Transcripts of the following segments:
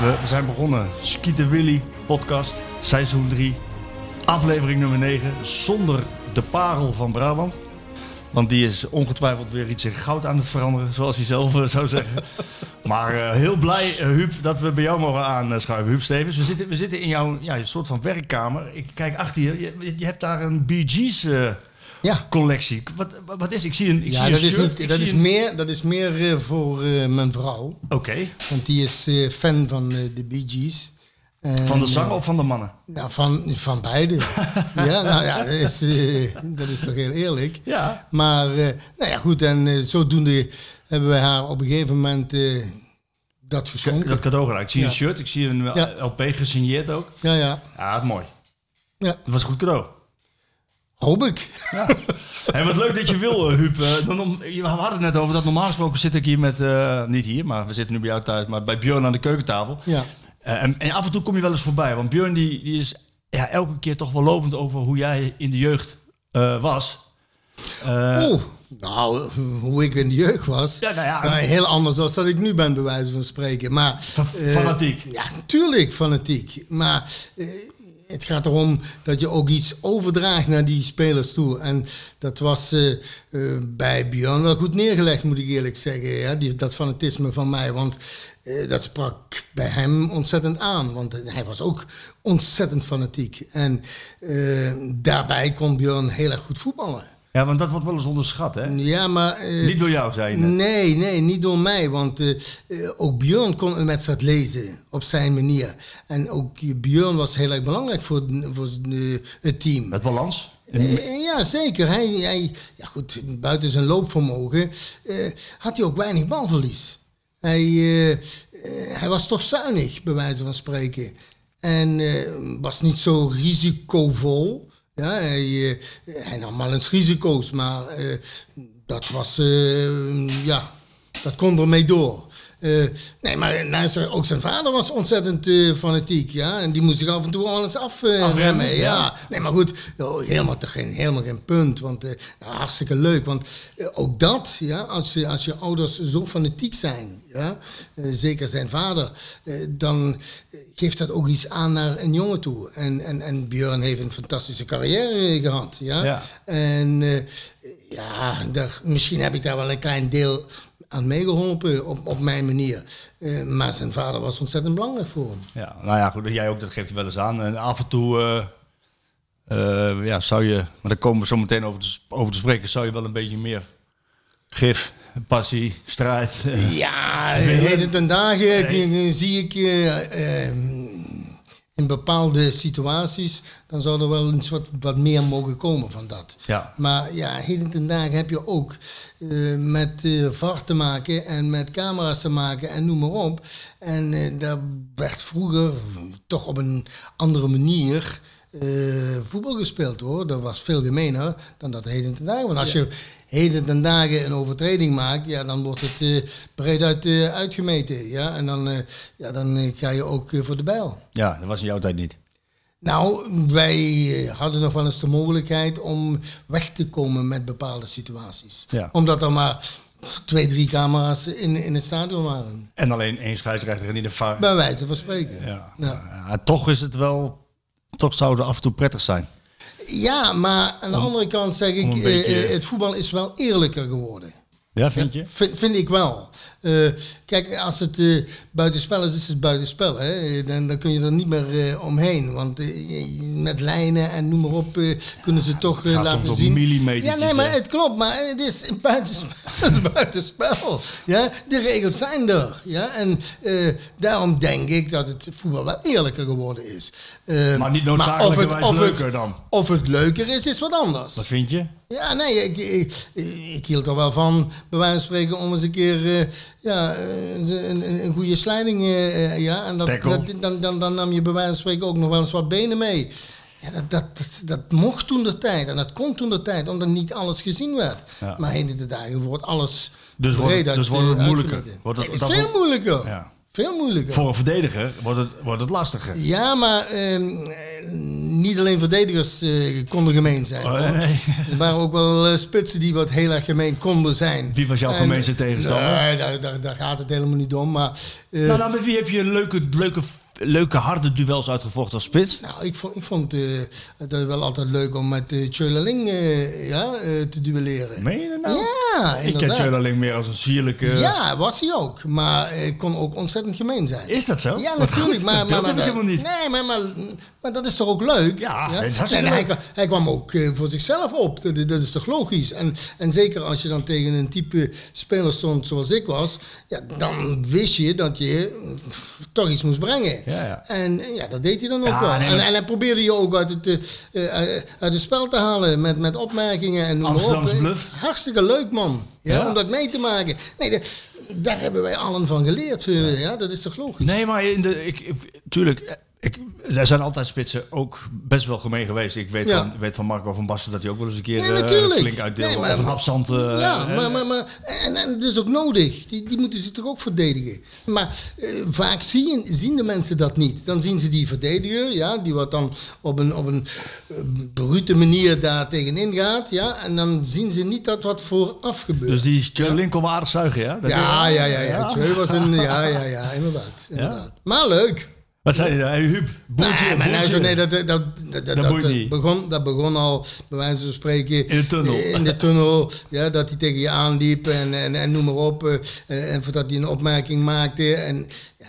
We, we zijn begonnen. Skieten Willy podcast, seizoen 3, aflevering nummer 9. Zonder de parel van Brabant. Want die is ongetwijfeld weer iets in goud aan het veranderen, zoals hij zelf eh, zou zeggen. maar eh, heel blij, eh, Huub, dat we bij jou mogen aanschuiven. Huub Stevens, we zitten, we zitten in jouw ja, soort van werkkamer. Ik kijk achter je. Je, je hebt daar een Bee Gees eh, Ja. collectie. Wat, wat, is Ik zie een, ik Ja, zie dat een is, shirt. niet, ik dat, is een- meer, dat is meer eh, voor eh, mijn vrouw. Oké. Want die is eh, fan van de Bee Gees. Van de zanger of van de mannen? nou, van, van beide. ja, nou ja, dat is, dat is toch heel eerlijk. Ja. Maar, nou ja, goed. En zodoende hebben we haar op een gegeven moment dat geschonken. Dat cadeau gedaan. Ik zie Ja. een shirt, ik zie een Ja. LP gesigneerd ook. Ja, ja. Ja, is mooi. Ja, Dat was een goed cadeau. Hoop ik. Hey, wat leuk dat je wil, eh, Huub. Eh, we hadden het net over dat normaal gesproken zit ik hier met, eh, niet hier, maar we zitten nu bij jou thuis, maar bij Björn aan de keukentafel. Ja. En, en af en toe kom je wel eens voorbij, want Björn die, die is ja, elke keer toch wel lovend over hoe jij in de jeugd was. Eh, Oeh, nou, hoe ik in de jeugd was. Ja, nou ja. Nou, heel anders dan dat ik nu ben, bij wijze van spreken. Maar, Fa- fanatiek. ja, natuurlijk fanatiek. Maar het gaat erom dat je ook iets overdraagt naar die spelers toe. En dat was eh, eh, bij Björn wel goed neergelegd, moet ik eerlijk zeggen. Die, dat fanatisme van mij. Want eh, dat sprak bij hem ontzettend aan. Want hij was ook ontzettend fanatiek. En daarbij kon Björn heel erg goed voetballen. Ja, want dat wordt wel eens onderschat, hè? Ja, maar... eh, Niet door jou, zei je net. Nee, nee, niet door mij. Want eh, eh, ook Björn kon een wedstrijd lezen op zijn manier. En ook Björn was heel erg belangrijk voor, voor het team. Met balans? Ja, zeker. Hij, hij, ja goed, buiten zijn loopvermogen had hij ook weinig balverlies. Hij, hij was toch zuinig, bij wijze van spreken. En was niet zo risicovol. Ja, hij, eh, hij nam wel eens risico's, maar eh, dat was, eh, ja, dat kon ermee door. Eh, nee, maar luister, ook zijn vader was ontzettend eh, fanatiek, ja. En die moest zich af en toe wel eens afremmen, ja. ja. Nee, maar goed, joh, helemaal, toch geen, helemaal geen punt. Want eh, nou, hartstikke leuk. Want eh, ook dat, ja, als, je, als je ouders zo fanatiek zijn, ja, eh, zeker zijn vader, eh, dan eh, geeft dat ook iets aan naar een jongen toe. En, en, en Björn heeft een fantastische carrière eh, gehad, ja. Ja. En eh, ja, daar, misschien heb ik daar wel een klein deel aan meegeholpen op, op mijn manier. Eh, maar zijn vader was ontzettend belangrijk voor hem. Ja, nou ja, goed, jij ook, dat geeft wel eens aan. En af en toe, eh, eh, ja, zou je, maar daar komen we zo meteen over te, over te spreken, zou je wel een beetje meer gif, passie, strijd. Ja, heden ten dagen zie ik eh, in bepaalde situaties, dan zou er wel eens wat, wat meer mogen komen van dat. Ja. Maar ja, heden ten dagen heb je ook eh, met eh VAR te maken en met camera's te maken en noem maar op. En eh, daar werd vroeger toch op een andere manier eh, voetbal gespeeld hoor. Dat was veel gemener dan dat heden ten dagen. Want als je heden ten dagen een overtreding maakt, ja, dan wordt het eh breed uit, eh, uitgemeten. Ja? En dan, ja, dan ga je ook voor de bijl. ja, dat was in jouw tijd niet. Nou, wij hadden nog wel eens de mogelijkheid om weg te komen met bepaalde situaties. Ja. Omdat er maar twee, drie camera's in, in het stadion waren. En alleen één scheidsrechter en niet VAR. Bij wijze van spreken. Ja. Ja. Ja, toch is het wel, toch zou het af en toe prettig zijn. Ja, maar aan de andere kant zeg ik, eh, beetje- eh, het voetbal is wel eerlijker geworden. Ja, vind je? Vind, vind ik wel. Eh, kijk, als het eh buitenspel is, is het buitenspel. Hè? Dan, dan kun je er niet meer eh, omheen. Want met lijnen en noem maar op kunnen ze toch gaat laten zien. millimetertjes, Ja, nee, maar het klopt. Maar het is buitenspel. het is buitenspel. Ja? De regels zijn er. Ja? En daarom denk ik dat het voetbal wel eerlijker geworden is. Maar niet noodzakelijk of het, wijze of het- leuker dan. Of het leuker is, is wat anders. Wat vind je? Ja, nee, ik, ik, ik hield er wel van, bij wijze van spreken, om eens een keer eh, ja, eh, een, een, een goede slijding. eh, ja, en dat, dan, dan, dan nam je bij wijze van spreken ook nog wel eens wat benen mee. Ja, dat, dat, dat, dat mocht toen de tijd en dat kon toen de tijd, omdat niet alles gezien werd. Ja. Maar heden de dagen wordt alles Dus wordt dus wordt het moeilijker. Wordt het- Nee, dat veel moeilijker. Ja. Veel moeilijker. Voor een verdediger wordt het, wordt het lastiger. Ja, maar ehm, eh, niet alleen verdedigers eh, konden gemeen zijn. Oh, nee. Er waren ook wel eh, spitsen die wat heel erg gemeen konden zijn. Wie was jouw En- gemeenste tegenstander? Nee, daar, daar, daar gaat het helemaal niet om. Maar eh, Nou, nou, met wie heb je leuke, leuke, leuke harde duels uitgevochten als spits? nou, ik vond, ik vond eh, het wel altijd leuk om met uh, Tjöleling eh, ja, eh, te duelleren. Meen je dat nou? Ja, ik ken. Tjöleling meer als een sierlijke... Ja, was hij ook. Maar eh, kon ook ontzettend gemeen zijn. Is dat zo? Ja, Wat natuurlijk. goed, maar, dat maar, ik helemaal niet. Nee, maar, maar, maar dat is toch ook leuk? Ja, dat is En hij, hij kwam ook eh, voor zichzelf op. Dat, dat is toch logisch? En, en zeker als je dan tegen een type speler stond zoals ik was, ja, dan wist je dat je eh, toch iets moest brengen. Ja, ja. En ja, dat deed hij dan ook Ja, wel. nee, en, en hij probeerde je ook uit het, eh, eh, uit het spel te halen met, met opmerkingen en op. Amsterdamse Eh, bluff. Hartstikke leuk, man. Ja, Ja. Om dat mee te maken. Nee, dat- daar hebben wij allen van geleerd. eh, ja, dat is toch logisch? Nee, maar in de, ik, ik- tuurlijk, ik, er zijn altijd spitsen ook best wel gemeen geweest. Ik weet, Ja. van, weet van Marco van Basten dat hij ook wel eens een keer Ja, eh, flink uitdeelde. Nee, maar- of een hapzand. eh, ja, maar, maar, maar en, en dat is ook nodig. Die, die moeten ze toch ook verdedigen. Maar eh, vaak zien, zien de mensen dat niet. Dan zien ze die verdediger, ja, die wat dan op een, op een brute manier daar tegenin gaat. Ja, en dan zien ze niet dat wat vooraf gebeurt. Dus die kon wel aardig zuigen, ja? Dat ja, ja, ja, ja. Was een, ja, ja, ja, inderdaad. inderdaad. Maar leuk. Wat zei je? Hey, Huub, boeltje, nee, nou, zo, nee, dat, dat, dat, dat, begon, dat begon al, bij wijze van spreken... In de tunnel. In de tunnel, ja, dat hij tegen je aanliep en, en, en noem maar op. eh, en voordat hij een opmerking maakte. En, ja,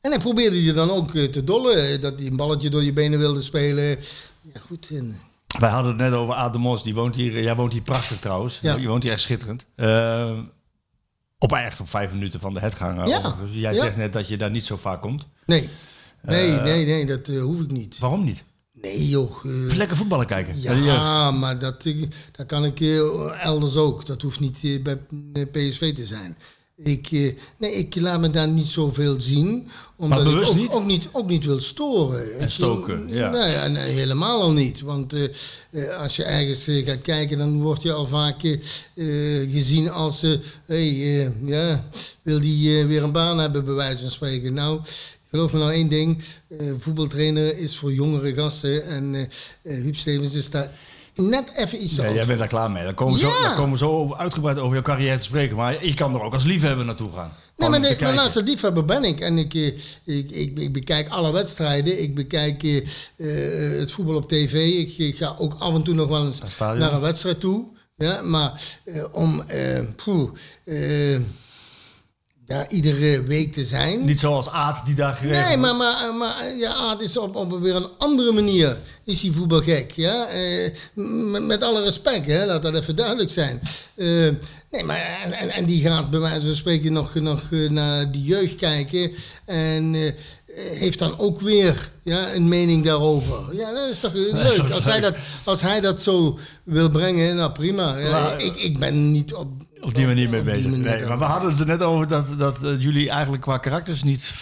en hij probeerde je dan ook eh, te dollen. eh, Dat hij een balletje door je benen wilde spelen. Ja, goed. En, Wij hadden het net over Aad de Mos. Die woont hier, jij woont hier prachtig trouwens. Ja. Je woont hier echt schitterend. Eh, op echt op vijf minuten van de hetganger. Ja. Jij Ja. zegt net dat je daar niet zo vaak komt. nee, nee, nee, nee, dat eh, hoef ik niet. Waarom niet? Nee, joh. eh, Even lekker voetballen kijken. Ja, maar dat, eh, dat kan ik eh, elders ook. Dat hoeft niet eh, bij eh, PSV te zijn. Ik, eh, nee, ik laat me daar niet zoveel zien. Omdat Maar bewust ik ook niet? ook niet? Ook niet wil storen. Ik- stoken, ja. Nee, nee, helemaal al niet. Want eh, eh, als je ergens eh, gaat kijken, dan word je al vaak eh, eh, gezien als... eh hey, eh, ja, wil die eh, weer een baan hebben, bij wijze van spreken. Nou... Geloof me nou één ding, eh, voetbaltrainer is voor jongere gasten en Huub Stevens is daar net even iets oud jij bent daar klaar mee. Dan komen, we zo, dan komen we zo uitgebreid over jouw carrière te spreken. Maar je kan er ook als liefhebber naartoe gaan. Nee, maar, de, maar luister, liefhebber ben ik. En ik, ik, ik, ik bekijk alle wedstrijden. Ik bekijk eh, het voetbal op tv. Ik, ik ga ook af en toe nog wel eens Naar een wedstrijd toe. Ja, maar om poeh, eh, daar iedere week te zijn... Niet zoals Aad die daar geregeld Nee, maar, maar, maar ja, Aad is op, op weer een andere manier is hij voetbalgek. Ja? Eh, met, met alle respect, hè? laat dat even duidelijk zijn. Eh, nee, maar en, en, en die gaat bij wijze van spreken nog, nog eh, naar die jeugd kijken. En heeft dan ook weer ja, een mening daarover. Ja, dat is toch leuk. toch als, hij dat, als hij dat zo wil brengen, nou prima. Ja, Maar- ik, ik ben niet op, op die manier mee bezig. manier Nee, maar we hadden het er net over dat, dat eh, jullie eigenlijk qua karakters niet...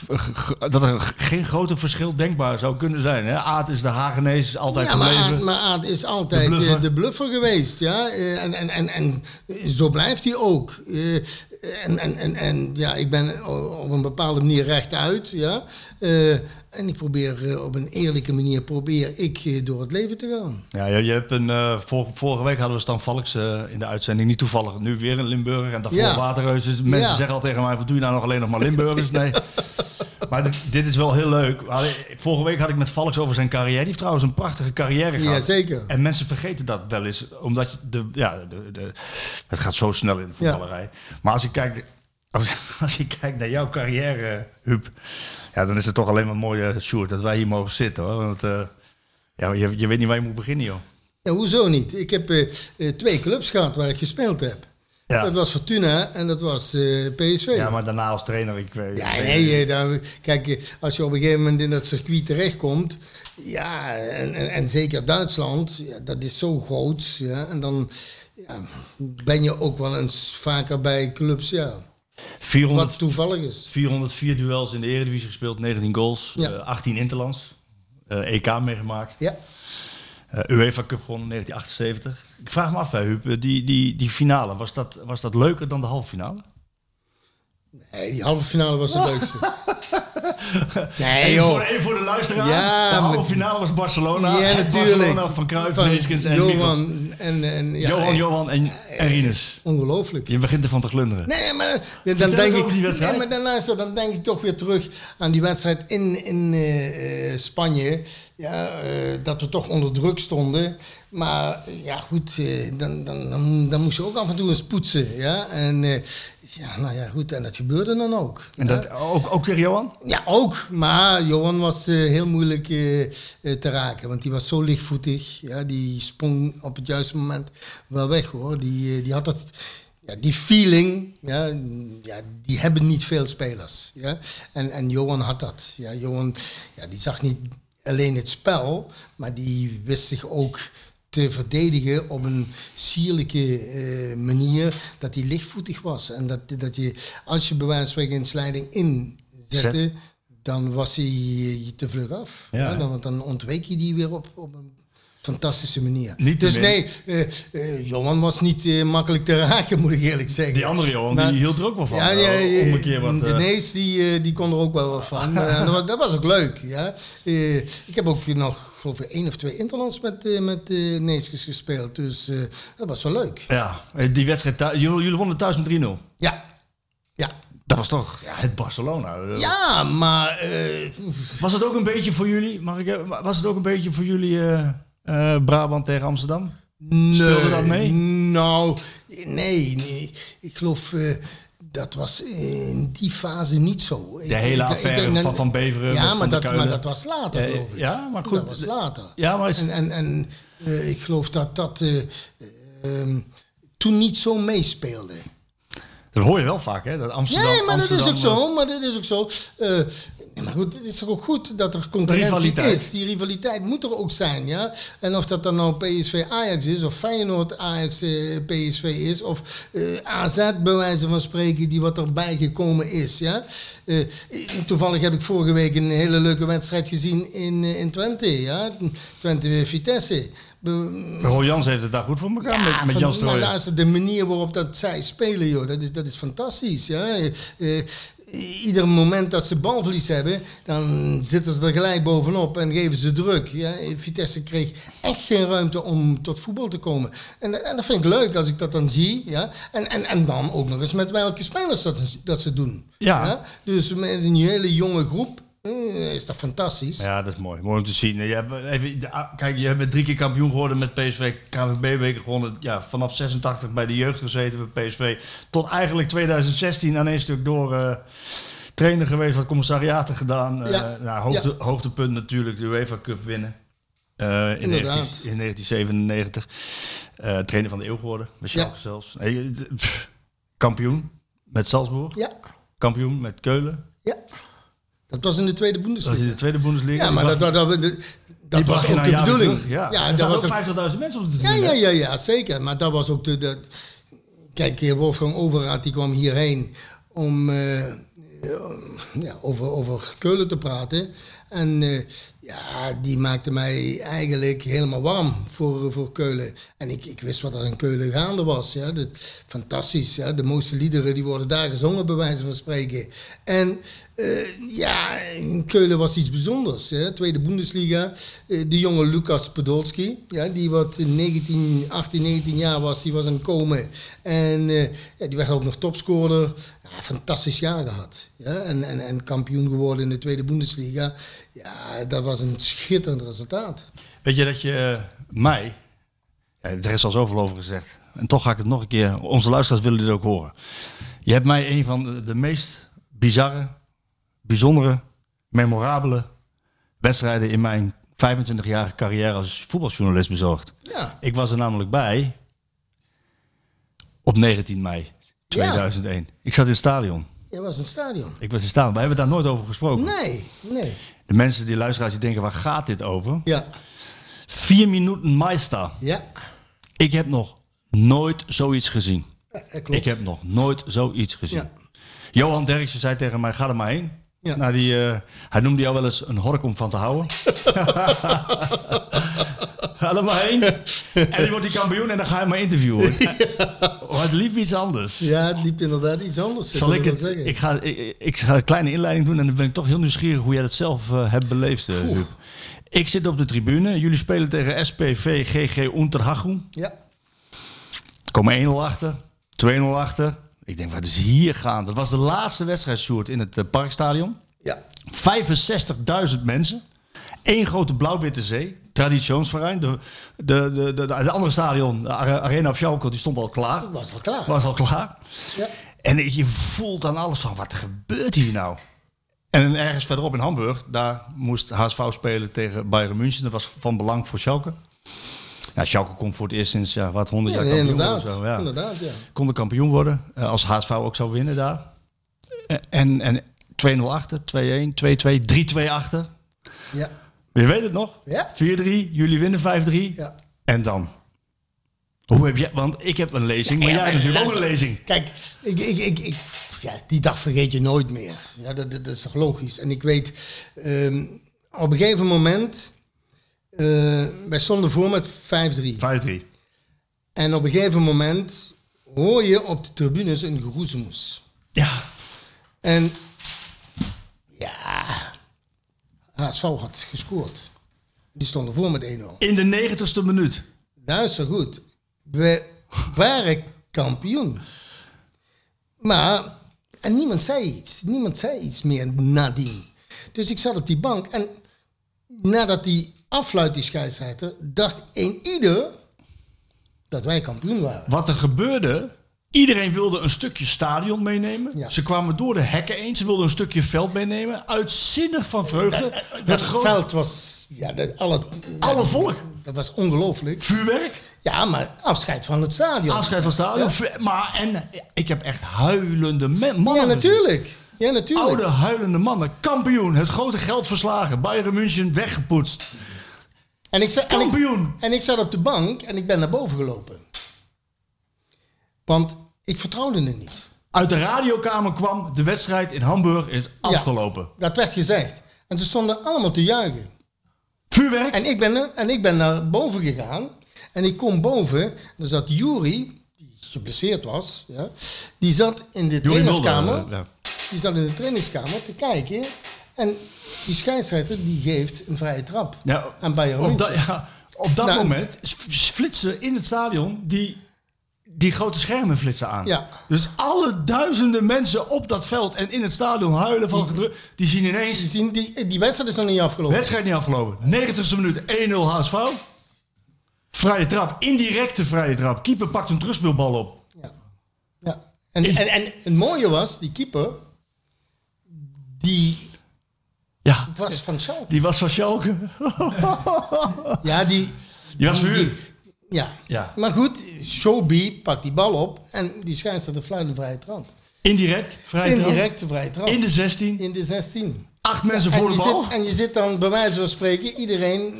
dat er geen grote verschil denkbaar zou kunnen zijn. Hè? Aad is de Hagenees, altijd Ja, maar. Aad, maar Aad is altijd De bluffer. de bluffer geweest. Ja? Eh, En, en, en, en zo blijft hij ook. Eh, En, en, en, en ja, ik ben op een bepaalde manier rechtuit. Ja? Eh, en ik probeer eh, op een eerlijke manier probeer ik eh, door het leven te gaan. Ja, je, je hebt een, eh, vor- vorige week hadden we Stan Valks in de uitzending. Niet toevallig, nu weer in Limburg. En daarvoor Ja. Waterreus. Dus mensen Ja. zeggen al tegen mij, wat doe je nou nog alleen nog maar Limburgers? Nee. maar dit, dit is wel heel leuk. Vorige week had ik met Valks over zijn carrière. Die heeft trouwens een prachtige carrière gehad. Jazeker. En mensen vergeten dat wel eens. Omdat je de, ja, de, de, het gaat zo snel in de voetballerij. Maar als je kijkt... Als, als je kijkt naar jouw carrière, Huub, ja, dan is het toch alleen maar mooi, eh, Sjoerd, dat wij hier mogen zitten. Hoor. Want eh, ja, je, je weet niet waar je moet beginnen, joh. Ja, hoezo niet? Ik heb eh, twee clubs gehad waar ik gespeeld heb. Ja. Dat was Fortuna en dat was PSV. Ja, maar daarna als trainer, ik weet Ja, nee, dan, kijk, als je op een gegeven moment in dat circuit terechtkomt, ja, en, en, en zeker Duitsland, ja, dat is zo groot, ja, en dan ja, ben je ook wel eens vaker bij clubs, ja, 400, wat toevallig is. 404 duels in de Eredivisie gespeeld, 19 goals, Ja. eh, 18 interlands, eh, EK meegemaakt, Ja, eh, UEFA Cup gewonnen in 1978. Ik vraag me af, hè, Huub, eh, die, die, die finale, was dat, was dat leuker dan de halve finale? nee, die halve finale was het leukste. nee, Even joh. voor, even voor de luisteraar, Ja, de halve finale was Barcelona, Ja, natuurlijk. Barcelona van Cruijff, Van en. Johan en, en ja, Johan, eh, Johan en, en Rinus. Ongelooflijk. Je begint ervan te glunderen. Nee, maar ja, dan denk ik. die wedstrijd. Nee, maar dan, luister, dan denk ik toch weer terug aan die wedstrijd in, in eh, eh, Spanje. Ja, eh, dat we toch onder druk stonden. Maar ja, goed, eh, dan, dan, dan, dan moest je ook af en toe eens poetsen. Ja, en eh, ja, nou ja, goed, en dat gebeurde dan ook. En dat, ook, ook tegen Johan? Ja, ook. Maar Johan was eh, heel moeilijk eh, eh, te raken. Want die was zo lichtvoetig. Ja, die sprong op het juiste moment wel weg hoor. Die, eh, die had dat. Ja, die feeling, ja, ja, die hebben niet veel spelers. Ja? En, en Johan had dat. Ja, Johan ja, die zag niet alleen het spel, maar die wist zich ook te verdedigen op een sierlijke eh, manier dat hij lichtvoetig was. En dat, dat je, als je spreken een slijding inzette, Zet. dan was hij je te vlug af. Ja. Ja, dan, dan ontweek je die weer op, op een fantastische manier. Niet dus nee, eh, Johan was niet eh, makkelijk te raken, moet ik eerlijk zeggen. Die andere Johan, Maar- die hield er ook wel van. Ja, om een keer wat... de Nees die, die kon er ook wel wat van. Dat, was, dat was ook leuk. Ja. Ik heb ook nog, geloof ik, één of twee interlands met, met Neeskes gespeeld. Dus dat was wel leuk. ja, die wedstrijd, jullie, jullie wonnen thuis met 3-0. Ja, ja. Dat was toch ja, het Barcelona. Ja, maar... Was het ook een beetje voor jullie, mag ik, was het ook een beetje voor jullie eh, Brabant tegen Amsterdam? Speelde dat mee? Nou, nee, nee. Ik geloof... eh, dat was in die fase niet zo. De hele affaire van Van Beveren Ja, maar dat, maar dat was later, Eh, geloof ik. ja, maar goed. Dat was later. Ja, maar is, En, en, en ik geloof dat dat eh, ehm, toen niet zo meespeelde. dat hoor je wel vaak, hè? Dat Amsterdam, Nee, maar dat is ook zo. Maar dat is ook zo. Maar goed, het is toch ook goed dat er concurrentie Rivaliteit. is. Die rivaliteit moet er ook zijn, ja. En of dat dan nou PSV Ajax is, of Feyenoord Ajax eh, PSV is, of eh, AZ bij wijze van spreken, die wat erbij gekomen is, ja. Eh, toevallig heb ik vorige week een hele leuke wedstrijd gezien in, in Twente, ja. Twente Vitesse. Be- Ron Jans heeft het daar goed voor elkaar met, met Jan maar luister, de manier waarop dat zij spelen, joh, dat is, dat is fantastisch. Ja? Ieder moment dat ze balverlies hebben, dan zitten ze er gelijk bovenop en geven ze druk. Ja? Vitesse kreeg echt geen ruimte om tot voetbal te komen. En, en dat vind ik leuk als ik dat dan zie. Ja? En, en, en dan ook nog eens met welke spelers dat, dat ze doen. Ja. Dus met een hele jonge groep eh, is dat fantastisch. Ja, dat is mooi. Mooi om te zien. Je hebt, even, de- ah, kijk, je bent drie keer kampioen geworden met PSV. KVB-beker gewonnen. Ja, vanaf 86 bij de jeugd gezeten bij PSV. Tot eigenlijk 2016 aan één stuk door eh, trainer geweest. Wat commissariaten gedaan. Eh, Ja. nou, hoogte, Ja. Hoogtepunt natuurlijk de UEFA Cup winnen. Eh, in, Inderdaad. 19, in 1997. Eh, trainer van de eeuw geworden. Met Ja. Zelfs. Nee, eh, kampioen met Salzburg. Ja, Kampioen met Keulen. Dat was in de tweede Dat Bundesliga. is in de tweede Bundesliga. Ja, maar dat, dat, dat, dat, was ook de bedoeling. terug, Ja, ja er dat was ook ook, 50.000 mensen op de tribune. ja, ja, ja, zeker. Maar dat was ook de... de kijk, eh, Wolfgang Overraad die kwam hierheen om eh, eh, ja, over, over Keulen te praten. En ja, die maakte mij eigenlijk helemaal warm voor, voor Keulen. En ik, ik wist wat er in Keulen gaande was. Ja. Dat, fantastisch. Ja. De mooiste liederen die worden daar gezongen, bij wijze van spreken. En eh, ja, in Keulen was iets bijzonders. Hè. Tweede Bundesliga. Eh, de jonge Lucas Podolski, ja, die wat in 19, 18, 19 jaar was, die was aan komen. En eh, die werd ook nog topscorer. Fantastisch jaar gehad. Ja, en, en, en kampioen geworden in de Tweede Bundesliga. Ja, dat was een schitterend resultaat. Weet je dat je eh, mij, ja, er is al zoveel over gezegd, en toch ga ik het nog een keer, onze luisteraars willen dit ook horen. Je hebt mij een van de, de meest bizarre, bijzondere, memorabele wedstrijden in mijn 25-jarige carrière als voetbaljournalist bezorgd. Ja, Ik was er namelijk bij Op 19 mei 2001. Ik zat in het stadion. Je was in het stadion. Ik was in het stadion. We hebben daar nooit over gesproken. Nee, nee. De mensen, die luisteraars, die denken, waar gaat dit over? Ja, Vier minuten Meister. ja. Ik heb nog nooit zoiets gezien. Ja, dat klopt. Ik heb nog nooit zoiets gezien. Ja. Johan Derksen zei tegen mij, ga er maar heen. Ja. Nou, die, eh, hij noemde jou wel eens een hork om van te houden. maar heen. En die wordt die kampioen en dan ga je maar interviewen. Maar het liep iets anders. Ja, het liep inderdaad iets anders. Zal ik het? zeggen. Ik ga, ik, ik ga een kleine inleiding doen en dan ben ik toch heel nieuwsgierig hoe jij dat zelf eh, hebt beleefd, eh, Huub. Ik zit op de tribune. Jullie spelen tegen SPV GG Unterhaching. Ja, Komen 1-0 achter, 2-0 achter. Ik denk, wat is hier gaan? Dat was de laatste wedstrijd, Sjoerd, in het eh, Parkstadion. ja, 65.000 mensen. Eén grote blauw-witte zee. Traditionsverein. De, de, de, de, de andere stadion, de Are- Arena of Schalke, die stond al klaar. dat was al klaar. Was al klaar. Ja. En je voelt aan alles van, wat gebeurt hier nou? En ergens verderop in Hamburg, daar moest HSV spelen tegen Bayern München. Dat was van belang voor Schalke. Ja, Schalke komt voor het eerst sinds ja, wat 100 Ja, jaar kampioen inderdaad. worden. Zo, ja. Inderdaad, ja. Konden kampioen worden, eh, als HSV ook zou winnen daar. Eh, En, en 2-0 achter, 2-1, 2-2, 3-2 achter. Ja, Je weet het nog? Ja. 4-3, jullie winnen 5-3. ja. En dan? Hoe heb jij, want ik heb een lezing, maar Ja, jij hebt natuurlijk ook een lezing. Kijk, ik, ik, ik, ik, ja, die dag vergeet je nooit meer. Ja, dat, dat, dat is toch logisch. En ik weet, ehm, op een gegeven moment, eh, wij stonden voor met 5-3. 5-3. En op een gegeven moment hoor je op de tribunes een geroezemoes. Ja, En ja, HSV had gescoord. Die stonden voor met 1-0. in de 90ste minuut. Luister goed. We waren kampioen. Maar, en niemand zei iets. Niemand zei iets meer nadien. Dus ik zat op die bank en nadat die afluit, die scheidsrechter, dacht een ieder dat wij kampioen waren. Wat er gebeurde, iedereen wilde een stukje stadion meenemen. Ja. Ze kwamen door de hekken eens, ze wilden een stukje veld meenemen. Uitzinnig van vreugde. Dat Het veld was, ja, dat, alle, Alle volk. Dat was ongelooflijk. vuurwerk, Ja, maar afscheid van het stadion. afscheid van stadion. Vu- Maar en ik heb echt huilende mannen. Ja, natuurlijk. Ja, natuurlijk. Oude huilende mannen. Kampioen, het grote geld verslagen. Bayern München weggepoetst. En ik, zat, en, ik, Kampioen. en ik zat op de bank en ik ben naar boven gelopen. Want ik vertrouwde het niet. Uit de radiokamer kwam, de wedstrijd in Hamburg is afgelopen. Dat werd gezegd. En ze stonden allemaal te juichen. Vuurwerk. En ik ben, en ik ben naar boven gegaan. En ik kom boven. Dan zat Jury, die geblesseerd was. Ja, die zat in de Joeri trainingskamer. Mulder, eh, ja. Die zat in de trainingskamer te kijken. En die scheidsrechter die geeft een vrije trap Ja, aan Bayern op, ja, op dat Nou, moment flitsen in het stadion die, die grote schermen flitsen aan. Ja. Dus alle duizenden mensen op dat veld en in het stadion huilen van gedrukt. Die zien ineens, Die, zien, die, die wedstrijd is nog niet afgelopen. wedstrijd niet afgelopen. 90ste minuut 1-0 HSV. Vrije trap, indirecte vrije trap. Keeper pakt een terugspeelbal op. Ja. ja. En, en, en het mooie was, die keeper, die Ja, was van Schalke. die was van Schalke. Ja, die... Die was verhuurd. Ja. Ja. Maar goed, Shobi pakt die bal op en die scheidsrechter fluit een vrije trap. Indirect, vrije trap. Indirecte vrije trap. In de 16. In de 16. Acht mensen En voor de bal. zit, en je zit dan bij wijze van spreken, iedereen,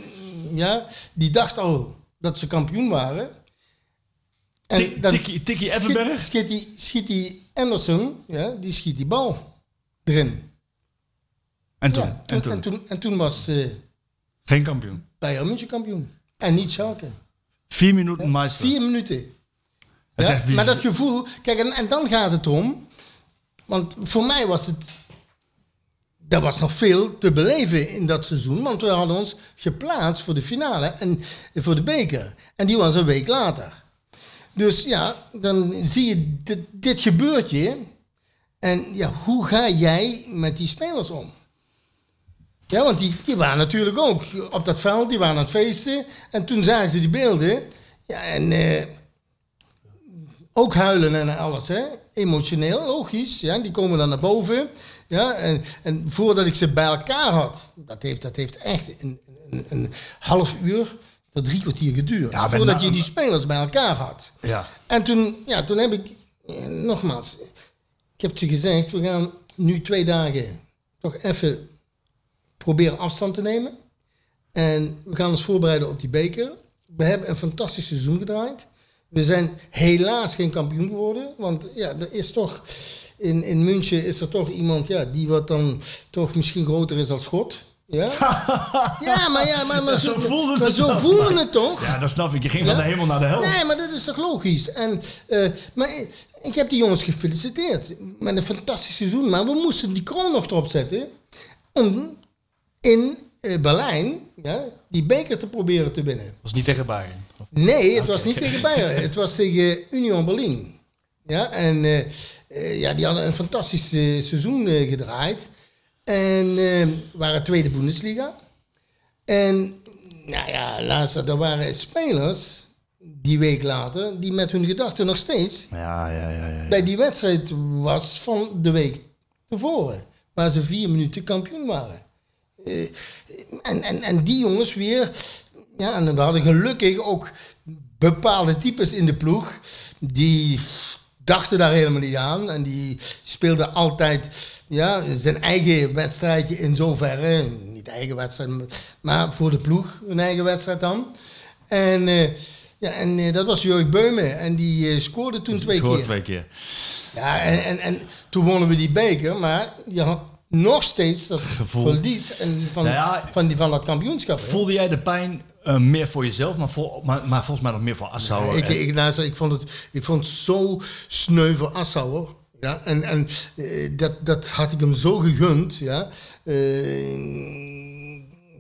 ja, die dacht al dat ze kampioen waren. En Tik- dan Tikkie- Tikkie schiet- Effenberg? Schiet die, schiet die Anderson, ja, die schiet die bal erin. En toen, Ja, en toen. en toen, en toen was eh Geen kampioen. Bayern München kampioen. En niet Schalke. Vier minuten meister. Vier minuten. Ja, echt dat gevoel, kijk, en, en dan gaat het om. Want voor mij was het. Er was nog veel te beleven in dat seizoen. Want we hadden ons geplaatst voor de finale en voor de beker. En die was een week later. Dus ja, dan zie je dit, dit gebeurt je. En ja, hoe ga jij met die spelers om? Ja, want die, die waren natuurlijk ook op dat veld, die waren aan het feesten. En toen zagen ze die beelden. Ja, en eh, ook huilen en alles, hè. Emotioneel, logisch. Ja, die komen dan naar boven. Ja, en, en voordat ik ze bij elkaar had, dat heeft, dat heeft echt een, een, een half uur tot drie kwartier geduurd. Ja, voordat na- je die spelers bij elkaar had. Ja. En toen, ja, toen heb ik, eh, nogmaals, ik heb je gezegd, we gaan nu twee dagen toch even proberen afstand te nemen. En we gaan ons voorbereiden op die beker. We hebben een fantastisch seizoen gedraaid. We zijn helaas geen kampioen geworden. Want ja, er is toch, in, in München is er toch iemand ja, die wat dan toch misschien groter is als God. Ja, ja maar, ja, maar, maar zo voelde maar het zo het toch? Ja, dat snap ik. Je ging van Ja? de hemel naar de hel. Nee, maar dat is toch logisch. En, eh, maar ik, ik heb die jongens gefeliciteerd met een fantastisch seizoen. Maar we moesten die kroon nog erop zetten om in eh, Berlijn ja, die beker te proberen te winnen. was niet tegen Bayern. Of- Nee, het was niet tegen Bayern. Het was tegen Union Berlin. Ja, en eh, eh, ja, die hadden een fantastisch seizoen gedraaid. En eh, waren tweede Bundesliga. En nou ja, luister, er waren spelers die week later die met hun gedachten nog steeds Ja, ja, ja. ja. bij die wedstrijd was van de week tevoren. Waar ze vier minuten kampioen waren. Eh, en, en, en die jongens weer. Ja, en we hadden gelukkig ook bepaalde types in de ploeg. Die dachten daar helemaal niet aan. En die speelden altijd ja, zijn eigen wedstrijdje in zoverre. Niet eigen wedstrijd, maar voor de ploeg een eigen wedstrijd dan. En, eh, ja, en eh, dat was Jurk Beumen. En die scoorde toen twee keer. twee keer. Ja, en, en, en toen wonnen we die beker, maar je had nog steeds dat Gevoel. verlies en van, Nou ja, van, die, van dat kampioenschap. hè. Voelde jij de pijn eh, meer voor jezelf, maar, voor, maar, maar volgens mij nog meer voor Assauer? ik, ik, luister, ik, vond het, ik vond het zo sneu voor Assauer. Ja, en en eh, dat, dat had ik hem zo gegund. Ja. Eh,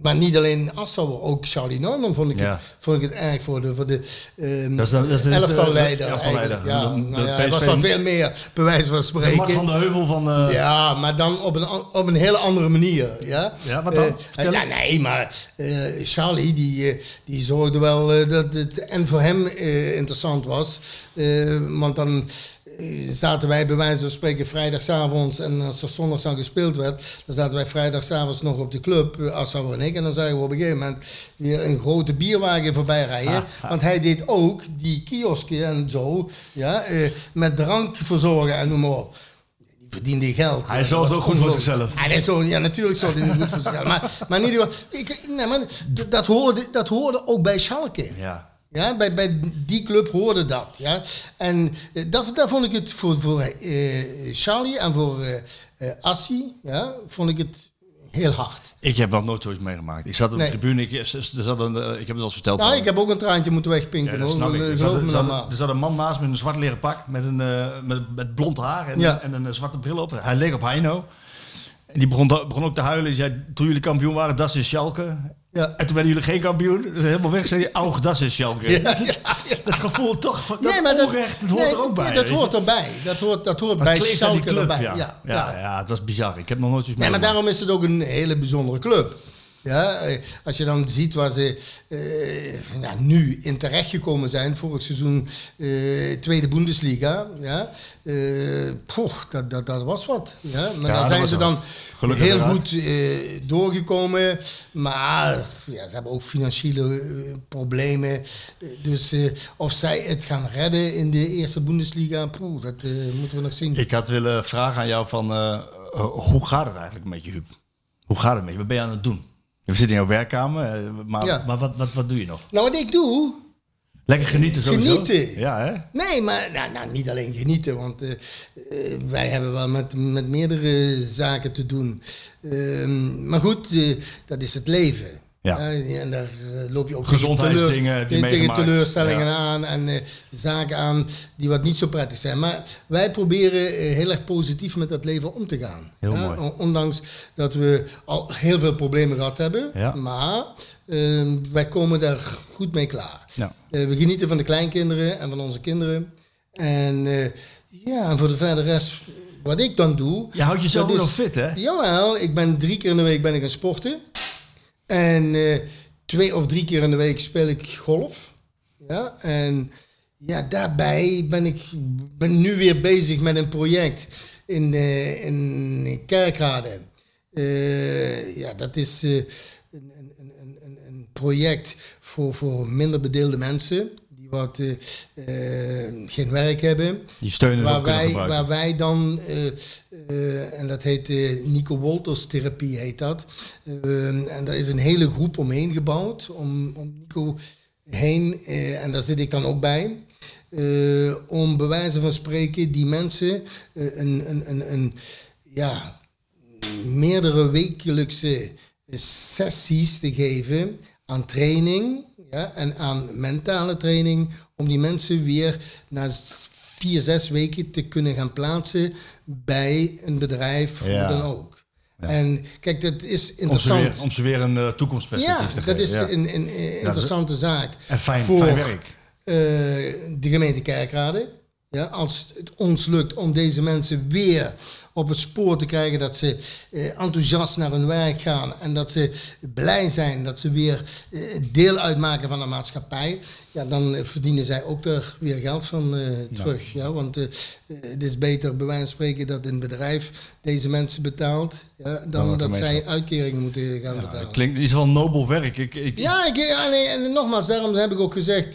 maar niet alleen Assauer, ook Charlie Neumann vond ik, Ja. het, vond ik het erg voor de, voor de ehm Dat is de- dat is de- elftalleider. de elftalleider. eigenlijk. Ja, De- de nou ja, was wel veel meer, bij wijze van spreken. Mart van de Heuvel van... eh, Ja, maar dan op een, op een hele andere manier. Ja, Ja, wat dan? Eh, ja, nee, maar eh, Charlie die, die zorgde wel dat het en voor hem interessant was. Want dan zaten wij bij wijze van spreken vrijdagavonds en als er zondags dan gespeeld werd, dan zaten wij vrijdagavonds nog op de club, eh, Assauer en ik. En dan zagen we op een gegeven moment weer een grote bierwagen voorbij rijden. Want hij deed ook die kiosken en zo, ja, eh, met drank verzorgen en noem maar op. Die verdiende geld. Hij zorgde ook goed voor zichzelf. Ja, nee, zo, ja, natuurlijk zorgde hij niet goed voor zichzelf. Maar, maar in ieder geval, ik, nee, maar dat, hoorde, dat hoorde ook bij Schalke. ja. Ja, bij, bij die club hoorde dat. Ja. En eh, dat, daar vond ik het voor, voor eh, Charlie en voor eh, Assi, ja, vond ik het heel hard. Ik heb nog nooit zoiets meegemaakt. Ik zat op de Nee. tribune, ik, er zat een, ik heb het al eens verteld. Nou, ik heb ook een traantje moeten wegpinken. Ja, dat hoor. Er zat, er, zat, er een man naast met een zwart leren pak, met, een, met, met blond haar en, Ja. en een zwarte bril op. Hij leek op Heino. En die begon, begon ook te huilen. Die zei, toen jullie kampioen waren, dat is Schalke. Ja. En toen werden jullie geen kampioen. Dus helemaal weg, zei hij, oh, dat is Schalke. Ja, dat, is- ja, ja. dat gevoel toch, van, dat Nee, maar dat- onrecht, dat hoort nee, er ook bij. dat je. hoort erbij. Dat hoort, dat hoort Dat bij Schalke erbij. ja. Ja, Ja, dat is bizar. Ik heb nog nooit iets Nee, maar daarom is het ook een hele bijzondere club. Ja, eh, als je dan ziet waar ze eh, ja, nu in terechtgekomen zijn, vorig seizoen eh, Tweede Bundesliga, ja, poeh, dat, dat, dat was wat. Ja. Maar Ja, dat zijn ze dan Gelukkig heel goed doorgekomen, maar ja, ze hebben ook financiële problemen. Dus of zij het gaan redden in de Eerste Bundesliga, poeh, dat moeten we nog zien. Ik had willen vragen aan jou van, hoe gaat het eigenlijk met je, Huub? Hoe gaat het met je? Wat ben je aan het doen? We zitten in jouw werkkamer, eh, maar, Ja. maar wat, wat, wat doe je nog? Nou, wat ik doe, Lekker genieten sowieso? Genieten. Ja, hè? Nee, maar nou, nou, niet alleen genieten, want eh, eh, wij hebben wel met, met meerdere zaken te doen. Ehm, maar goed, dat is het leven. Ja. en daar eh, loop je ook Gezondheidsdingen tegen, tegen teleurstellingen Ja. aan en eh, zaken aan die wat niet zo prettig zijn. Maar wij proberen eh, heel erg positief met dat leven om te gaan. Heel Ja, mooi. on- Ondanks dat we al heel veel problemen gehad hebben. Ja. Maar ehm, wij komen daar goed mee klaar. Ja. Eh, we genieten van de kleinkinderen en van onze kinderen. En eh, ja, en voor de verder rest, wat ik dan doe... Je houdt jezelf nog fit, hè? Jawel, ik ben drie keer in de week ben ik gaan sporten. En eh, twee of drie keer in de week speel ik golf. Ja, en ja, daarbij ben ik ben nu weer bezig met een project in, eh, in Kerkrade. Eh, ja, dat is een, een, een, een project voor, voor minder bedeelde mensen. Wat eh, eh, geen werk hebben. Die steunen Waar wij, waar wij dan, eh, en dat heet Nico Wolters therapie heet dat. En daar is een hele groep omheen gebouwd, om, om Nico heen. en daar zit ik dan ook bij. Om bij wijze van spreken die mensen een, een, een, een, ja, meerdere wekelijkse sessies te geven aan training ja, en aan mentale training. Om die mensen weer na vier, zes weken te kunnen gaan plaatsen bij een bedrijf, hoe dan ook. En kijk, dat is om, ze interessant. weer, om ze weer een eh, toekomstperspectief ja, te dat geven. is ja. een, een, eh, interessante zaak. En fijn, voor, fijn werk. eh, de gemeente Kerkrade. Ja, als het ons lukt om deze mensen weer op het spoor te krijgen, dat ze eh, enthousiast naar hun werk gaan en dat ze blij zijn dat ze weer eh, deel uitmaken van de maatschappij, ja, dan verdienen zij ook er weer geld van eh, terug. Ja, want eh, eh, het is beter bij wijze van spreken dat een bedrijf deze mensen betaalt, ja, dan, dat zij uitkeringen moeten gaan betalen. Dat klinkt is wel nobel werk. Ik, ik, Ja, ik, ja nee, en nogmaals, daarom heb ik ook gezegd,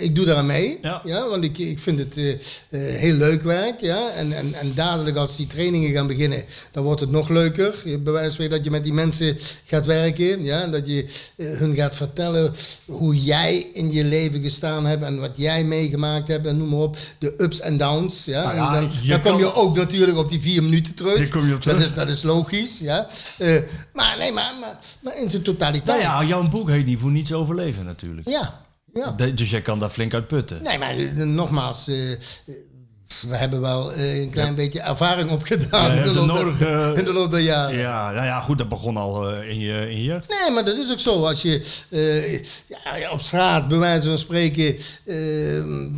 ik doe daar aan mee. Ja. want ik, ik vind het heel leuk werk. Ja? En, en, en dadelijk als die trainingen gaan beginnen, dan wordt het nog leuker. Bij wijze van spreken dat je met die mensen gaat werken. Ja? En dat je hun gaat vertellen hoe jij in je leven gestaan hebt en wat jij meegemaakt hebt en noem maar op. De ups en downs. Ja? Nou ja, en dan, dan kom je ook natuurlijk op die vier minuten terug. Hier kom je op Dat is, dat is logisch. Ja? Eh, maar nee, maar, maar, maar in zijn totaliteit. nou ja, jouw boek heet niet voor niets overleven natuurlijk. Ja, ja. De- Dus jij kan daar flink uit putten. Nee, maar eh, nogmaals, eh, we hebben wel eh, een klein beetje ervaring opgedaan Ja, in, de loop der- in de loop der jaren. Ja, nou ja, goed, dat begon al eh, in, je, in je jeugd. Nee, maar dat is ook zo. Als je eh, ja, op straat, bij wijze van spreken, eh,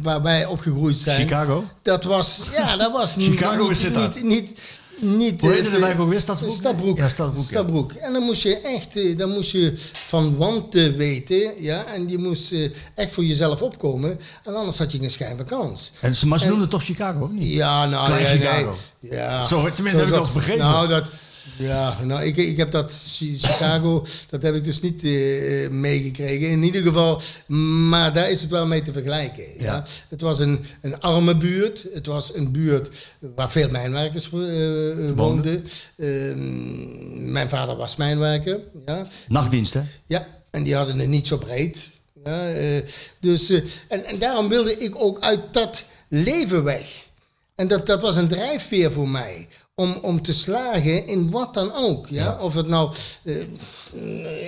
waar wij opgegroeid zijn. Chicago? Dat was, ja, dat was niet, Chicago is dit niet, niet, niet, Hoe eh, heette de wijk ook weer? Stadsbroek? Stadbroek. Ja, Stadbroek, ja. Stadbroek. En dan moest je echt, eh, dan moest je van wanten weten, ja, en je moest eh, echt voor jezelf opkomen, en anders had je geen schijn van kans. En, ze- maar ze En- noemden toch Chicago? niet? Ja, nou, Klein ja, Chicago. Nee. Ja. Zo, tenminste heb ik zo- dat begrepen. Nou, dat, ja, nou, ik, ik heb dat Chi- Chicago, dat heb ik dus niet eh, meegekregen. In ieder geval, maar daar is het wel mee te vergelijken. Ja. Ja. Het was een, een arme buurt. Het was een buurt waar veel mijnwerkers eh, eh, woonden. Ehm, mijn vader was mijnwerker. Ja. Nachtdienst, hè? Ja, en die hadden het niet zo breed. Ja, eh, dus, eh, en, en daarom wilde ik ook uit dat leven weg. En dat, dat was een drijfveer voor mij. Om, om te slagen in wat dan ook. Ja? Of het nou eh,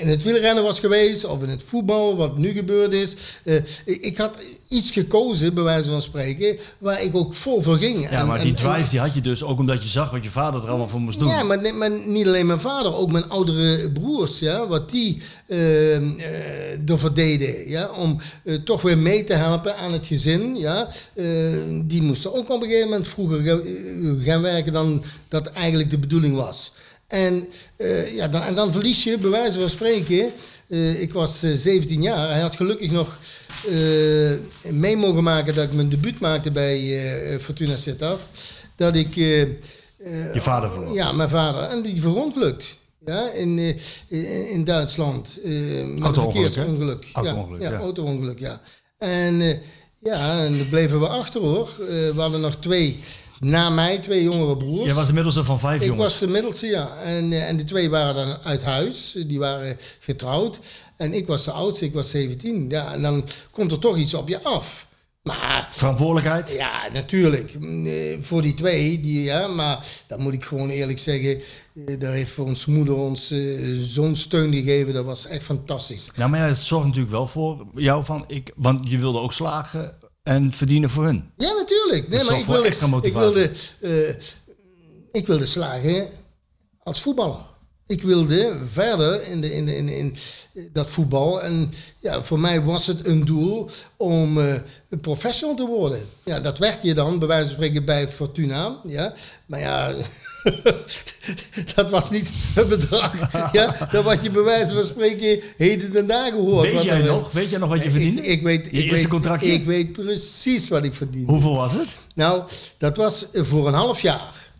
in het wielrennen was geweest, of in het voetbal, wat nu gebeurd is. Eh, ik, ik had iets gekozen, bij wijze van spreken, waar ik ook vol voor ging. Ja, En- maar die en- drive die had je dus ook omdat je zag wat je vader er allemaal voor moest doen. ja, maar, ni- maar niet alleen mijn vader, ook mijn oudere broers, ja, wat die eh, ervoor deden, ja, om eh, toch weer mee te helpen aan het gezin, ja. Eh, die moesten ook op een gegeven moment vroeger ga- gaan werken dan dat eigenlijk de bedoeling was. En, ja, dan, en dan verlies je, bij wijze van spreken, eh, ik was eh, 17 jaar, hij had gelukkig nog eh, mee mogen maken dat ik mijn debuut maakte bij eh, Fortuna Sittard, dat ik... Je vader verloor. ja, mijn vader. En die verongelukt. Ja, in, in, Duitsland. met een Auto-ongeluk. Auto-ongeluk, ja. ja. Ja, auto-ongeluk, ja. En ja, en daar bleven we achter hoor. We hadden nog twee, na mij, twee jongere broers. Jij was inmiddels een van vijf Ik jongens. was de middelste, ja. En, eh, en de twee waren dan uit huis. Die waren getrouwd. En ik was de oudste, ik was 17. Ja, en dan komt er toch iets op je af. Maar Verantwoordelijkheid? ja, natuurlijk. Mm, eh, Voor die twee, die, ja, maar dan moet ik gewoon eerlijk zeggen, eh, daar heeft voor ons moeder ons eh, zo'n steun gegeven. Dat was echt fantastisch. Ja, maar ja, het zorgt natuurlijk wel voor jou van... Ik, want je wilde ook slagen en verdienen voor hun. Ja, natuurlijk. Nee, maar ik wilde, extra ik motivatie. wilde, eh, ik wilde slagen als voetballer. Ik wilde verder in, de, in, de, in, in dat voetbal. En ja, voor mij was het een doel om eh, professional te worden. Ja, dat werd je dan, bij wijze van spreken, bij Fortuna. Ja. Maar ja, dat was niet het bedrag. Ja, dat wat je bij wijze van spreken heden ten dagen hoort. Weet jij nog? Weet jij nog wat je verdiende? Ik, weet, Je ik, eerste contractje? ik weet precies wat ik verdiende. Hoeveel was het? Nou, dat was voor een half jaar.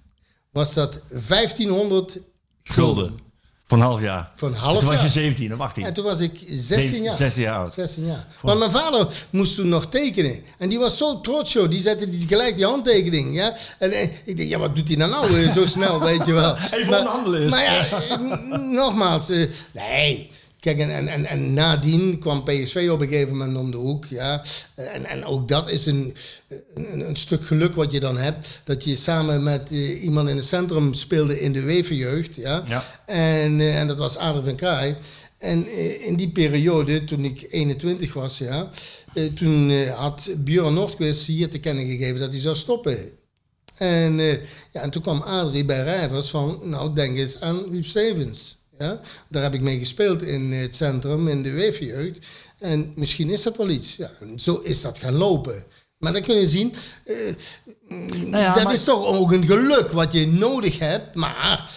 Was dat 1500 Gulden. Een half jaar. Een half Toen was je jaar. 17 of 18. En toen was ik 16 jaar. 16 jaar oud. 16 jaar. Want mijn vader moest toen nog tekenen. En die was zo trots, joh. Die zette die gelijk die handtekening. Ja? En eh, ik denk, ja, wat doet hij nou nou zo snel, weet je wel. Even maar, onderhandelen is. Maar ja, eh, nogmaals. eh, nee. Kijk, en, en, en, en nadien kwam PSV op een gegeven moment om de hoek. Ja. En, en ook dat is een, een, een stuk geluk wat je dan hebt. Dat je samen met eh, iemand in het centrum speelde in de wevenjeugd. Ja. Ja. En, eh, en dat was Adel van Kraai. En eh, in die periode, toen ik 21 was, ja, toen had Björn Nordqvist hier te kennen gegeven dat hij zou stoppen. En, ja, en toen kwam Adrie bij Rijvers van, nou denk eens aan Huub Stevens. Ja? Daar heb ik mee gespeeld in het centrum, in de weefjeugd. En misschien is dat wel iets. Ja, zo is dat gaan lopen. Maar dan kun je zien, eh, Nou ja, dat maar- is toch ook een geluk wat je nodig hebt. Maar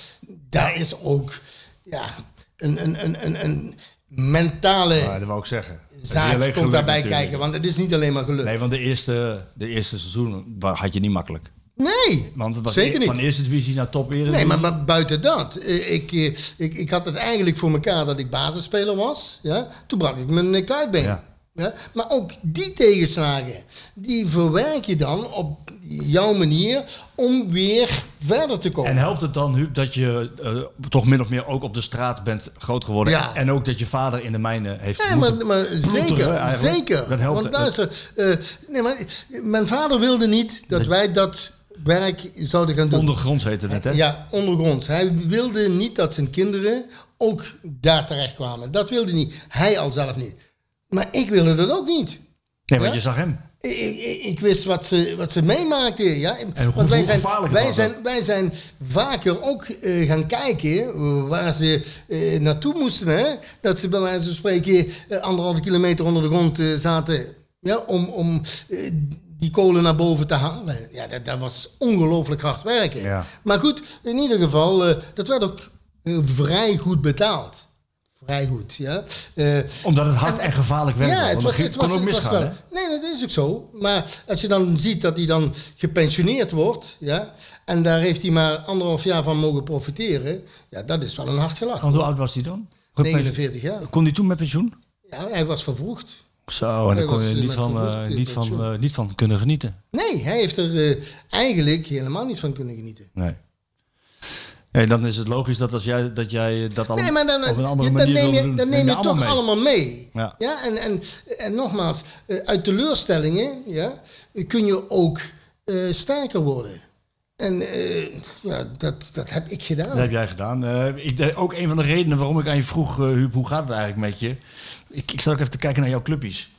daar is ook ja, een, een, een, een, een mentale Ja, dat wou ik zeggen. Zaak komt daarbij natuurlijk. kijken. Want het is niet alleen maar geluk. Nee, want de eerste, de eerste seizoen had je niet makkelijk. Nee, Want het was zeker e- niet. van eerste divisie naar top eredivisie. Nee, maar, maar buiten dat. eh, Ik, eh, ik, ik had het eigenlijk voor elkaar dat ik basisspeler was. Ja? Toen brak ik mijn kuitbeen. Ja. Ja? Maar ook die tegenslagen, die verwerk je dan op jouw manier om weer verder te komen. En helpt het dan, Huub, dat je eh, toch min of meer ook op de straat bent groot geworden? Ja. En ook dat je vader in de mijnen heeft Ja, moeten maar, maar zeker, eigenlijk? zeker. Dat helpt. Want luister, nee, maar mijn vader wilde niet dat wij dat werk zouden gaan doen. Ondergronds heette het, hè? Ja, ondergronds. Hij wilde niet dat zijn kinderen ook daar terecht kwamen. Dat wilde niet. Hij al zelf niet. Maar ik wilde dat ook niet. Nee, want Ja? je zag hem. Ik, ik, ik wist wat ze, wat ze meemaakten. Ja? hoe- Want wij zijn, wij, zijn, wij zijn vaker ook eh, gaan kijken eh, waar ze eh, naartoe moesten. Hè? Dat ze bij wijze van spreken eh, anderhalve kilometer onder de grond zaten. Ja? Om, om die kolen naar boven te halen. Ja, dat, dat was ongelooflijk hard werken. Ja. Maar goed, in ieder geval, eh, dat werd ook eh, vrij goed betaald. Vrij goed, ja. Eh, Omdat het hard en, gevaarlijk werkt. ja, was, het was, het kon was, ook misgaan, wel. Nee, dat is ook zo. Maar als je dan ziet dat hij dan gepensioneerd wordt, ja, en daar heeft hij maar anderhalf jaar van mogen profiteren, ja, dat is wel een hard gelach. Want hoe oud was hij dan? 49 jaar. Kon hij toen met pensioen? Ja, hij was vervroegd. Zo, en daar kon je eh, niet van, eh, niet, van, eh, niet van kunnen genieten. Nee, hij heeft er eigenlijk helemaal niet van kunnen genieten. Nee. Nee, dan is het logisch dat als jij dat, jij dat al Nee, maar dan, op een andere manier dan neem je, doen, dan neem je, toch mee. allemaal mee. Ja. en, en, en nogmaals, uit teleurstellingen ja, kun je ook sterker worden. En ja, dat, dat heb ik gedaan. Dat heb jij gedaan. Ik, ook een van de redenen waarom ik aan je vroeg, Huub, hoe gaat het eigenlijk met je? Ik, ik zat ook even te kijken naar jouw clubjes.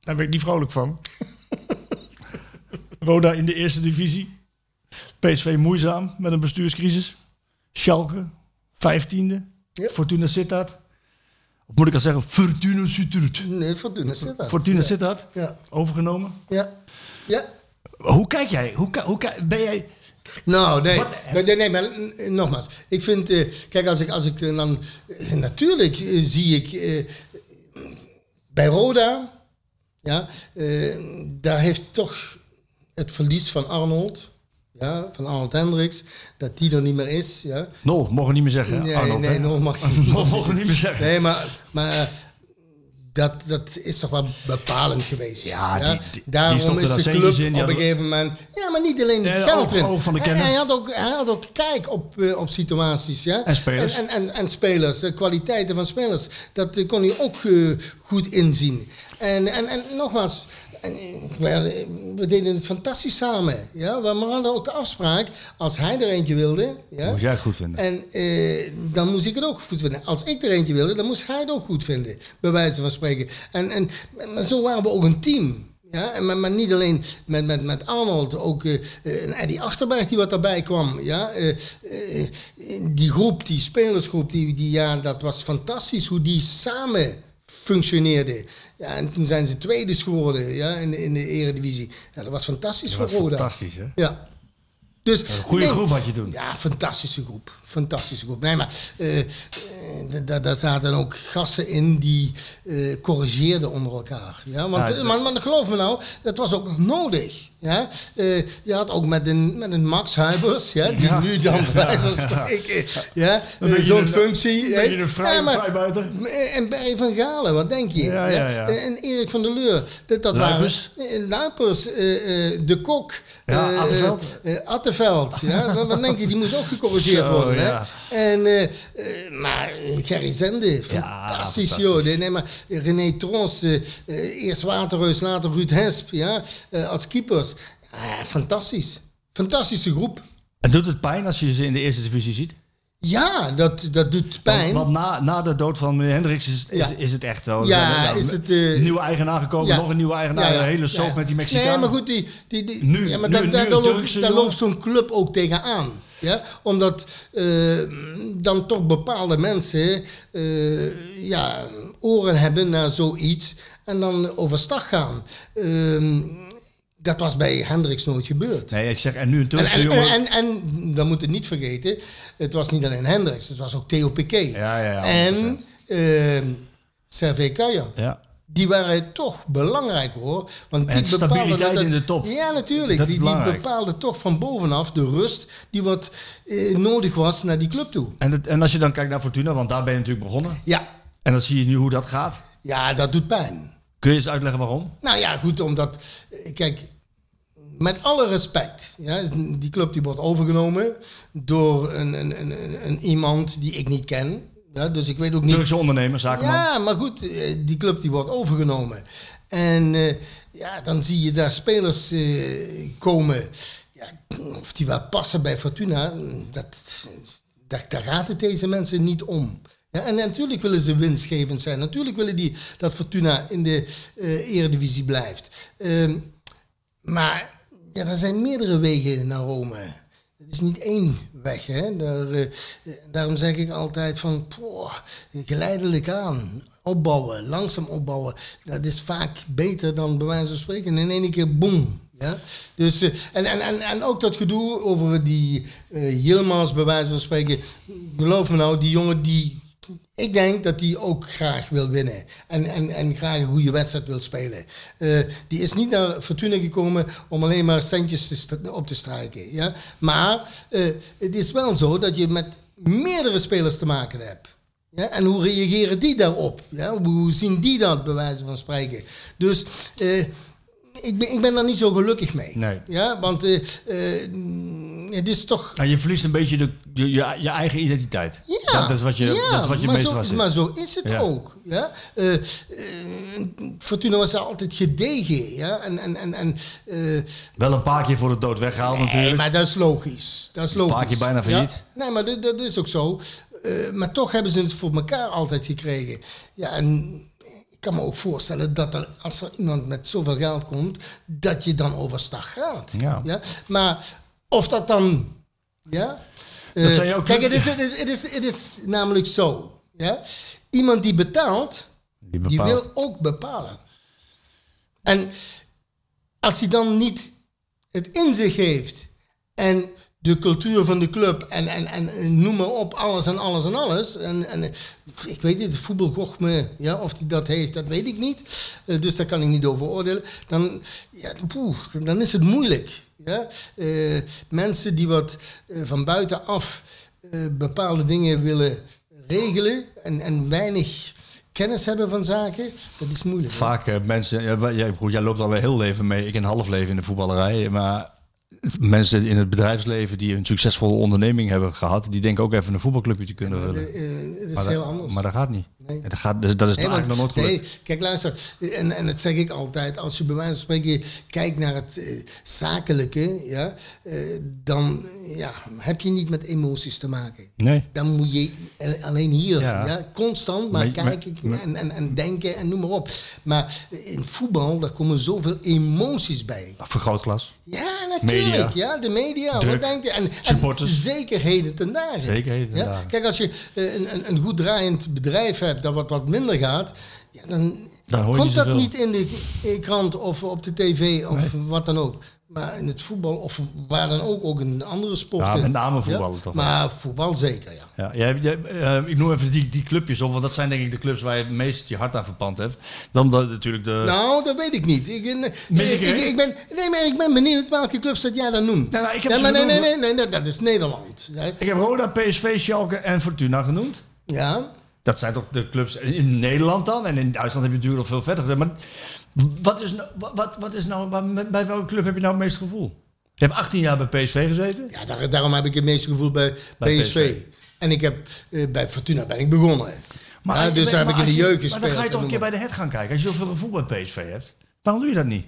Daar ben ik niet vrolijk van. Roda in de eerste divisie. PSV moeizaam met een bestuurscrisis. Schalke, vijftiende. Ja. Fortuna Sittard. Of moet ik al zeggen, Fortuna Sittard. Nee, Fortuna zit daar. Fortuna ja. Sittard, Ja. overgenomen. Ja. ja. Hoe kijk jij? Hoe, hoe, ben jij... Nou, nee. Nee, nee, nee, maar eh, nogmaals. Ik vind, eh, kijk, als ik, als ik eh, dan... natuurlijk zie ik eh, bij Roda... Ja, eh, daar heeft toch het verlies van Arnold... Ja, van Arnold Hendricks, dat die er niet meer is. Ja. Nol, mogen we niet meer zeggen. Nee, Arnold, nee, mag je niet meer zeggen. Nee, maar, maar dat, dat is toch wel bepalend geweest. Ja, die- die- die Daarom is de club in, op een gegeven moment... Ja, maar niet alleen Nee, geld de hij, had ook, hij had ook kijk op, eh, op situaties. Ja? En spelers. En, en, en, en spelers, de kwaliteiten van spelers. Dat eh, kon hij ook eh, goed inzien. En, en, en nogmaals... en, we, deden het fantastisch samen. Ja? We hadden ook de afspraak, als hij er eentje wilde... Ja? Moest jij het goed vinden. En eh, dan moest ik het ook goed vinden. Als ik er eentje wilde, dan moest hij het ook goed vinden. Bij wijze van spreken. En, en maar zo waren we ook een team. Ja, en maar, maar niet alleen met, met, met Arnold, ook eh, eh, en Eddie Achterberg die wat daarbij kwam. Ja, eh, eh, die groep, die spelersgroep, die, die, ja, dat was fantastisch hoe die samen functioneerde. Ja, en toen zijn ze tweede geworden ja, in, de- in de eredivisie. Ja, dat was fantastisch Dat voor was Roda. fantastisch, hè? Ja. Dus, goede groep had je toen. Ja, fantastische groep. Fantastische groep. Nee, maar da- daar zaten ook gasten in die eh, corrigeerden onder elkaar. Ja, want, Ja, maar, maar geloof me nou, dat was ook nog nodig. Ja, Eh, je had ook met een, met een Max Huibers, ja, die Ja. nu dan bij wijze van spreken, ja, Een eh, zo'n functie. een een vrij- Ja, maar- vrijbuiter. En Barry van Galen, wat denk je? Ja, ja, ja. En Erik van der Leur, dat, dat Luipers. waren eh, Luipers, eh, eh, De Kok, Ja, eh, Atteveld. eh, eh, Atteveld, ja, wat, wat denk je, die moest ook gecorrigeerd Zo, worden. ja. Hè? En, eh, eh, maar Gerry Zende, fantastisch, fantastisch. joh. Nee, maar René Trons, eh, eh, eerst Waterreus, later Ruud Hesp, ja, eh, als keepers. Ah, fantastisch. Fantastische groep. En doet het pijn als je ze in de eerste divisie ziet? Ja, dat, dat doet pijn. Want, want na, na de dood van meneer Hendricks is, het- is, Ja. is het echt zo. Ja, Er zijn, is het, eh, nieuwe eigenaar gekomen, Ja. nog een nieuwe eigenaar. Ja. Een hele soap met die Mexicaan. Nee, maar goed, die, die, die, Nu- ja, maar nu- daar, nu daar, een daar loopt, daar loopt zo'n club ook tegenaan. Ja? Omdat eh, dan toch bepaalde mensen eh, ja, oren hebben naar zoiets en dan overstag gaan. Ehm, dat was bij Hendricks nooit gebeurd. Nee, ik zeg, en nu een En, Turkse en, jongen. en, en, dan moet het niet vergeten, het was niet alleen Hendricks, het was ook Theo Piquet. Ja, ja, ja, En 100%. uh, Servej Kaya. ja. Die waren toch belangrijk hoor. Want die En stabiliteit dat- in de top. Ja, natuurlijk. Dat die, die bepaalden toch van bovenaf de rust die wat eh, nodig was naar die club toe. En, het- en als je dan kijkt naar Fortuna, want daar ben je natuurlijk begonnen. Ja, En dan zie je nu hoe dat gaat. ja dat doet pijn. Kun je eens uitleggen waarom? Nou ja, goed, omdat, eh, kijk, met alle respect, ja, die club die wordt overgenomen door een, een, een, een, een iemand die ik niet ken. Ja, dus ik weet ook niet Turkse ondernemer, zakenman. Ja, maar goed, eh, die club die wordt overgenomen. En eh, ja, dan zie je daar spelers eh, komen. Ja, of die wel passen bij Fortuna, dat, dat, daar gaat het deze mensen niet om. Ja, en natuurlijk willen ze winstgevend zijn. Natuurlijk willen die dat Fortuna in de eh, eredivisie blijft. Ehm, maar ja, er zijn meerdere wegen naar Rome. Het is niet één weg. Hè? Daar, eh, daarom zeg ik altijd van poh, geleidelijk aan. Opbouwen, langzaam opbouwen. Dat is vaak beter dan bij wijze van spreken in één keer boom. Ja? Dus, eh, en, en, en, en ook dat gedoe over die eh Yilmaz bij wijze van spreken. Geloof me nou, die jongen die ik denk dat hij ook graag wil winnen. En, en, en graag een goede wedstrijd wil spelen. Eh, die is niet naar Fortuna gekomen om alleen maar centjes te op te strijken. Ja? Maar eh, het is wel zo dat je met meerdere spelers te maken hebt. Ja? En hoe reageren die daarop? Ja? Hoe zien die dat, bij wijze van spreken? Dus... eh, ik ben, ik ben daar niet zo gelukkig mee. Nee. Ja, want eh, eh, het is toch En je verliest een beetje de, je, je, je eigen identiteit. Ja, dat is wat je, ja, dat is wat je maar meestal zo, was. Maar zo is het Ja. ook. Ja? Eh, Fortuna was altijd gedegen. Ja? En, en, en, en, Wel een paar keer voor de dood weggehaald nee, natuurlijk. maar dat is logisch. Dat is logisch. paar keer bijna failliet. Ja? Nee, maar dat, dat is ook zo. Maar toch hebben ze het voor elkaar altijd gekregen. Ja, en kan me ook voorstellen dat er, als er iemand met zoveel geld komt, dat je dan overstag gaat. Ja. Maar of dat dan... Ja? Dat ook Kijk, het is, het, is, het, is, het is namelijk zo. Ja? Die Iemand die betaalt, die bepaalt. wil ook bepalen. En als hij dan niet het in zich heeft en de cultuur van de club en, en, en noem maar op, alles en alles en alles. En, en ik weet niet, het voetbalgochme, ja, of hij dat heeft, dat weet ik niet. Eh, dus daar kan ik niet over oordelen. Dan, ja, dan is het moeilijk. Ja? Eh, mensen die wat eh, van buitenaf eh, bepaalde dingen willen regelen en, en weinig kennis hebben van zaken, dat is moeilijk. Vaak eh, mensen, ja, jij, jij loopt al een heel leven mee, ik een half leven in de voetballerij, maar mensen in het bedrijfsleven die een succesvolle onderneming hebben gehad, die denken ook even een voetbalclubje te kunnen willen. Eh, het is Maar, heel dat, anders. maar dat gaat niet. Nee. Dat, gaat, dat is Nee, eigenlijk nog nooit gelukt. nee, kijk, luister. En, en dat zeg ik altijd. Als je bij wijze van spreken kijkt naar het eh, zakelijke, ja, eh, dan ja, heb je niet met emoties te maken. Nee. Dan moet je alleen hier, Ja. ja. constant maar, Maar- kijken maar- en, en, en denken en noem maar op. Maar in voetbal, daar komen zoveel emoties bij. Vergrootglas. Ja, natuurlijk. Media. Ja, de media. Druk. Wat denk je? En, Supporters. en zeker heden ten dagen. Zeker heden ten ja? dagen. Kijk, als je eh, een, een, een goed draaiend bedrijf hebt hebt dat wat, wat minder gaat, ja, dan, Dan hoor je komt dat niet in de krant of op de tv of wat dan ook. Maar in het voetbal of waar dan ook, ook in andere sporten. Ja, met name voetballen toch wel. Maar voetbal zeker, ja. Ja, jij, eh, ik noem even die, die clubjes op, want dat zijn denk ik de clubs waar je het meest je hart aan verpand hebt. Dan de, natuurlijk de... Nou, dat weet ik niet. Ik, eh, Mis ik, ik ben, nee, maar ik ben benieuwd welke clubs dat jij dan noemt. Nou, nou, ik heb ja, ze maar nee, nee, genoemd. nee, nee, dat, dat is Nederland. Ik heb Roda, PSV, Schalke en Fortuna genoemd. Ja, Dat zijn toch de clubs in Nederland dan? En in Duitsland heb je natuurlijk nog veel verder gezet. Maar wat is nou, wat, wat is nou bij welke club heb je nou het meeste gevoel? Je hebt 18 jaar bij PSV gezeten. ja daar, daarom heb ik het meeste gevoel bij, Bij PSV. PSV. En ik heb eh, bij Fortuna ben ik begonnen. ja, dus daar heb ik in de jeugd Maar gespeeld. dan ga je toch een keer bij de het gaan kijken. Als je zoveel gevoel bij PSV hebt. Waarom doe je dat niet?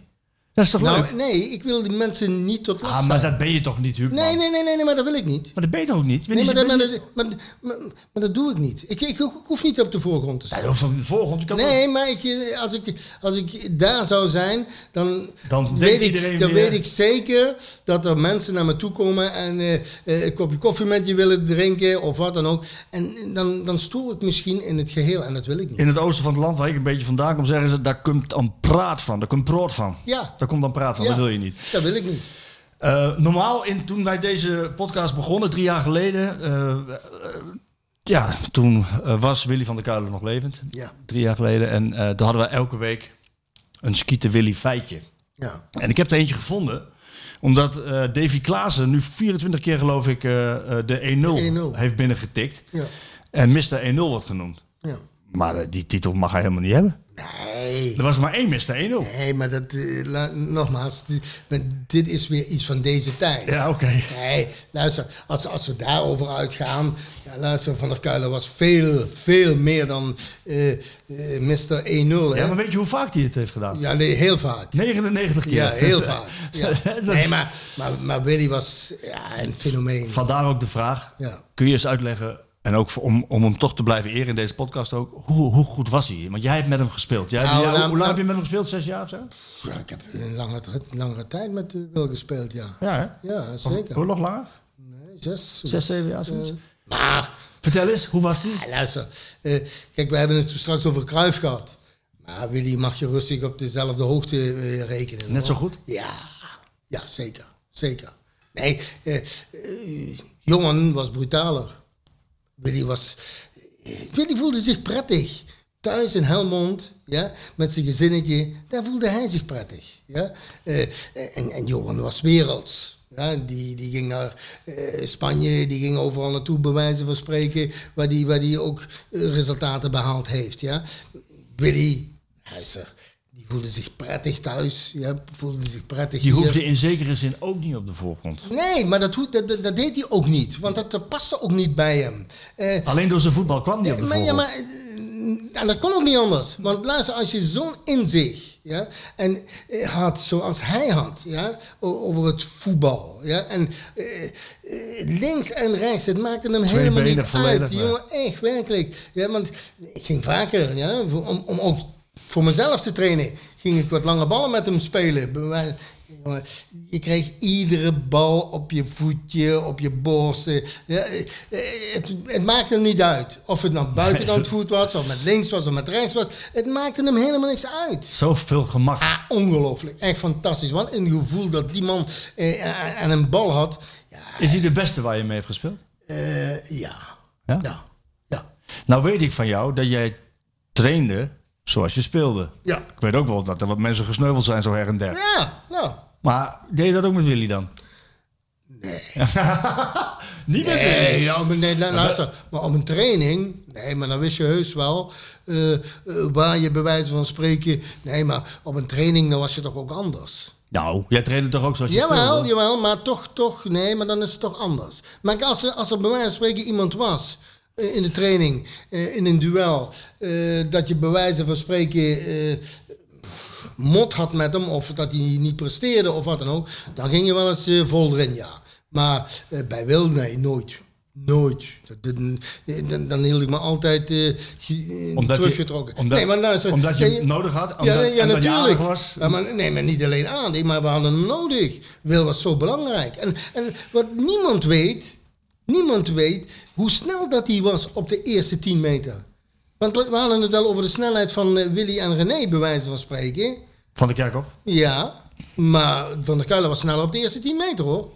Dat is toch leuk? Nou, nee, ik wil die mensen niet tot last ah, maar dat ben je toch niet, Huub? Nee, nee, nee, nee, nee, maar dat wil ik niet. Maar dat ben je toch ook niet? Nee, maar, dat, ben maar, je- dat, maar, maar, maar dat doe ik niet. Ik, ik, ik hoef niet op de voorgrond te Ja, staan. hoeft toch niet de voorgrond? Kan Nee, maar ik, als, ik, als ik daar zou zijn, dan, Dan weet, ik, dan weet ik zeker dat er mensen naar me toe komen en eh, een kopje koffie met je willen drinken of wat dan ook. En dan, dan stoor ik misschien in het geheel en dat wil ik niet. In het oosten van het land waar ik een beetje vandaan kom, zeggen ze, daar komt dan praat van. Daar komt brood van. Ja. Daar komt dan praat van, Ja, dat wil je niet. Dat wil ik niet. Eh, normaal, in, toen wij deze podcast begonnen, drie jaar geleden... eh, eh, ja, toen was Willy van der Kuilen nog levend. Ja. Drie jaar geleden. En toen hadden we elke week een Skieten Willy feitje. Ja. En ik heb er eentje gevonden. Omdat Davy Klaassen nu 24 keer geloof ik de 1-0 1-0. heeft binnengetikt. Ja. En Mr. 1-0 wordt genoemd. ja. Maar eh, die titel mag hij helemaal niet hebben. Nee. Er was maar één Mr. 1-0. Nee, maar dat, eh, la- nogmaals, dit, dit is weer iets van deze tijd. Ja, oké. Nee, luister, als, als we daarover uitgaan. Ja, luister, Van der Kuilen was veel, veel meer dan eh Mr. 1-0. hè? Ja, maar weet je hoe vaak hij het heeft gedaan? Ja, nee, heel vaak. 99 keer. Ja, heel vaak. Ja. Nee, maar, maar, maar Willy was ja, een fenomeen. Vandaar ook de vraag. Ja. Kun je eens uitleggen, en ook om, om hem toch te blijven eren in deze podcast ook, hoe, hoe goed was hij? Want jij hebt met hem gespeeld. Jij, Nou, jij- nou, hoe lang nou- heb je met hem gespeeld? Zes jaar of zo? Ja, ik heb een langere, langere tijd met Wil gespeeld, ja. Ja, hè? Ja, zeker. Hoe nog langer? Nee, zes. Zes, zeven jaar, zoiets? Eh, maar, Vertel eens, hoe was hij? ja, luister. eh, kijk, we hebben het toen straks over Kruif gehad. Maar Willy mag je rustig op dezelfde hoogte eh, rekenen. Net hoor. zo goed? Ja, ja zeker. Zeker. Nee, jongen was brutaler. Willy was... Willy voelde zich prettig. Thuis in Helmond, ja, met zijn gezinnetje, daar voelde hij zich prettig. Ja. Eh, en, Johan was werelds. Ja, die, die ging naar eh, Spanje, die ging overal naartoe, bij wijze van spreken, waar die, waar die ook eh, resultaten behaald heeft. Ja. Willy, hij voelde zich prettig thuis, ja, voelde zich prettig Die hier. hoefde in zekere zin ook niet op de voorgrond. Nee, maar dat, dat, dat, dat deed hij ook niet, want dat, dat paste ook niet bij hem. Eh, Alleen door zijn voetbal kwam hij op de maar, ja, voorgrond. maar eh, en dat kon ook niet anders. Want luister, als je zo'n inzicht ja, en, eh, had zoals hij had ja, over het voetbal. Ja, en eh, eh, links en rechts, het maakte hem helemaal niet volledig, uit. Jongen, echt, werkelijk. Ja, want ik ging vaker, ja, om, om ook voor mezelf te trainen, ging ik wat lange ballen met hem spelen. Je kreeg iedere bal op je voetje, op je borst. eh, Ja, eh, het, het maakte hem niet uit. Of het nou buitenkant voet was, of met links was, of met rechts was. Het maakte hem helemaal niks uit. Zoveel gemak. Ah, ongelooflijk. Echt fantastisch. Wat een gevoel dat die man eh, aan- aan een bal had. Ja, Is hij de beste waar je mee hebt gespeeld? eh, ja. Ja? Ja. Ja. Nou weet ik van jou dat jij trainde zoals je speelde. Ja. Ik weet ook wel dat er wat mensen gesneuveld zijn zo her en der. Ja, nou. Maar deed je dat ook met Willy dan? Nee. Niet met Willy? Nee, nou, maar nee, nou, luister, maar op een training, nee, maar dan wist je heus wel eh, eh, waar je bij wijze van spreken, nee, maar op een training dan was je toch ook anders. Nou, jij trainde toch ook zoals je Jawel, speelde? jawel, maar toch, toch, nee, maar dan is het toch anders. Maar als er, als er bij wijze van spreken iemand was in de training, eh, in een duel, eh, dat je bij wijze van spreken eh, mot had met hem, of dat hij niet presteerde, of wat dan ook, dan ging je wel eens eh, vol erin, ja. Maar eh, bij Wil, nee, nooit. Nooit. Eh, dan, dan hield ik me altijd eh, eh, Omdat je- teruggetrokken. omdat- nee, maar luister, omdat je hem nodig had? Omdat- ja, ja, je natuurlijk. was? Ja, maar, nee, maar niet alleen aan, maar we hadden hem nodig. Wil was zo belangrijk. En, en wat niemand weet, niemand weet hoe snel dat hij was op de eerste 10 meter. Want we hadden het wel over de snelheid van eh, Willy en René, bij wijze van spreken. Van de Kerkhof. Ja, maar Van der Kuilen was sneller op de eerste 10 meter hoor.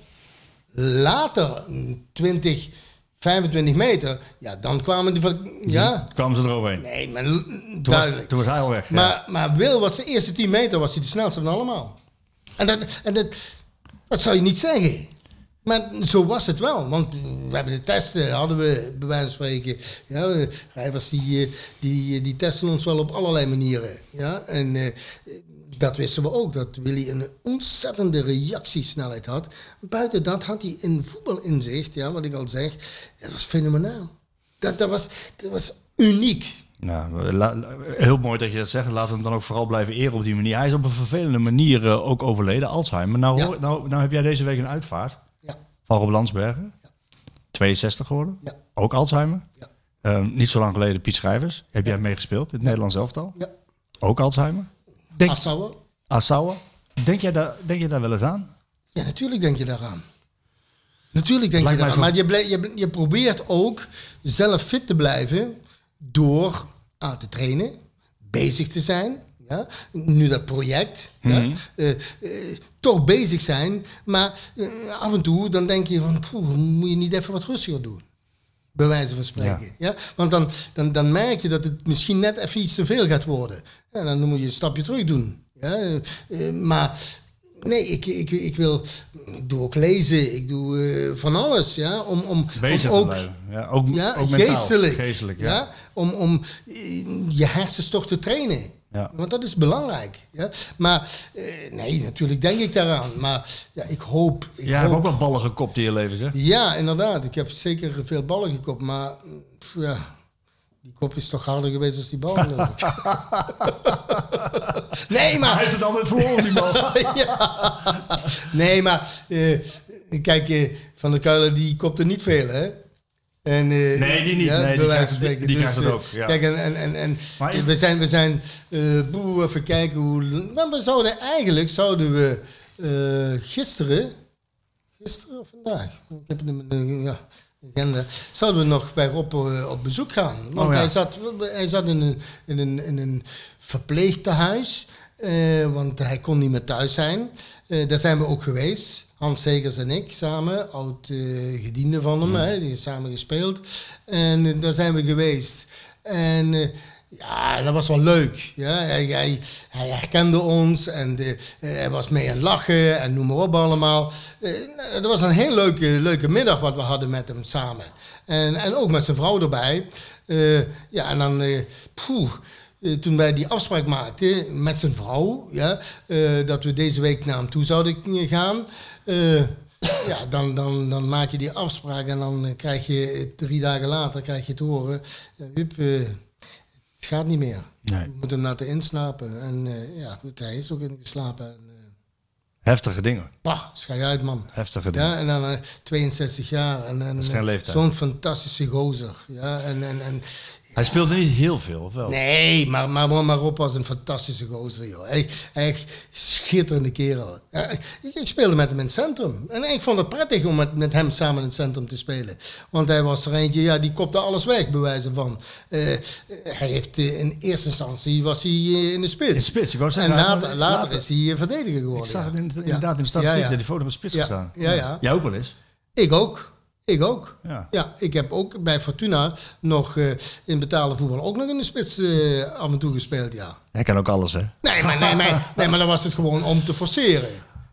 Later, 20, 25 meter, ja, dan kwamen van. Ja, Kwamen ze eroverheen. nee, maar Toen was, toen was hij al weg. ja. Maar, maar Wil was de eerste 10 meter was hij de snelste van allemaal. En, dat, en dat, dat zou je niet zeggen. Maar zo was het wel. Want we hebben de testen, hadden we bij wijze van spreken. Ja, eh, rijvers die, eh, die, die testen ons wel op allerlei manieren. Ja, en eh, dat wisten we ook. Dat Willy een ontzettende reactiesnelheid had. Buiten dat had hij een voetbalinzicht. Ja, wat ik al zeg. Dat was fenomenaal. Dat, dat, was, dat was uniek. Nou, la- heel mooi dat je dat zegt. Laten we hem dan ook vooral blijven eren op die manier. Hij is op een vervelende manier eh, ook overleden, Alzheimer. Nou, Ja. nou, nou heb jij deze week een uitvaart Ja. Van Rob Landsbergen. 62 geworden. Ja. Ook Alzheimer. Ja. Eh, niet zo lang geleden Piet Schrijvers. Heb jij meegespeeld in het Nederlands elftal? Ja. Ook Alzheimer. Denk, Assauer. Assauer. Denk jij, daar, denk je daar wel eens aan? Ja, natuurlijk denk je daaraan. Natuurlijk denk Lijkt je daaraan. Maar je, je, je probeert ook zelf fit te blijven door aan te trainen, bezig te zijn. Ja? Nu dat project. Mhm. ja? Eh, eh, toch bezig zijn. Maar eh, af en toe dan denk je van, poeh, moet je niet even wat rustiger doen. Bij wijze van spreken. Ja. Want dan, dan, dan merk je dat het misschien net even iets te veel gaat worden. En dan moet je een stapje terug doen. Ja. maar nee, ik, ik, ik wil. Ik doe ook lezen. Ik doe van alles. Ja, om, om, Bezig om te ook. Ja, ook, ja, ook mentaal. geestelijk. Geestelijk, ja. ja. om, om je hersens toch te trainen. Ja. Want dat is belangrijk. Ja. Maar eh, nee, natuurlijk denk ik daaraan. Maar ja, ik hoop. Ik Jij hebt ook wel ballen gekopt in je leven, zeg. ja, inderdaad. Ik heb zeker veel ballen gekopt, maar pff, ja, die kop is toch harder geweest als die bal. nee, Hij maar. heeft het altijd verloren, die man. ja. Nee, maar eh, kijk, eh, Van der Kuilen die kopte niet veel, hè? En, eh, Nee, die niet. Nee, die wijze krijgt- die- het eh, ook, ja. Kijk, en, en, en, en Maar je- we zijn, we zijn eh, boe, even kijken hoe. Maar we zouden eigenlijk, zouden we gisteren, gisteren of vandaag, ik heb het in ja, agenda, zouden we nog bij Rob op bezoek gaan. Want Oh, ja. hij, zat, hij zat in een, in een, in een verpleegtehuis, eh, want hij kon niet meer thuis zijn. Daar zijn we ook geweest. Hans Segers en ik samen, oud eh gediende van hem, hè, die samen gespeeld. En eh, daar zijn we geweest. En eh, ja, dat was wel leuk. Ja. Hij, hij, hij herkende ons en de, eh, hij was mee aan het lachen en noem maar op allemaal. Nou, het was een heel leuke, leuke middag wat we hadden met hem samen. En, en ook met zijn vrouw erbij. Ja, en dan, eh, poeh, eh, toen wij die afspraak maakten met zijn vrouw, ja, dat we deze week naar hem toe zouden gaan. Eh, ja, dan, dan, dan maak je die afspraak en dan eh, krijg je drie dagen later krijg je te horen, Huub, eh, het gaat niet meer. Nee. We moeten hem laten inslapen. En ja, goed, hij is ook ingeslapen. En, Heftige dingen. bah, schij uit, man. Heftige dingen. Ja, en dan eh, 62 jaar. En. Zo'n fantastische gozer. Ja, en, en, en, Hij speelde niet heel veel, of wel? Nee, maar, maar, maar, Rob was een fantastische gozer, joh. Hij, hij schitterende kerel. Ik, ik speelde met hem in het centrum. En ik vond het prettig om met, met hem samen in het centrum te spelen. Want hij was er eentje, ja, die kopte alles weg, bij wijze van. Eh, hij heeft eh, in eerste instantie was hij eh, in de spits. In de spits, ik wou En zeggen, hij- later, later, later- is hij verdediger geworden. Ik zag het in, Ja. inderdaad in de statistiek Ja, ja. dat die foto op de spits Ja, gestaan. ja, ja. Jij ook wel eens? Ik ook. Ik ook. Ja. Ja. ik heb ook bij Fortuna nog eh, in betalen voetbal ook nog in de spits eh, af en toe gespeeld, ja. Hij kan ook alles, hè? Nee, maar, nee, maar, nee, maar dan was het gewoon om te forceren.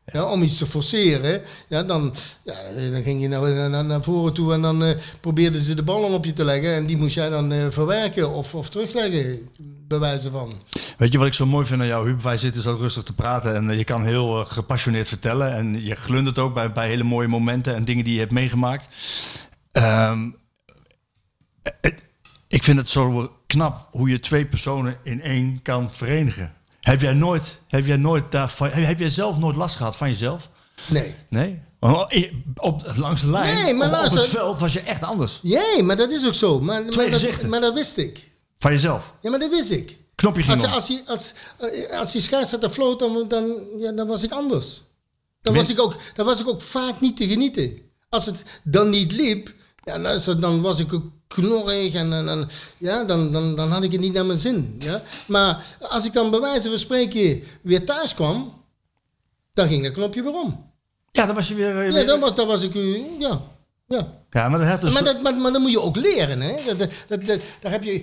Ja, om iets te forceren, ja, dan, ja, dan ging je naar, naar, naar voren toe en dan eh, probeerden ze de bal om op je te leggen. En die moest jij dan eh, verwerken of, of terugleggen, bij wijze van. Weet je wat ik zo mooi vind aan jou, Huub? Wij zitten zo rustig te praten en eh, je kan heel eh, gepassioneerd vertellen. En je glundert ook bij, bij hele mooie momenten en dingen die je hebt meegemaakt. Ehm, het- ik vind het zo knap hoe je twee personen in één kan verenigen. Heb jij nooit, heb jij nooit daarvan, heb jij zelf nooit last gehad van jezelf? Nee. Nee? Want Op, langs de lijn, Nee, maar op, op het veld was je echt anders. Jee, maar dat is ook zo. Maar, dat, maar dat wist ik. Van jezelf. Ja, maar dat wist ik. Knopje ging Als, om. als, hij, als, eh, als die scheidsrechter floot, dan, dan, ja, dan was ik anders. Dan was ik, ook, dan was ik ook vaak niet te genieten. Als het dan niet liep, ja, luister, dan was ik ook knorrig en, en, en, ja, dan, dan, dan had ik het niet naar mijn zin. Ja? Maar als ik dan bij wijze van spreken weer thuis kwam, dan ging dat knopje weer om. Ja, dan was je weer... eh, Ja, weer- dan was, dan was ik, eh, ja, ja. ja, maar dat dus... Maar dat, maar, maar dat moet je ook leren. Hè? Dat, dat, dat, dat- daar heb je,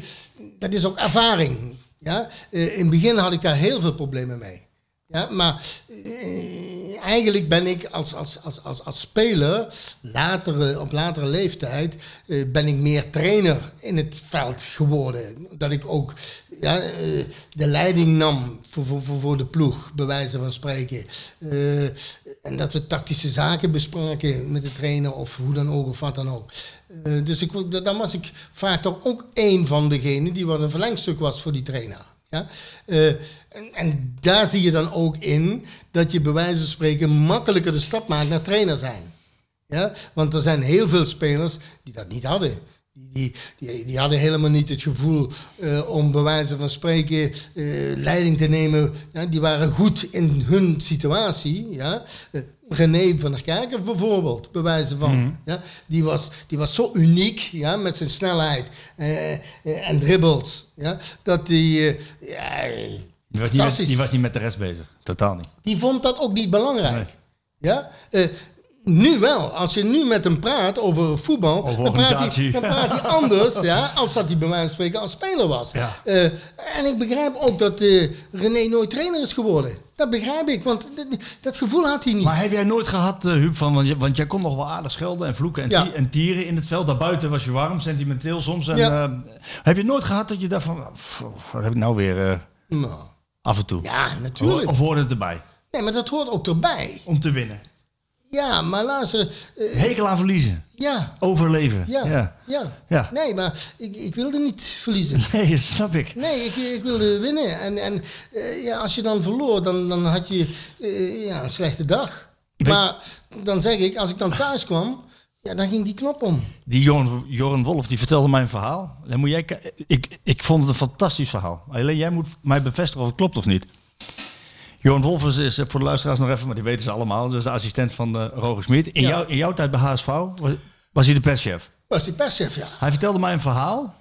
dat is ook ervaring. Ja? Eh, in het begin had ik daar heel veel problemen mee. Ja? Maar eh, eigenlijk ben ik als, als, als, als, als speler, latere, op latere leeftijd, eh, ben ik meer trainer in het veld geworden. Dat ik ook ja, eh, de leiding nam voor, voor, voor, de ploeg, bij wijze van spreken. Eh, en dat we tactische zaken bespraken met de trainer of hoe dan ook of wat dan ook. Eh, dus ik, dan was ik vaak toch ook één van degenen die wat een verlengstuk was voor die trainer. Ja? Eh, en, daar zie je dan ook in dat je bij wijze van spreken makkelijker de stap maakt naar trainer zijn. Ja? Want er zijn heel veel spelers die dat niet hadden. Die, die, die, die hadden helemaal niet het gevoel eh, om bij wijze van spreken eh, leiding te nemen. Ja? Die waren goed in hun situatie. Ja? René van der Kerken bijvoorbeeld, bij wijze van. ja? die, was, die was zo uniek ja? met zijn snelheid eh, eh, en dribbles. Ja? Dat die, eh, ja, Die was, niet met, die was niet met de rest bezig. Totaal niet. die vond dat ook niet belangrijk. Ja? Eh, nu wel. Als je nu met hem praat over voetbal, Over dan, praat hij, organisatie. dan praat hij anders, ja, als dat hij bij wijze van spreken als speler was. Ja. Eh, en ik begrijp ook dat eh, René nooit trainer is geworden. Dat begrijp ik, want dat, gevoel had hij niet. Maar heb jij nooit gehad, eh Huub, van, want, je, want jij kon nog wel aardig schelden en vloeken en, Ja. ti- en tieren in het veld. Daarbuiten was je warm, sentimenteel soms. En, Ja. heb je nooit gehad dat je dacht van, "Pff, wat heb ik nou weer Nou, af en toe? ja, natuurlijk. Of hoorde het erbij? Nee, maar dat hoort ook erbij. Om te winnen. Ja, maar luister. eh, Hekel aan verliezen. ja, Overleven. ja, ja. ja, Ja. Nee, maar ik, ik wilde niet verliezen. Nee, dat snap ik. Nee, ik, ik wilde winnen. En, en eh, ja, als je dan verloor, dan, dan had je eh, ja, een slechte dag. Weet- Maar dan zeg ik, als ik dan thuis kwam, ja, dan ging die knop om. Die Joran, Joran Wolf, die vertelde mij een verhaal. Dan moet jij, ik, ik vond het een fantastisch verhaal. Alleen jij moet mij bevestigen of het klopt of niet. Joran Wolf is, is, voor de luisteraars nog even, maar die weten ze allemaal. Dus de assistent van eh, Roger Smit. In, Ja. jou, in jouw tijd bij HSV was, was hij de perschef. Was die perschef, ja. Hij vertelde mij een verhaal.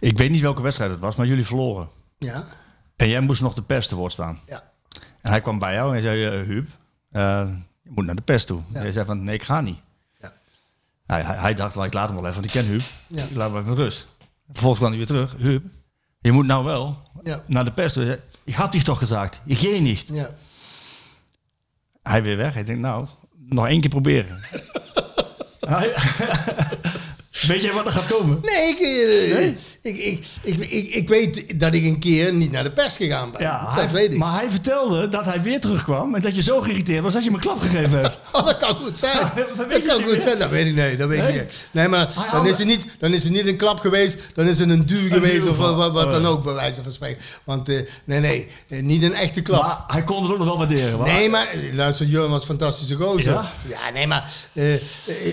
Ik weet niet welke wedstrijd het was, maar jullie verloren. Ja, En jij moest nog de pers te woord staan. ja. En hij kwam bij jou en zei, eh Huub, eh, je moet naar de pers toe. Ja. Jij zei van, nee, ik ga niet. Ja. Hij, hij, hij dacht, well, ik laat hem wel even, want ik ken Huub. Ja. Ik laat hem even rust. Vervolgens kwam hij weer terug. Huub, je moet nou wel Ja. naar de pers toe. Ik had dich toch gezegd, je ging niet. ja. Hij weer weg. Hij denkt, nou, nog één keer proberen. Weet jij wat er gaat komen? Nee, ik, eh, Ik, ik, ik, ik, ik weet dat ik een keer niet naar de pers gegaan ben. Ja, dat hij, weet ik. maar hij vertelde dat hij weer terugkwam en dat je zo geïrriteerd was dat je hem een klap gegeven hebt. Oh, dat kan goed zijn. Ja, dat kan goed meer. zijn. Dat weet ik niet. Dat weet ik Nee? niet. Nee, maar Hij dan is, er niet, dan is niet een klap geweest. Dan is er een duw geweest duw of wat, wat, oh, dan ja. ook, bij wijze van spreken. Want eh, nee, nee, eh, niet een echte klap. Maar hij kon het ook nog wel waarderen. maar- Nee, maar eh, luister, was een fantastische gozer. Ja? Ja, nee, maar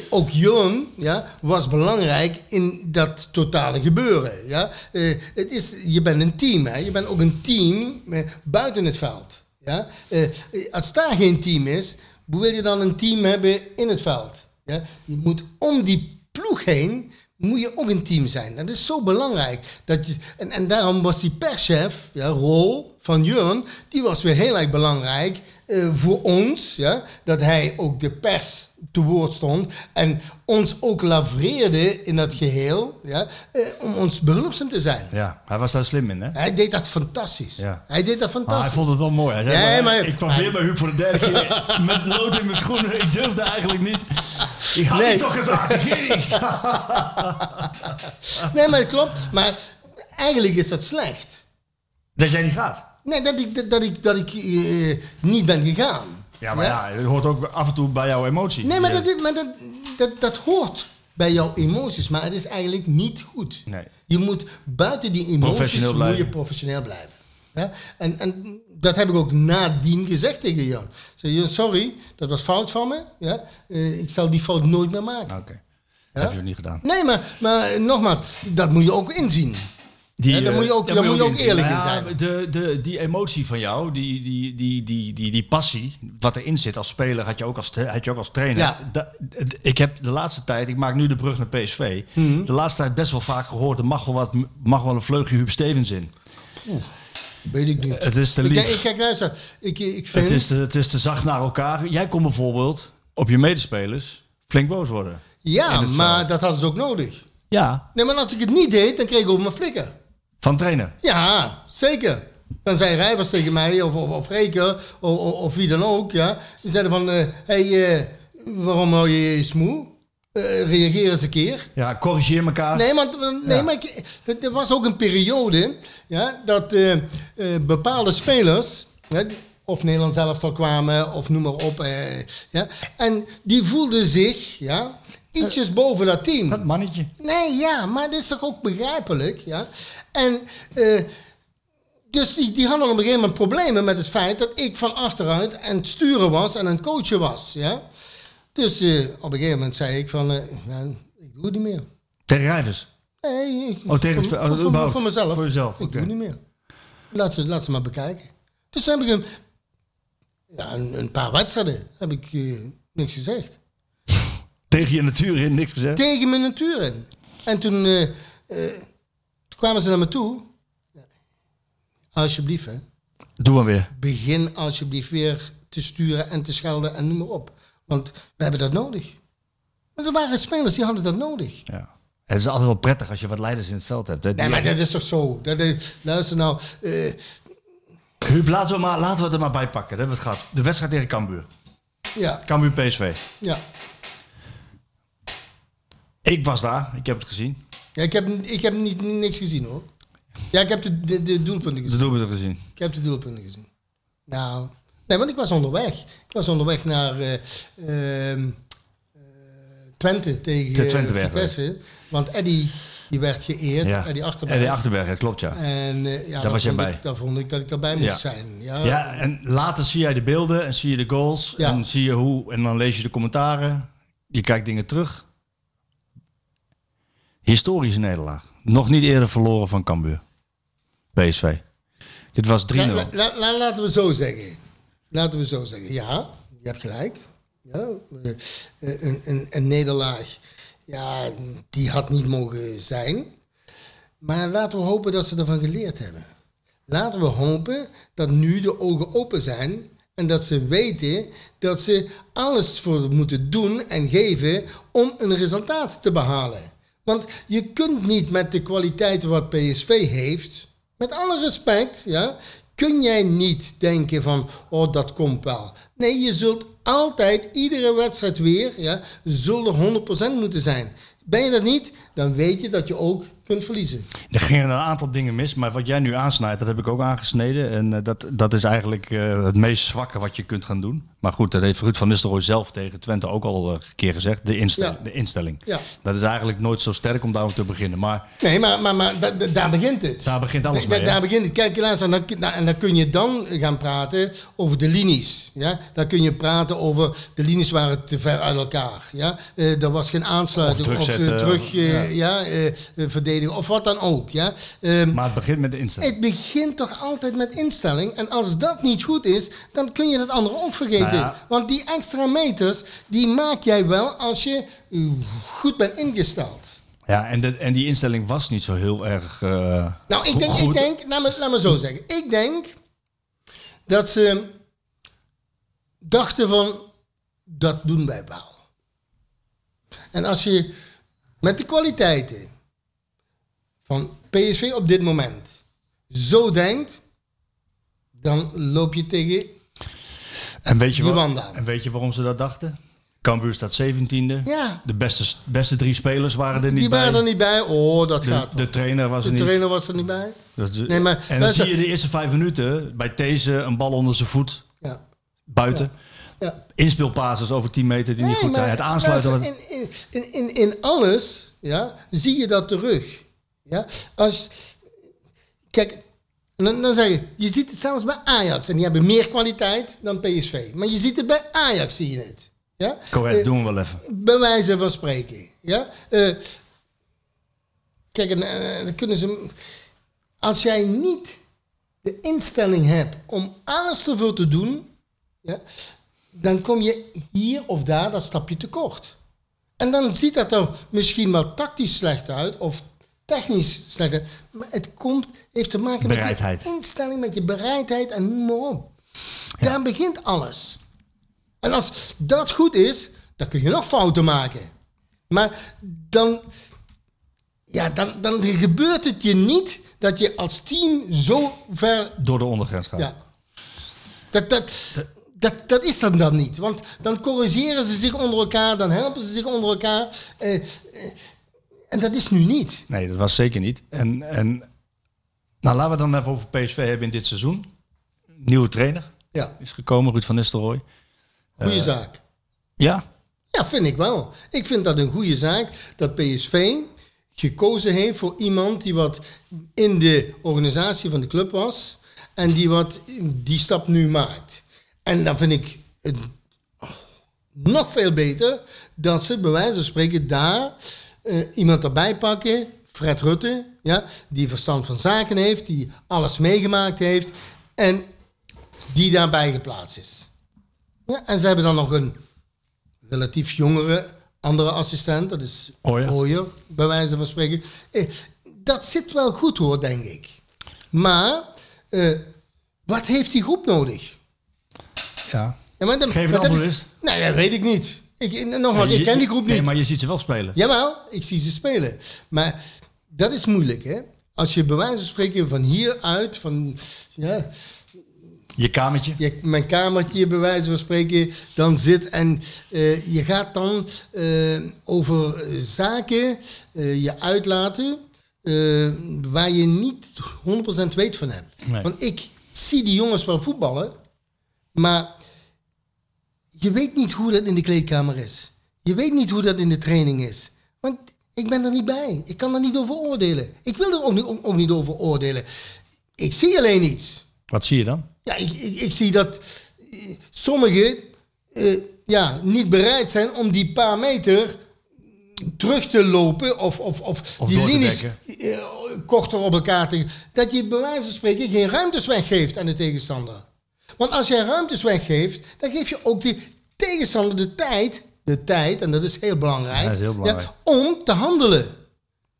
ook Jurgen ja, was belangrijk in dat totale gebeuren. Ja? Eh, het is, je bent een team, hè? je bent ook een team eh, buiten het veld. Ja? Eh, als daar geen team is, hoe wil je dan een team hebben in het veld? Ja? Je moet om die ploeg heen moet je ook een team zijn. Dat is zo belangrijk. Dat je, en, en daarom was die perschef, ja, rol van Jurgen, die was weer heel erg belangrijk eh, voor ons. Ja, dat hij ook de pers te woord stond en ons ook lavreerde in dat geheel, ja, eh, om ons behulpzaam te zijn. Ja, hij was daar slim in, hè? Hij deed dat fantastisch. Ja. Hij deed dat Maar hij fantastisch. vond het wel mooi. Hij zei, maar, maar- ik kwam maar- weer bij Huub voor de derde keer met lood in mijn schoenen. Ik durfde eigenlijk niet. Ik had Nee. toch gezegd, ik ging niet. Nee, maar dat klopt. Maar eigenlijk is dat slecht. Dat jij niet gaat. Nee, dat ik, dat, dat ik, dat ik eh, niet ben gegaan. Ja, maar ja, het hoort ook af en toe bij jouw emotie. Nee, maar, Ja. dat, maar dat, dat, dat hoort bij jouw emoties, maar het is eigenlijk niet goed. Nee. Je moet buiten die emoties Professioneel moet je professioneel blijven. Ja? En, en dat heb ik ook nadien gezegd tegen Jan. Jan, sorry, dat was fout van me. Ja? Eh, ik zal die fout nooit meer maken. Oké, Ja? heb je het niet gedaan. Nee, maar, maar nogmaals, dat moet je ook inzien. Die, Ja, daar eh, moet je ook- daar moet je ook eerlijk in ja, zijn. De, de, die emotie van jou, die, die, die, die, die, die passie, wat erin zit als speler, had je ook als, had je ook als trainer. Ja. Da- ik heb de laatste tijd, ik maak nu de brug naar PSV, Mhm. de laatste tijd best wel vaak gehoord, er mag wel, wat, mag wel een vleugje Huub Stevens in. Weet ik niet. Het is te Ik, lief. ik kijk luister, ik, ik vind... Het is, te, het is te zacht naar elkaar. Jij kon bijvoorbeeld op je medespelers flink boos worden. ja, maar veld. dat hadden ze ook nodig. Ja, Nee, maar als ik het niet deed, dan kreeg ik over mijn flikker. Van trainer. Ja, zeker. Dan zei Rijvers tegen mij, of, of, of Reken, of, of, wie dan ook, ja. Die zeiden van, hé, hey, eh, waarom hou je je smoe? Eh, reageer eens een keer. Ja, corrigeer elkaar. Nee, maar, nee, Ja. maar ik- er- was ook een periode ja, dat eh, eh, bepaalde spelers, ja, of Nederland zelf al kwamen, of noem maar op, eh, ja, en die voelden zich ja, ietsjes boven dat team. Dat mannetje. Nee, ja, maar dat is toch ook begrijpelijk, ja. En eh, dus die, die hadden op een gegeven moment problemen met het feit dat ik van achteruit aan het sturen was en het coachen was, ja. Dus eh, op een gegeven moment zei ik van, eh, ik doe het niet meer. Tegen Rijvers. Nee, ik- Oh, tegen het voor, oh, voor, voor, mezelf. Voor jezelf, Ik oké. doe niet meer. Laat ze, laat ze maar bekijken. Dus toen heb ik een, ja, een, een paar wedstrijden heb ik niks gezegd. Tegen je natuur in, niks gezegd. Tegen mijn natuur in. En toen, eh, eh, toen kwamen ze naar me toe. Alsjeblieft, hè. Doe maar weer. Begin alsjeblieft weer te sturen en te schelden en noem maar op. Want we hebben dat nodig. Maar er waren spelers die hadden dat nodig. Ja. Het is altijd wel prettig als je wat leiders in het veld hebt. hè. Nee, maar dat is toch zo. Dat is, luister nou. eh, Huub, laten we, maar, laten we het er maar bij pakken. We het gehad. De wedstrijd tegen Cambuur. ja, Cambuur PSV. ja. Ik was daar. Ik heb het gezien. ja ik heb, ik heb niet, niks gezien hoor. Ja, ik heb de, de, de doelpunten De gezien. doelpunten gezien. Ik heb de doelpunten gezien. Nou, nee, want ik was onderweg. Ik was onderweg naar eh, ehm, eh, Twente tegen Te eh, Twente werd Vitesse. Want Eddie die werd geëerd. Ja. Eddie Achterberg. En de Achterberg, klopt ja. En ja, Daar dat was jij bij. Ik, daar vond ik dat ik daarbij moest Ja. zijn. Ja, Ja, en later zie jij de beelden en zie je de goals. Ja. En zie je hoe. En dan lees je de commentaren. Je kijkt dingen terug. Historische nederlaag. Nog niet eerder verloren van Cambuur. PSV. Dit was 3-0. La- la- la- laten we zo zeggen. Laten we zo zeggen. Ja, je hebt gelijk. Ja, eh, een, een, een nederlaag, ja, die had niet mogen zijn. Maar laten we hopen dat ze ervan geleerd hebben. Laten we hopen dat nu de ogen open zijn en dat ze weten dat ze alles voor moeten doen en geven om een resultaat te behalen. Want je kunt niet met de kwaliteiten wat PSV heeft, met alle respect, ja, kun jij niet denken van, oh dat komt wel. Nee, je zult altijd, iedere wedstrijd weer, ja, zullen 100% moeten zijn. Ben je dat niet, dan weet je dat je ook kunt verliezen. Er gingen een aantal dingen mis, maar wat jij nu aansnijdt, dat heb ik ook aangesneden. En eh, dat, dat is eigenlijk eh, het meest zwakke wat je kunt gaan doen. Maar goed, dat heeft Ruud van Nistelrooy zelf tegen Twente ook al eh, een keer gezegd. De, instel- Ja. de instelling. Ja. Dat is eigenlijk nooit zo sterk om daarover te beginnen. Maar Nee, maar, maar, maar da- da- daar begint het. daar begint alles Da- mee. daar begint het. Kijk, luister, en dan, nou, en dan kun je dan gaan praten over de linies. Ja? Dan kun je praten over de linies waren te ver uit elkaar. Ja? Eh, er was geen aansluiting Of of, druk eh, zetten, terug of- eh, ja. eh, of wat dan ook. Ja? Ehm, Maar het begint met de instelling. het begint toch altijd met instelling. En als dat niet goed is, dan kun je het andere ook vergeten. Nou ja. Want die extra meters, die maak jij wel als je eh, goed bent ingesteld. Ja, en, de, en die instelling was niet zo heel erg. eh, Nou, ik denk, ik denk laat, me, laat me zo zeggen. Ik denk dat ze dachten van, dat doen wij wel. En als je met de kwaliteiten van PSV op dit moment zo denkt, dan loop je tegen... En weet, je die aan. en weet je waarom ze dat dachten? Cambuur staat 17e. Ja. De beste, beste drie spelers waren er niet Die bij. waren er niet bij. Oh, dat de, gaat wel. de trainer was De er niet. trainer was er niet bij. Nee, maar en dan zie je de eerste vijf minuten bij deze een bal onder zijn voet Ja. buiten. ja. Inspelpases over 10 meter die niet goed zijn. Het aansluiten. in, in, in, in alles ja, zie je dat terug. Ja? Als, kijk, dan, dan zeg je, je ziet het zelfs bij Ajax. En die hebben meer kwaliteit dan PSV. Maar je ziet het bij Ajax, zie je het. Ja? Correct, Eh, doen we wel even. bij wijze van spreken. Ja? Eh, kijk, en, eh, dan kunnen ze. als jij niet de instelling hebt om alles ervoor te doen, ja, dan kom je hier of daar dat stapje tekort. En dan ziet dat er misschien wel tactisch slecht uit of technisch slecht uit. Maar het komt, heeft te maken Bereidheid. met je instelling, met je bereidheid en noem maar op. Daar begint alles. En als dat goed is, dan kun je nog fouten maken. Maar dan, ja, dan, dan gebeurt het je niet dat je als team zo ver Door de ondergrens gaat. ja. Dat, dat, dat, dat is dan dan niet. Want dan corrigeren ze zich onder elkaar, dan helpen ze zich onder elkaar. eh, eh, en dat is nu niet. Nee, dat was zeker niet. En, en nou, laten we dan even over PSV hebben in dit seizoen. Nieuwe trainer Ja, is gekomen, Ruud van Nistelrooy. goede Eh, zaak. Ja, Ja, vind ik wel. Ik vind dat een goede zaak dat PSV gekozen heeft voor iemand die wat in de organisatie van de club was en die wat die stap nu maakt. En dan vind ik het nog veel beter dat ze bij wijze van spreken daar eh, iemand erbij pakken, Fred Rutte, ja, die verstand van zaken heeft, die alles meegemaakt heeft en die daarbij geplaatst is. Ja, en ze hebben dan nog een relatief jongere andere assistent, dat is Ooyer. Ooyer, bij wijze van spreken. Eh, dat zit wel goed hoor, denk ik. Maar eh, wat heeft die groep nodig? ja. Ja, dan- Geef het antwoord eens. Nee, dat weet ik niet. Ik, nogmaals, Je- ik ken die groep niet. Nee, maar je ziet ze wel spelen. Jawel, ik zie ze spelen. Maar dat is moeilijk, hè? Als je bij wijze van spreken van hieruit, van ja, Je kamertje. je, mijn kamertje bij wijze van spreken dan zit en eh, je gaat dan eh, over eh, zaken eh, je uitlaten eh, waar je niet 100% weet van hebt. Nee. Want ik zie die jongens wel voetballen, maar je weet niet hoe dat in de kleedkamer is. Je weet niet hoe dat in de training is. Want ik ben er niet bij. Ik kan er niet over oordelen. Ik wil er ook niet, ook niet over oordelen. Ik zie alleen iets. Wat zie je dan? Ja, ik, ik, ik zie dat eh, sommigen eh, ja, niet bereid zijn om die paar meter terug te lopen of, of, of, Of die linies eh, korter op elkaar te... Dat je bij wijze van spreken geen ruimtes weggeeft aan de tegenstander. Want als jij ruimtes weggeeft, dan geef je ook de tegenstander de tijd, de tijd, en dat is heel belangrijk, Ja, is heel belangrijk. ja, om te handelen.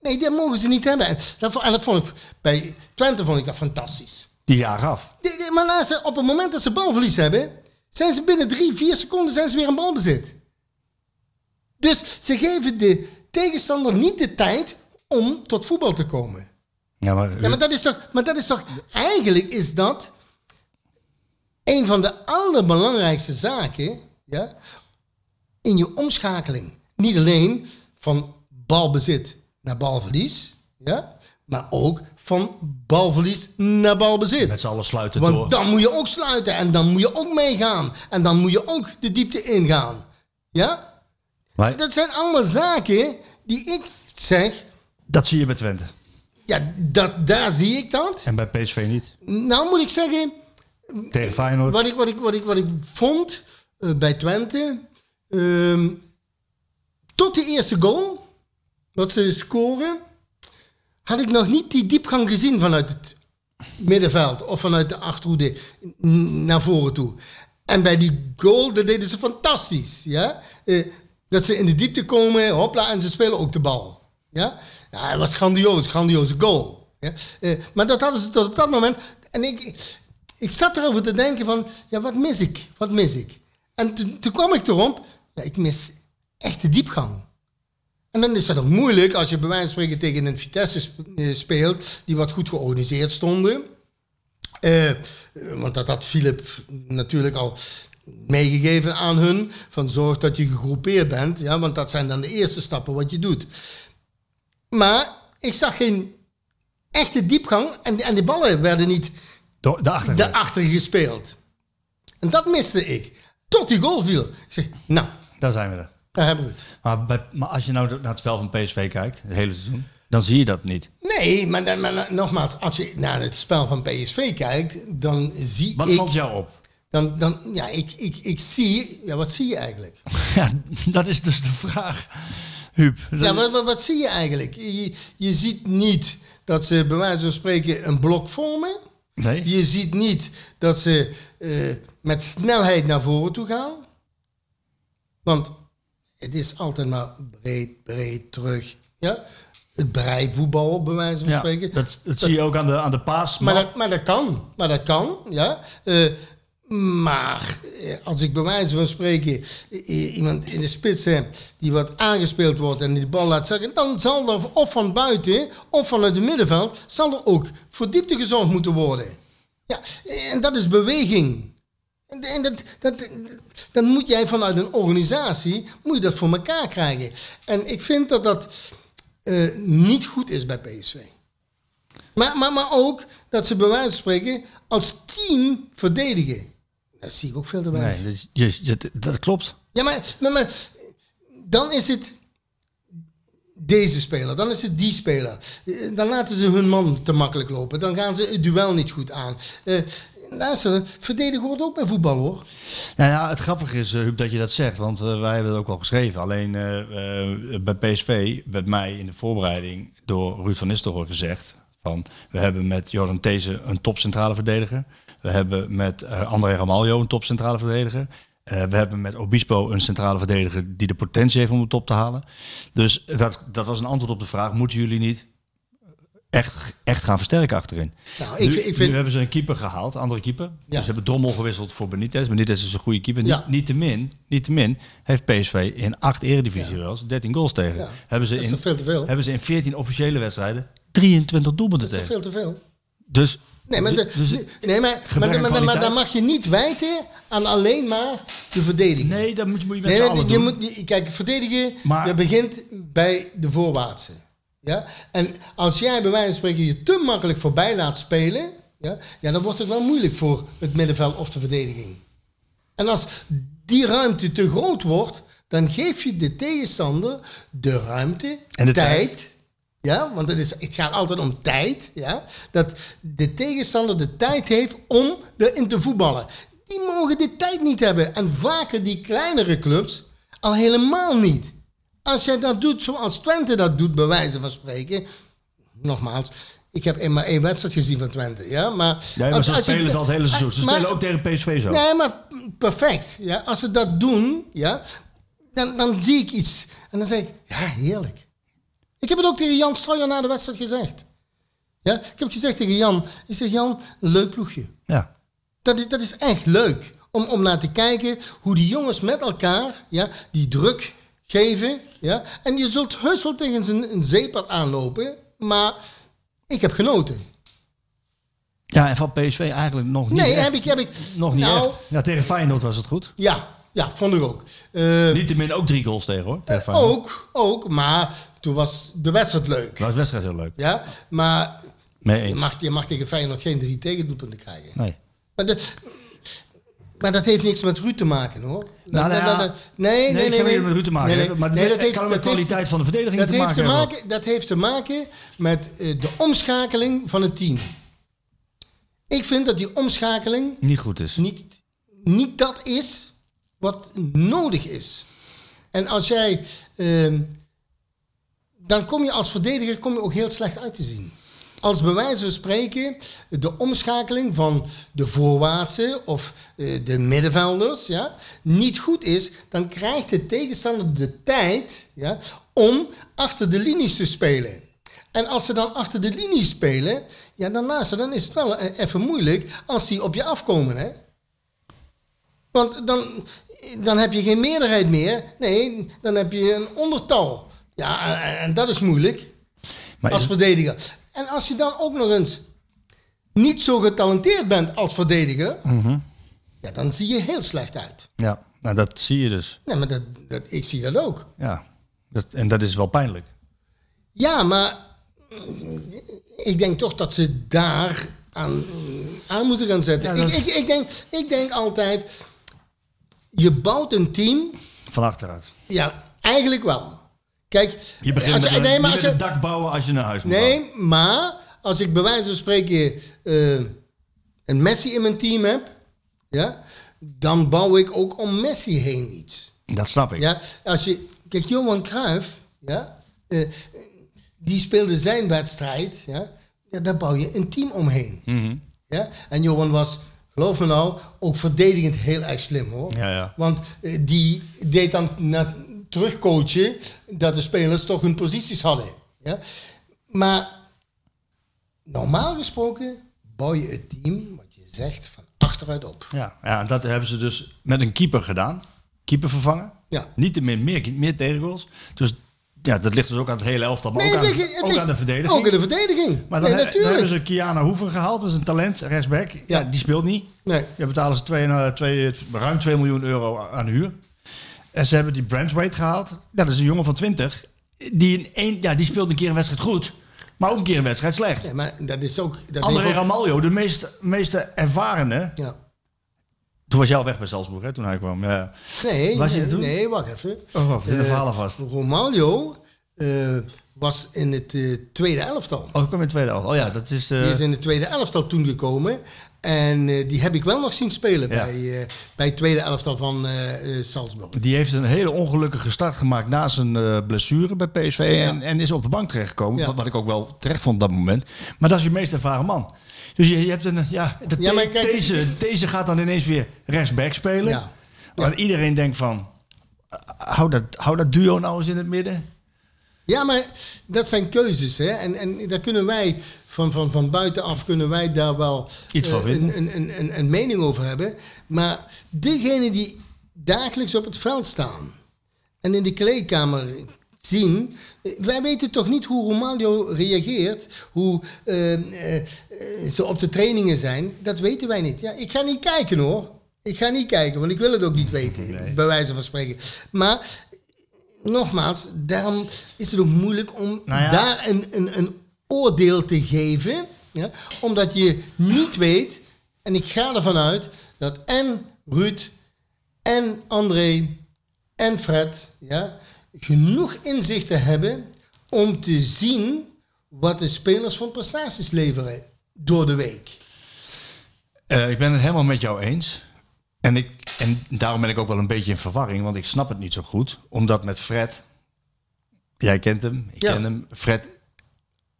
Nee, dat mogen ze niet hebben. En dat, vo- en dat vond ik, bij Twente vond ik dat fantastisch. Die jaag af. Die- die- Maar ze, op het moment dat ze balverlies hebben, zijn ze binnen drie, vier seconden zijn ze weer in balbezit. Dus ze geven de tegenstander niet de tijd om tot voetbal te komen. Ja, maar, Ja, maar dat is toch, maar dat is toch, eigenlijk is dat een van de allerbelangrijkste zaken ja, in je omschakeling. Niet alleen van balbezit naar balverlies, ja, maar ook van balverlies naar balbezit. met z'n allen sluiten Want door. dan moet je ook sluiten en dan moet je ook meegaan. En dan moet je ook de diepte ingaan. Ja? Maar Dat zijn allemaal zaken die ik zeg, dat zie je bij Twente. ja, dat, daar zie ik dat. En bij PSV niet. Nou moet ik zeggen, Tegen Feyenoord. wat ik, wat ik, wat ik, wat ik vond eh, bij Twente, ehm, tot de eerste goal, wat ze scoren, had ik nog niet die diepgang gezien vanuit het middenveld of vanuit de achterhoede naar voren toe. En bij die goal, dat deden ze fantastisch. Ja? Eh, dat ze in de diepte komen, hopla, en ze spelen ook de bal. Ja, ja het was grandioos, grandioze goal. Ja? Eh, maar dat hadden ze tot op dat moment. En ik, ik zat erover te denken van, ja, wat mis ik? Wat mis ik? En toen- kwam ik erop, ja, ik mis echt de diepgang. En dan is dat ook moeilijk als je bij wijze van spreken tegen een Vitesse eh, speelt, die wat goed georganiseerd stonden. Eh, want dat had Philip natuurlijk al meegegeven aan hun. Van zorg dat je gegroepeerd bent. Ja, want dat zijn dan de eerste stappen wat je doet. Maar ik zag geen echte diepgang. En, en die ballen werden niet de daarachter gespeeld. En dat miste ik. Tot die goal viel. Ik zeg, nou, Daar zijn we er. daar hebben we het. Maar, bij- maar als je nou naar het spel van PSV kijkt, het hele seizoen, dan zie je dat niet. Nee, maar, dan- maar nogmaals, als je naar het spel van PSV kijkt, dan zie Wat ik... valt jou op? Dan, dan, ja, ik, ik, ik zie... Ja, wat zie je eigenlijk? Ja, dat is dus de vraag, Huub. Ja, wat, wat, wat zie je eigenlijk? Je, je ziet niet dat ze bij wijze van spreken een blok vormen. Nee. Je ziet niet dat ze eh, met snelheid naar voren toe gaan. Want het is altijd maar breed, breed, terug. Ja? Het breivoetbal, bij wijze van Ja, spreken. dat, dat zie je ook aan de, aan de paas. Maar dat, maar dat kan. Maar dat kan, ja. Eh, maar eh, als ik bij wijze van spreken eh, iemand in de spits heb die wat aangespeeld wordt en die de bal laat zakken, dan zal er of van buiten of vanuit het middenveld zal er ook voor diepte gezorgd moeten worden. Ja, en dat is beweging. En dat, dat, dan moet jij vanuit een organisatie moet je dat voor elkaar krijgen. En ik vind dat dat eh, niet goed is bij PSV. Maar, maar, maar ook dat ze bij wijze van spreken als team verdedigen. Dat zie ik ook veel te weinig. Nee, je, dat klopt. Ja, maar, maar, maar dan is het deze speler, dan is het die speler. Eh, Dan laten ze hun man te makkelijk lopen. Dan gaan ze het duel niet goed aan. Eh luister, verdedigen hoort ook bij voetbal hoor. Nou ja, het grappige is, eh, Huub, dat je dat zegt. Want wij hebben het ook al geschreven. Alleen bij PSV werd mij in de voorbereiding door Ruud van Nistelrooy gezegd... van we hebben met Jordan These een topcentrale verdediger. We hebben met eh, André Ramaljo een topcentrale verdediger. Eh, we hebben met Obispo een centrale verdediger die de potentie heeft om de top te halen. Dus dat, dat was een antwoord op de vraag, moeten jullie niet echt, echt gaan versterken achterin? Nou, ik, nu, ik vind, nu hebben ze een keeper gehaald, andere keeper. Dus Ja. ze hebben Drommel gewisseld voor Benitez. Benitez is een goede keeper. Ja. Niet, niet te min, niet te min heeft PSV in acht eredivisie wel eens 13 goals tegen. Ja. Hebben, ze Dat is in, toch veel te veel? hebben ze in 14 officiële wedstrijden 23 doelpunten dat is tegen. veel te veel? Dus, Nee, maar, de- dus- nee, maar, maar, gebrek maar, aan maar, maar kwaliteit. dan mag je niet wijten aan alleen maar de verdediging. nee, dat moet je, moet je met Nee, je doen. moet, kijk, verdedigen, dat begint bij de voorwaartse. Ja? En als jij bij wijze van spreken je te makkelijk voorbij laat spelen, ja, ja, dan wordt het wel moeilijk voor het middenveld of de verdediging. En als die ruimte te groot wordt, dan geef je de tegenstander de ruimte, En de tijd. tijd. Ja, want het, is, het gaat altijd om tijd. Ja? Dat de tegenstander de tijd heeft om erin te voetballen. Die mogen de tijd niet hebben. En vaker die kleinere clubs al helemaal niet. Als jij dat doet zoals Twente dat doet, bij wijze van spreken. Nogmaals, ik heb maar één wedstrijd gezien van Twente. Ja? Maar, Ja, maar je- spelen ze al het hele seizoen. Ze maar- spelen ook tegen PSV zo. Nee, maar perfect. Ja? Als ze dat doen, ja, dan, dan zie ik iets. En dan zeg ik, ja, heerlijk. Ik heb het ook tegen Jan Strooijer na de wedstrijd gezegd. Ja? Ik heb gezegd tegen Jan, ik zeg Jan, een leuk ploegje. Ja. Dat is, dat is echt leuk. Om, om naar te kijken hoe die jongens met elkaar ja, die druk geven. Ja? En je zult heus wel tegen een, een zeepad aanlopen. Maar ik heb genoten. ja, en van PSV eigenlijk nog niet Nee, echt. heb ik, heb ik. Nog niet nou, echt. Ja, tegen Feyenoord was het goed. Ja, ja, vond ik ook. Eh, Niet te min ook drie goals tegen hoor. Tegen Feyenoord. ook, ook, maar toen was de wedstrijd leuk. Dat was de wedstrijd heel leuk. Ja, maar je mag, je mag tegen Feyenoord geen drie tegendoelpunten krijgen. Nee. Maar, dat, maar dat heeft niks met Ruud te maken hoor. Nou, Dat- nou ja, dat- dat- nee, nee, Nee, nee. nee, niet met Ruud te maken Nee, nee. Maar Nee, dat heeft- kan met heeft- kwaliteit van de verdediging Dat te heeft maken te maken, dat heeft te maken met eh, de omschakeling van het team. Ik vind dat die omschakeling Niet goed is. niet, niet dat is wat nodig is. En als jij. ehm, dan kom je als verdediger kom je ook heel slecht uit te zien. Als bij wijze van spreken de omschakeling van de voorwaartse of eh, de middenvelders ja, niet goed is, dan krijgt de tegenstander de tijd ja, om achter de linies te spelen. En als ze dan achter de linie spelen, ja, daarnaast dan is het wel eh, even moeilijk als die op je afkomen. Hè? Want dan, dan heb je geen meerderheid meer. Nee, dan heb je een ondertal. Ja, en, en dat is moeilijk Maar als is- verdediger. En als je dan ook nog eens niet zo getalenteerd bent als verdediger, Mhm. ja, dan zie je heel slecht uit. ja, nou, dat zie je dus. Nee, maar dat, dat, ik zie dat ook. Ja. Dat, en dat is wel pijnlijk. Ja, maar ik denk toch dat ze daar aan, aan moeten gaan zetten. Ja, ik, ik, ik, denk, ik denk altijd, je bouwt een team, Van achteruit. ja, eigenlijk wel. Kijk, Je begint als je- nee, maar met als je- een dak bouwen als je een huis moet bouwen. Nee, maar als ik bij wijze van spreken eh, een Messi in mijn team heb, ja, dan bouw ik ook om Messi heen iets. Dat snap ik. Ja, als je, kijk, Johan Cruijff, ja, eh, die speelde zijn wedstrijd, ja, ja, daar bouw je een team omheen. Mhm. Ja? En Johan was, geloof me nou, ook verdedigend heel erg slim hoor. Ja, ja. Want eh, die deed dan na, terugcoachen dat de spelers toch hun posities hadden. Ja? Maar normaal gesproken bouw je het team, wat je zegt, van achteruit op. Ja, ja, en dat hebben ze dus met een keeper gedaan. Keeper vervangen. Ja. Niet te min, meer, meer tegengoals. Dus ja, dat ligt dus ook aan het hele elftal, maar Nee, ook, aan, ligt- ook aan de verdediging. Ook in de verdediging. Maar dan, nee, he- dan natuurlijk. hebben ze Kiana Hoeven gehaald, dat is een talent, rechtsback. Ja, Ja. die speelt niet. Nee. Ja, betalen ze twee, eh, twee, ruim 2 miljoen euro aan huur. En ze hebben die Brandwaite gehaald. Ja, dat is een jongen van 20. Die, in één, ja, die speelt een keer een wedstrijd goed, maar ook een keer een wedstrijd slecht. Nee, maar dat is ook... Dat André ook- Ramaljo, de meest, meeste ervarene. ja. Toen was jij al weg bij Salzburg, hè, toen hij kwam. Ja. Nee, Was je nee, toen? nee, wacht even. Oh, wat, zit de Eh, verhalen vast. Romaglio eh, was in het eh, tweede elftal. Oh, ik kwam in de tweede helft. Oh ja, dat is... Die is in het tweede elftal toen gekomen. En eh, die heb ik wel nog zien spelen Ja. bij, eh, bij het tweede elftal van eh, Salzburg. Die heeft een hele ongelukkige start gemaakt na zijn blessure bij PSV. En, en is op de bank terechtgekomen. Ja. Wat, wat ik ook wel terecht vond op dat moment. Maar dat is je meest ervaren man. Dus je, je hebt een... Ja, de, Ja, maar kijk, deze, deze gaat dan ineens weer rechtsback spelen. Ja. Want iedereen denkt van... Hou dat, hou dat duo nou eens in het midden. Ja, maar dat zijn keuzes. Hè? En, en daar kunnen wij van, van, van buitenaf kunnen wij daar wel Iets van eh, een, een, een, een, mening over hebben. Maar degenen die dagelijks op het veld staan en in de kleedkamer zien. eh, Wij weten toch niet hoe Romaglio reageert, hoe eh, ze op de trainingen zijn. Dat weten wij niet. Ja, ik ga niet kijken hoor. Ik ga niet kijken, want ik wil het ook niet weten, bij wijze van spreken. Maar nogmaals, daarom is het ook moeilijk om Nou ja. daar een, een, een oordeel te geven. Ja? Omdat je niet weet, en ik ga ervan uit, dat en Ruud en André en Fred ja, genoeg inzichten hebben om te zien wat de spelers van prestaties leveren door de week. Eh, ik ben het helemaal met jou eens. En, ik, en daarom ben ik ook wel een beetje in verwarring, want ik snap het niet zo goed. Omdat met Fred, jij kent hem, ik Ja. ken hem. Fred,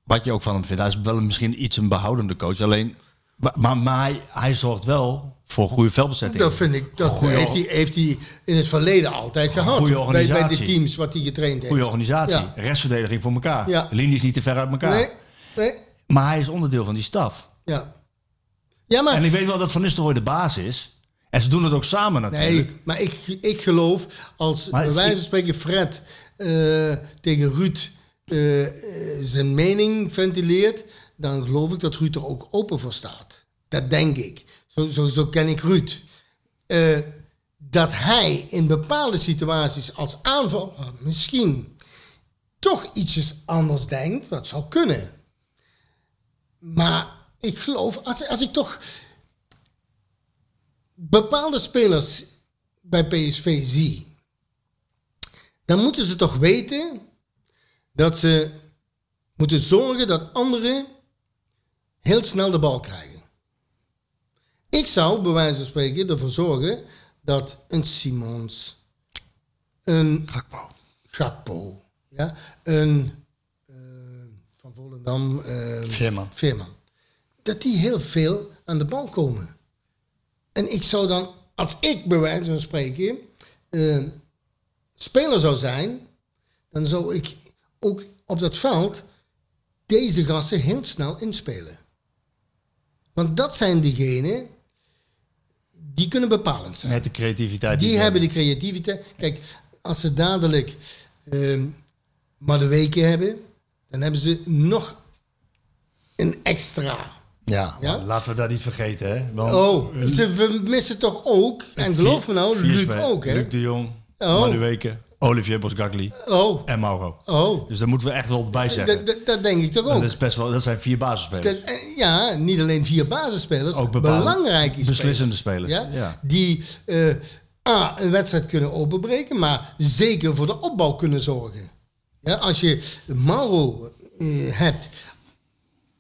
wat je ook van hem vindt, hij is wel misschien iets een behoudende coach. Alleen, maar, maar, hij, hij zorgt wel voor goede veldbezetting. Dat vind ik, dat Goeie heeft, hij, heeft hij in het verleden altijd gehad. Goeie bij, bij de organisatie. teams wat hij getraind heeft. Goede organisatie, Ja. restverdediging voor elkaar. Ja. Linies niet te ver uit elkaar. Nee, nee, Maar hij is onderdeel van die staf. ja. Ja, maar... En ik weet wel dat Van Nistelrooy de baas is. En ze doen het ook samen natuurlijk. Nee, maar ik, ik geloof als Maar bij is- wijze van spreken Fred eh, tegen Ruud eh, eh, zijn mening ventileert, dan geloof ik dat Ruud er ook open voor staat. Dat denk ik. Zo, zo, zo ken ik Ruud. Eh, dat hij in bepaalde situaties als aanvaller misschien toch ietsjes anders denkt, dat zou kunnen. Maar ik geloof, als, als ik toch bepaalde spelers bij PSV zie, dan moeten ze toch weten dat ze moeten zorgen dat anderen heel snel de bal krijgen. Ik zou, bij wijze van spreken, ervoor zorgen dat een Simons, een Gakpo. Gakpo, ja, een eh, van Volendam, eh, Veerman. Veerman, dat die heel veel aan de bal komen. En ik zou dan, als ik bij wijze van spreken eh, speler zou zijn, dan zou ik ook op dat veld deze gasten heel snel inspelen. Want dat zijn degenen die kunnen bepalend zijn. Met de creativiteit. Die ze hebben de creativiteit. Kijk, als ze dadelijk ehm maar de weken hebben, dan hebben ze nog een extra. Ja, laten we dat niet vergeten. Hè? Want Oh, ze we missen toch ook, en geloof me nou, Luc ook, hè? Luc de Jong, Oh. Madueke, Olivier Bosgagli Oh, en Mauro. oh. Dus daar moeten we echt wel bij zeggen. Dat, dat, dat denk ik toch dat, ook. is best wel, dat zijn vier basisspelers. Dat, eh, ja, niet alleen vier basisspelers, Ook belangrijke spelers. beslissende spelers, Ja? ja. Die eh, A, een wedstrijd kunnen openbreken, maar zeker voor de opbouw kunnen zorgen. Ja, als je Mauro eh, hebt,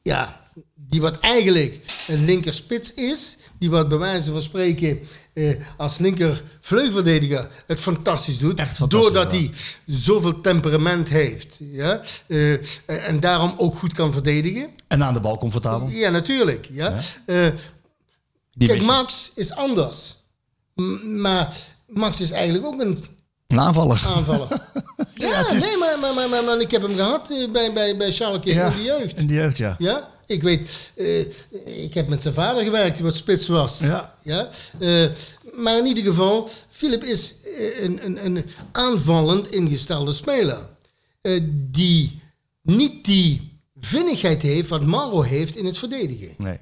ja, die wat eigenlijk een linkerspits is, die wat bij wijze van spreken eh, als linker vleugelverdediger het fantastisch doet, Echt fantastisch, doordat ja. hij zoveel temperament heeft, ja, eh, en daarom ook goed kan verdedigen. En aan de bal comfortabel. Ja, natuurlijk. Ja. Ja. Eh, kijk. Max is anders. M- maar Max is eigenlijk ook een Een aanvaller. aanvaller. ja, nee, maar, maar, maar, maar, maar ik heb hem gehad eh, bij, bij, bij Schalke in de jeugd. In de jeugd, ja. Ja, ik weet, eh, ik heb met zijn vader gewerkt, die wat spits was. Ja. Ja? Eh, maar in ieder geval, Philip is eh, een, een, een aanvallend ingestelde speler. Die niet die vinnigheid heeft wat Mauro heeft in het verdedigen. Nee.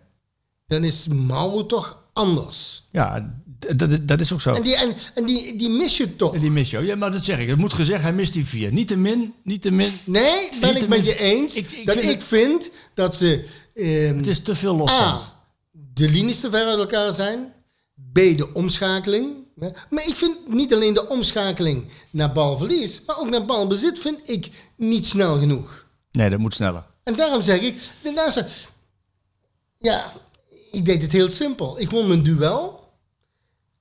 Dan is Mauro toch anders. Ja, d- d- dat is ook zo. En die, en, en die, die mis je toch? En die mis je ook. Ja, maar dat zeg ik. Het moet gezegd, hij mist die vier. Niet te min, niet te min. Nee, ben ik met je eens. Ik- ik dat vind ik vind dat ze... ehm, Het is te veel losstand. A, de linies te ver uit elkaar zijn. B, de omschakeling. Maar ik vind niet alleen de omschakeling naar balverlies, maar ook naar balbezit vind ik niet snel genoeg. Nee, dat moet sneller. En daarom zeg ik, ja, ik deed het heel simpel. Ik won mijn duel.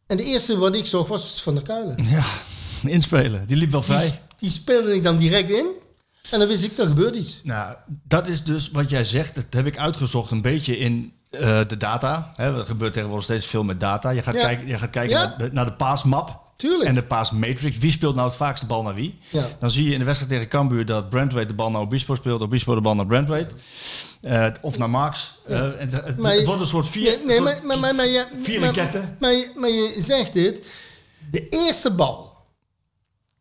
En de eerste wat ik zag was Van der Kuilen. Ja, inspelen. Die liep wel vrij. die speelde ik dan direct in. En dan wist ik, er gebeurt iets. Nou, dat is dus wat jij zegt. Dat heb ik uitgezocht een beetje in eh, de data. Hè, er gebeurt tegenwoordig steeds veel met data. Je gaat Ja. kijken, je gaat kijken Ja. naar, de, naar de paasmap. Tuurlijk. En de paasmatrix. Wie speelt nou het vaakst de bal naar wie? Ja. Dan zie je in de wedstrijd tegen Cambuur dat Brandweight de bal naar Obispo speelt. Obispo de bal naar Brandweight. Eh, of naar Max. Eh, en het, het Maar je- wordt een soort vier, Nee, nee, soort maar, maar, maar, maar, je- vier maar, ketten. maar, je, maar je zegt het. De eerste bal.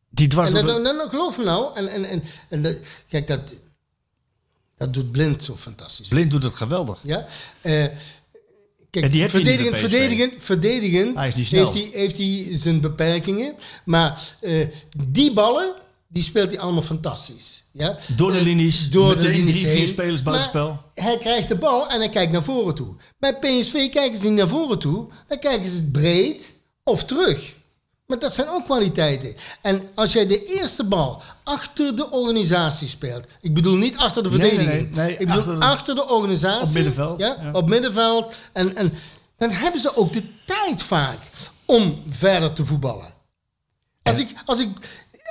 Die dwars En dan, dan geloof me nou. En, en, en, en dat, kijk, dat, dat doet Blind zo fantastisch. Blind doet het geweldig. Ja? Eh, kijk, Ja, die verdedigend, verdedigend, verdedigend Hij is niet snel. heeft, hij, heeft hij zijn beperkingen. Maar eh, die ballen, die speelt hij allemaal fantastisch. Ja? Door de Eh, linies, door meteen de linies drie, vier spelers buitenspel. Hij krijgt de bal en hij kijkt naar voren toe. Bij PSV kijken ze niet naar voren toe. Dan kijken ze breed of terug. Maar dat zijn ook kwaliteiten. En als jij de eerste bal achter de organisatie speelt. Ik bedoel niet achter de nee, verdediging. nee, nee, ik bedoel achter achter de- de, organisatie. Op middenveld, Ja, ja. op middenveld. En, en dan hebben ze ook de tijd vaak om verder te voetballen. Als ik, als ik,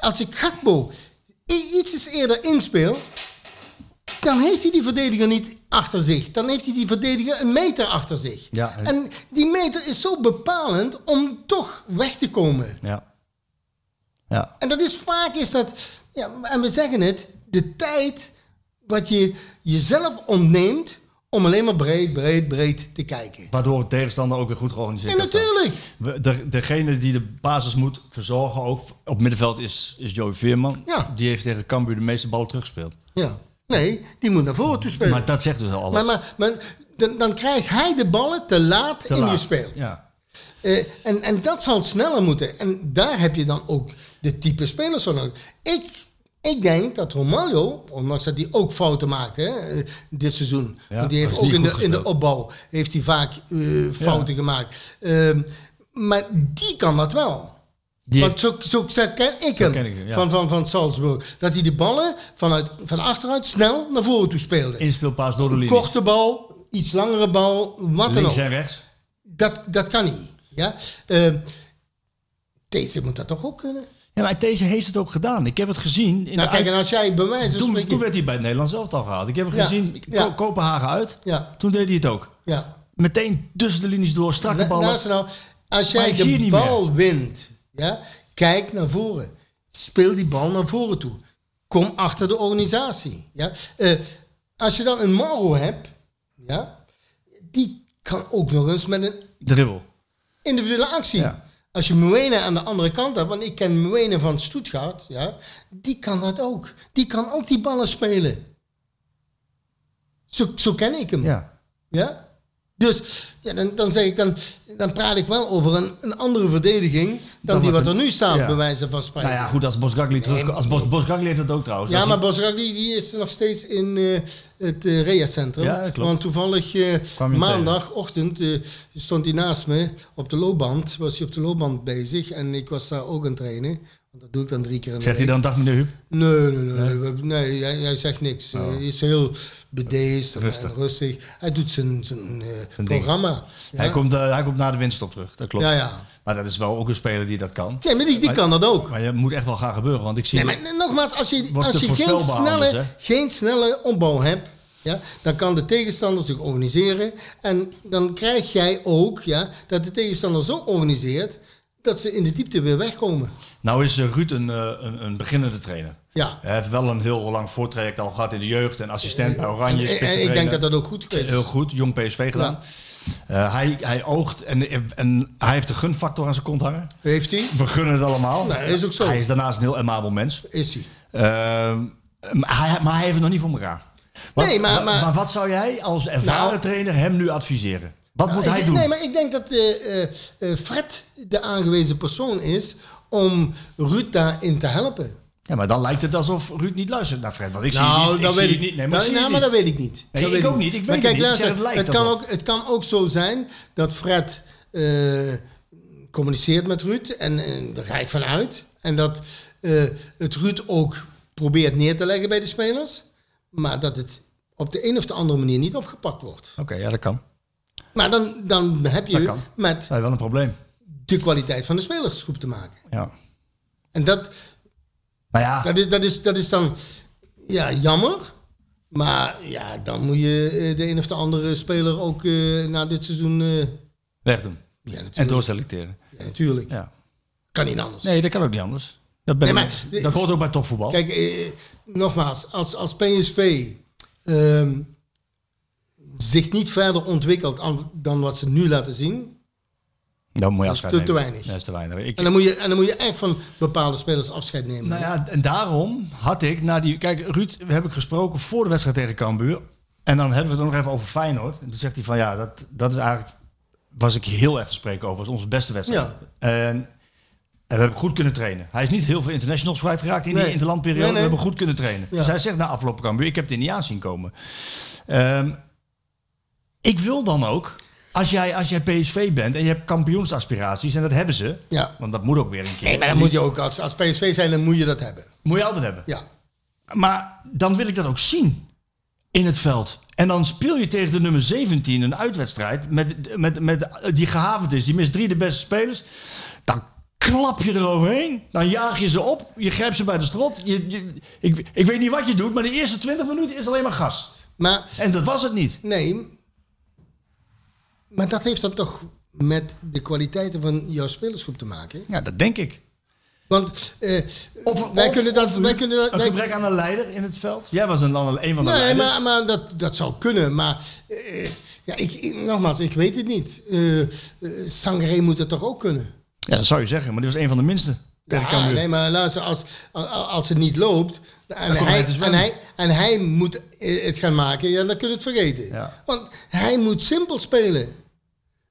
als ik Gakpo i- iets eerder inspeel, dan heeft hij die verdediger niet achter zich. Dan heeft hij die verdediger een meter achter zich. Ja, en- en die meter is zo bepalend om toch weg te komen. Ja. Ja. En dat is vaak is dat, ja, en we zeggen het, de tijd wat je jezelf ontneemt om alleen maar breed, breed, breed te kijken. Waardoor de tegenstander ook weer goed georganiseerd staan. natuurlijk. We- De, degene die de basis moet verzorgen ook op middenveld is, is Joey Veerman. Ja. Die heeft tegen Cambuur de meeste ballen teruggespeeld. Ja. Nee, die moet naar voren toe spelen. Maar dat zegt dus al alles. Maar, maar, maar dan, dan krijgt hij de ballen te laat Te in laat. je speel. Ja. Eh, en, en dat zal sneller moeten. En daar heb je dan ook de type spelers voor nodig. Ik, ik denk dat Romario, ondanks dat hij ook fouten maakt hè, dit seizoen. Ja, want die heeft ook in de, in de opbouw heeft hij vaak eh, fouten gemaakt. Ehm, maar die kan dat wel. Die Want zo, zo, zo ken ik hem ken ik hem, ja. van, van, van Salzburg. Dat hij de ballen vanuit, van achteruit snel naar voren toe speelde. inspeelpaas door de Een linies. korte bal, iets langere bal, wat dan ook. Links en rechts. Dat, dat kan niet. Ja? Eh, deze moet dat toch ook kunnen? Ja, maar deze heeft het ook gedaan. Ik heb het gezien. In Nou, de kijk, en als jij bij van toen, spreken... toen werd hij bij het Nederlands elftal gehaald. Ik heb het Ja, gezien. ja. Kopenhagen uit. Ja, Toen deed hij het ook. ja. Meteen tussen de linies door, strakke Na- ballen. Naast nou, als jij de bal wint, ja, kijk naar voren. Speel die bal naar voren toe. Kom achter de organisatie. Ja. Eh, als je dan een Mauro hebt, ja, die kan ook nog eens met een Dribbel. individuele actie. Ja. Als je Muene aan de andere kant hebt, want ik ken Muene van Stuttgart, ja, die kan dat ook. Die kan ook die ballen spelen. Zo, zo ken ik hem. Ja. Ja? Dus ja, dan, dan zeg ik, dan, dan praat ik wel over een, een andere verdediging dan, Dan die wat wat er nu staat, ja. bij wijze van spreken. Nou ja, goed, als Bosgagli terugkomt. Als Bos, Bosgagli heeft het ook trouwens. Ja, maar Bosragli die is nog steeds in eh, het uh, Rea-centrum. Ja, dat klopt. Want toevallig eh, maandagochtend eh, stond hij naast me op de loopband. Was hij op de loopband bezig en ik was daar ook aan het trainen. Want dat doe ik dan drie keer in de Zegt hij dan, dag meneer Huub? Nee, nee, nee. nee, hij, hij zegt niks. Hij is heel bedeesd Oh. Rustig. en rustig. Hij doet zijn, zijn, eh, programma. Ja. Hij, komt, eh, hij komt na de winststop terug, dat klopt. Ja, ja. Maar dat is wel ook een speler die dat kan. Nee, maar die, die Maar- kan dat ook. Maar je moet echt wel gaan gebeuren, want ik zie... Nee, maar nogmaals, als je, als je geen, snelle, anders, geen snelle opbouw hebt, ja, dan kan de tegenstander zich organiseren. En dan krijg jij ook ja, dat de tegenstander zo organiseert dat ze in de diepte weer wegkomen. Nou is eh, Ruud een, eh, een, een beginnende trainer. Ja. Hij heeft wel een heel lang voortraject al gehad in de jeugd en assistent bij Oranje. En- en, ik denk dat dat ook goed geweest is. Heel goed, jong PSV gedaan. Eh, hij, hij oogt en, en hij heeft de gunfactor aan zijn kont hangen. Heeft hij? We gunnen het allemaal. Nee, is ook zo. Hij is daarnaast een heel amabel mens. Is hij. Ehm, maar, hij, maar hij heeft het nog niet voor elkaar. Wat, Nee, maar- wa- maar- wat zou jij als ervaren Nou- trainer hem nu adviseren? Wat moet Nou, hij ik- doen? Nee, maar ik denk dat eh, eh, eh, Fred de aangewezen persoon is om Ruud daarin te helpen. Ja, maar dan lijkt het alsof Ruud niet luistert naar Fred. Want ik zie nou, het niet. dat ik weet ik niet. Nee, maar Nou, nou, dat weet ik niet. Nee, Dat ik weet ook niet. Ik weet maar het kijk, niet. Luister, het lijkt het, kan ook, het kan ook zo zijn dat Fred eh, communiceert met Ruud. En, en daar ga ik vanuit. En dat eh, het Ruud ook probeert neer te leggen bij de spelers. Maar dat het op de een of de andere manier niet opgepakt wordt. Oké, ja, dat kan. Maar dan, dan heb Dat je met Dat is wel een probleem. De kwaliteit van de spelersgroep te maken. Ja. En dat, Maar ja, dat, is, dat, is, dat is dan ja, jammer. Maar ja, dan moet je eh, de een of de andere speler ook eh, na dit seizoen... eh, wegdoen. ja, natuurlijk. En doorselecteren. Ja, natuurlijk. Ja. Kan niet anders. Nee, dat kan ook niet anders. Dat, ben Nee, ik- dat hoort ook bij topvoetbal. Kijk, eh, nogmaals, als, als PSV ehm, zich niet verder ontwikkelt dan wat ze nu laten zien... dan moet je dat is te- weinig. Dat is te weinig. Ik, En dan moet je, en dan moet je echt van bepaalde spelers afscheid nemen. nou ja, en daarom had ik na die... Kijk, Ruud heb ik gesproken voor de wedstrijd tegen Cambuur. En dan hebben we het nog even over Feyenoord. En toen zegt hij van ja, dat, dat is eigenlijk... Was ik heel erg te spreken over. Is onze beste wedstrijd. Ja. En, en we hebben goed kunnen trainen. Hij is niet heel veel internationals kwijtgeraakt in Nee. die interlandperiode. Nee, nee. We hebben goed kunnen trainen. Ja. Dus hij zegt na afgelopen Cambuur, ik heb het niet aan zien komen. Ehm, ik wil dan ook, als jij, als jij PSV bent en je hebt kampioensaspiraties, en dat hebben ze, Ja. want dat moet ook weer een keer. Nee, maar dan moet je ook, als, als PSV zijn, dan moet je dat hebben. Moet je altijd hebben. Ja. Maar dan wil ik dat ook zien in het veld. En dan speel je tegen de nummer 17 een uitwedstrijd met, met, met, die gehavend is. Die mist drie de beste spelers. Dan klap je eroverheen. Dan jaag je ze op. Je grijpt ze bij de strot. Je, je, ik, ik weet niet wat je doet, maar de eerste 20 minuten is alleen maar gas. Maar En dat was het niet. nee, maar dat heeft dan toch met de kwaliteiten van jouw spelersgroep te maken? Ja, dat denk ik. Want eh, Of, wij of- kunnen dat... of wij kunnen dat een wij- gebrek aan een leider in het veld. Jij was een, een van de nee, leiders. maar, maar dat, dat zou kunnen. Maar eh, ja, ik, ik- nogmaals, ik weet het niet. Sangaré moet het toch ook kunnen? Ja, dat zou je zeggen. Maar die was een van de minste. Ja, nee, maar luister, als, als, als het niet loopt en hij, en, hij, en hij moet het gaan maken, ja, dan kun je het vergeten. Ja. Want hij moet simpel spelen.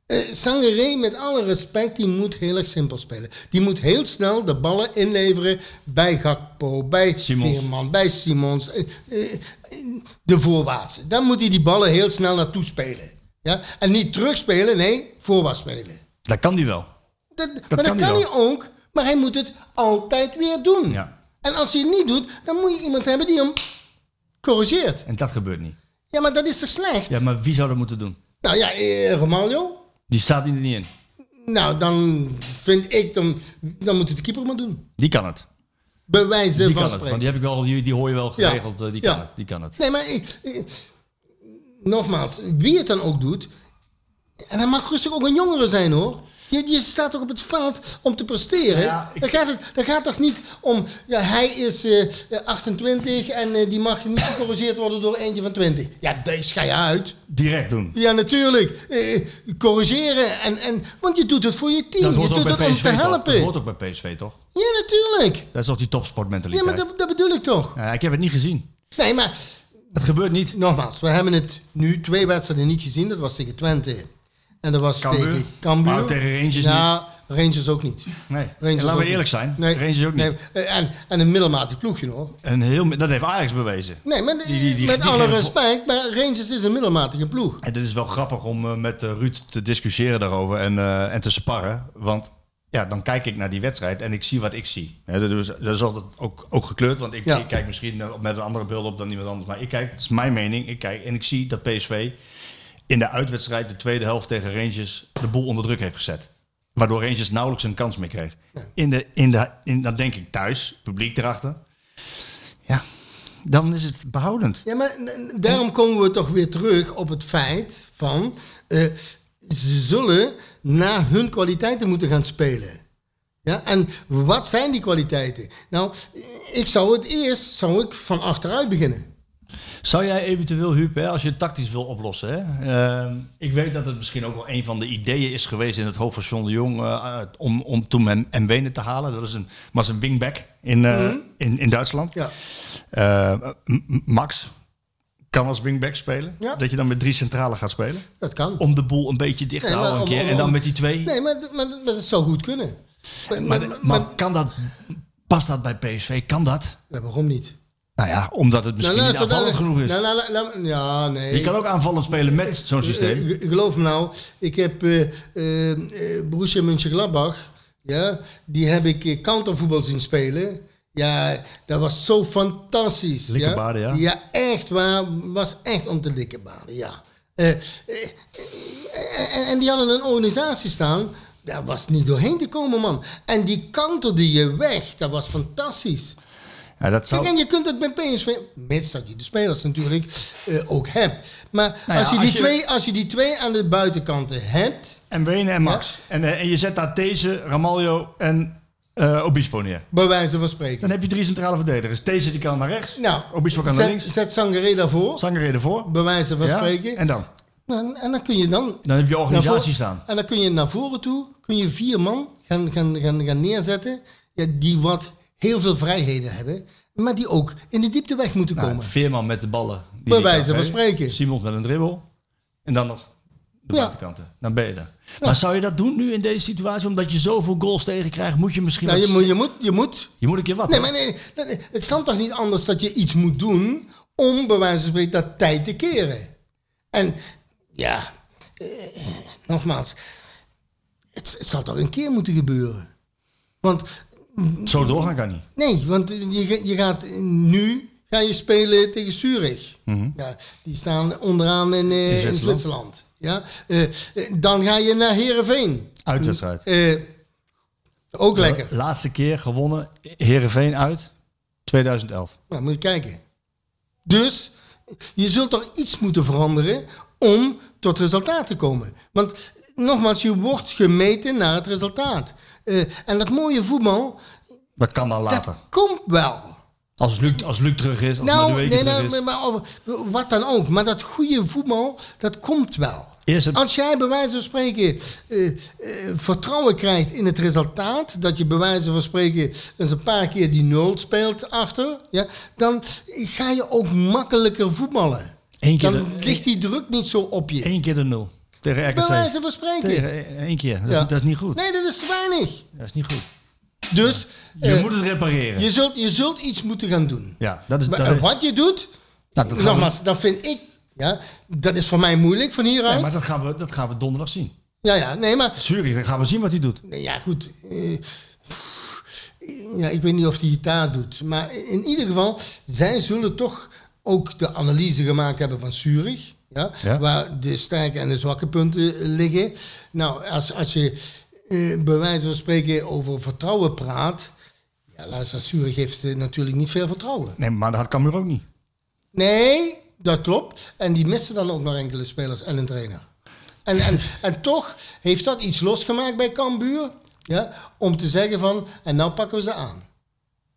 Eh Sangaré, met alle respect, die moet heel erg simpel spelen. Die moet heel snel de ballen inleveren bij Gakpo, bij Simons. Veerman, bij Simons, eh, eh, de voorwaartse. Dan moet hij die ballen heel snel naartoe spelen. Ja? En niet terugspelen, nee, voorwaarts spelen. Dat kan die wel. Dat, kan maar dat hij kan hij ook, maar hij moet het altijd weer doen. Ja. En als hij het niet doet, dan moet je iemand hebben die hem corrigeert. En dat gebeurt niet. Ja, maar dat is toch slecht? Ja, maar wie zou dat moeten doen? Nou ja, eh, Romaglio. Die staat er niet in. Nou, dan vind ik, dan, dan moet het de keeper maar doen. Die kan het. Bij wijze Die van kan het. spreken. Want die, heb ik wel, die, die hoor je wel geregeld. eh, Die kan Ja. het. Die kan het. Nee, maar ik, ik- nogmaals, wie het dan ook doet, en hij mag rustig ook een jongere zijn hoor. Je, je staat toch op het veld om te presteren. Ja, ik- dan, gaat het, dan gaat toch niet om, ja, hij is eh, 28 en eh, die mag niet gecorrigeerd worden door eentje van 20. Ja, deze ga je uit. Direct doen. Ja, natuurlijk. Eh, corrigeren. En, en, want je doet het voor je team. Dat Je doet het om te toch? Dat helpen. hoort ook bij PSV toch? Ja, natuurlijk. Dat is toch die Ja, topsportmentaliteit. maar dat, dat bedoel ik toch. Ja, ik heb het niet gezien. Nee, maar Het gebeurt niet. Nogmaals, we hebben het nu twee wedstrijden niet gezien. Dat was tegen Twente. En dat was Cambuur. tegen Cambuur. Maar tegen Rangers ja, Rangers ook niet. Nee. Rangers En laten we eerlijk niet. zijn. Nee, Rangers ook niet. nee, en, en een middelmatig ploegje hoor. En heel, dat heeft Ajax bewezen. Nee, maar Die- die- die- met alle respect, maar Rangers is een middelmatige ploeg. En dit is wel grappig om eh, met eh, Ruud te discussiëren daarover en, eh, en te sparren. Want ja, dan kijk ik naar die wedstrijd en ik zie wat ik zie. Dat, is, dat is altijd ook, ook gekleurd, want ik, Ja. ik kijk misschien met een andere beeld op dan iemand anders. Maar ik kijk, het is mijn mening, ik kijk en ik zie dat PSV in de uitwedstrijd de tweede helft tegen Rangers de boel onder druk heeft gezet. Waardoor Rangers nauwelijks een kans meer kreeg. In de, in de, in, dan denk ik thuis, publiek erachter. Ja, dan is het behoudend. Ja, maar daarom komen we toch weer terug op het feit van... eh, ze zullen naar hun kwaliteiten moeten gaan spelen. Ja, en wat zijn die kwaliteiten? Nou, ik zou het eerst zou ik van achteruit beginnen. Zou jij eventueel, Huub, hè, als je het tactisch wil oplossen... Hè, ehm, ik weet dat het misschien ook wel een van de ideeën is geweest in het hoofd van John de Jong... eh, om, om toen hem Mwene te halen. Dat is een, was een wingback in, eh, in, in Duitsland. Ja. Eh, Max kan als wingback spelen. Ja. Dat je dan met drie centralen gaat spelen. Dat kan. Om de boel een beetje dicht te Nee, houden een keer. om- en dan met die twee. Nee, maar, maar, maar dat zou goed kunnen. Maar- kan dat, past dat bij PSV? Kan dat? ja, waarom niet? Nou ja, omdat het misschien niet luister, aanvallend nou, genoeg is. nou, nou, nou, ja, nee. je kan ook aanvallend spelen met zo'n systeem. Eh, eh, geloof me nou, ik heb eh, eh, Borussia Mönchengladbach, ja, die heb ik countervoetbal zien spelen. Ja, dat was zo fantastisch. Likkerbaarden, ja. Ja, echt waar. Was echt om te ja. En, en die hadden een organisatie staan, daar was niet doorheen te komen, man. En die counterde je weg, dat was fantastisch. Ja, dat zou... Kijk, en je kunt het bij PSV, mits dat je de spelers natuurlijk eh, ook hebt. Maar Nou ja, als, je die als je- Twee, als je die twee aan de buitenkanten hebt, En Wenen en Max. En, eh, en je zet daar These, Ramaljo en eh, Obispo neer. bij wijze van spreken. Dan heb je drie centrale verdedigers. These die kan naar rechts. Nou, Obispo kan naar links. zet Sangaré daarvoor, Sangaré ervoor. bij wijze van Ja, spreken. En dan? En, en dan kun je dan... Dan heb je organisatie staan. En dan kun je naar voren toe, kun je vier man gaan, gaan, gaan, gaan neerzetten, ja, die wat heel veel vrijheden hebben, maar die ook in de diepte weg moeten Nou, komen. Veerman met de ballen. Bij wijze van spreken. Simons met een dribbel. En dan nog de Ja. buitenkanten. Dan ben je er. Maar zou je dat doen nu in deze situatie? Omdat je zoveel goals tegen krijgt, moet je misschien Nou, wat- je, moet, je, moet, je moet je moet een keer wat. Nee, maar nee, nee, nee, het kan toch niet anders dat je iets moet doen om bij wijze van spreken dat tijd te keren. En ja, eh, nogmaals, het, het zal toch een keer moeten gebeuren. Want Zo doorgaan kan niet. nee, want je, je gaat nu ga je spelen tegen Zurich. Ja, die staan onderaan in, eh, in Zwitserland. Zwitserland. Ja, eh, eh, dan ga je naar Heerenveen. Uitwedstrijd. Eh, ook lekker. Laatste keer gewonnen Herenveen uit 2011. Nou, moet je kijken. Dus je zult toch iets moeten veranderen om tot resultaat te komen. Want nogmaals, je wordt gemeten naar het resultaat. Eh, en dat mooie voetbal, Dat kan dan later. dat komt wel. Als Luc, als Luc terug is, als Nou, nee, terug nou, is. maar, maar wat dan ook. Maar dat goede voetbal, dat komt wel. Het- Als jij bij wijze van spreken eh, eh, vertrouwen krijgt in het resultaat, dat je bij wijze van spreken eens een paar keer die nul speelt achter, ja, dan ga je ook makkelijker voetballen. Eén keer, Dan de, ligt die druk niet zo op je. één keer de nul. Tegen RKC. Bij wijze van spreken. Tegen één- één keer. Dat, Ja. is, dat is niet goed. Nee, dat is te weinig. Dat is niet goed. Dus Je eh, moet het repareren. je, zult, je zult iets moeten gaan doen. ja, dat is... Maar dat is- wat je doet, Nou, dat nogmaals, dat vind ik, ja, dat is voor mij moeilijk van hieruit. Nee, maar dat gaan, we, dat gaan we donderdag zien. Ja, ja, nee, maar Zurich, dan gaan we zien wat hij doet. Nee, ja, goed. eh, ja, ik weet niet of hij het daar doet. Maar in ieder geval, zij zullen toch ook de analyse gemaakt hebben van Zurich. Ja, Ja. Waar de sterke en de zwakke punten liggen. Nou, als, als je eh, bij wijze van spreken over vertrouwen praat. Ja, Zurich heeft eh, natuurlijk niet veel vertrouwen. Nee, maar dat had Cambuur ook niet. Nee, dat klopt. En die missen dan ook nog enkele spelers en een trainer. En, en, en toch heeft dat iets losgemaakt bij Cambuur. Ja, om te zeggen van, en nou pakken we ze aan.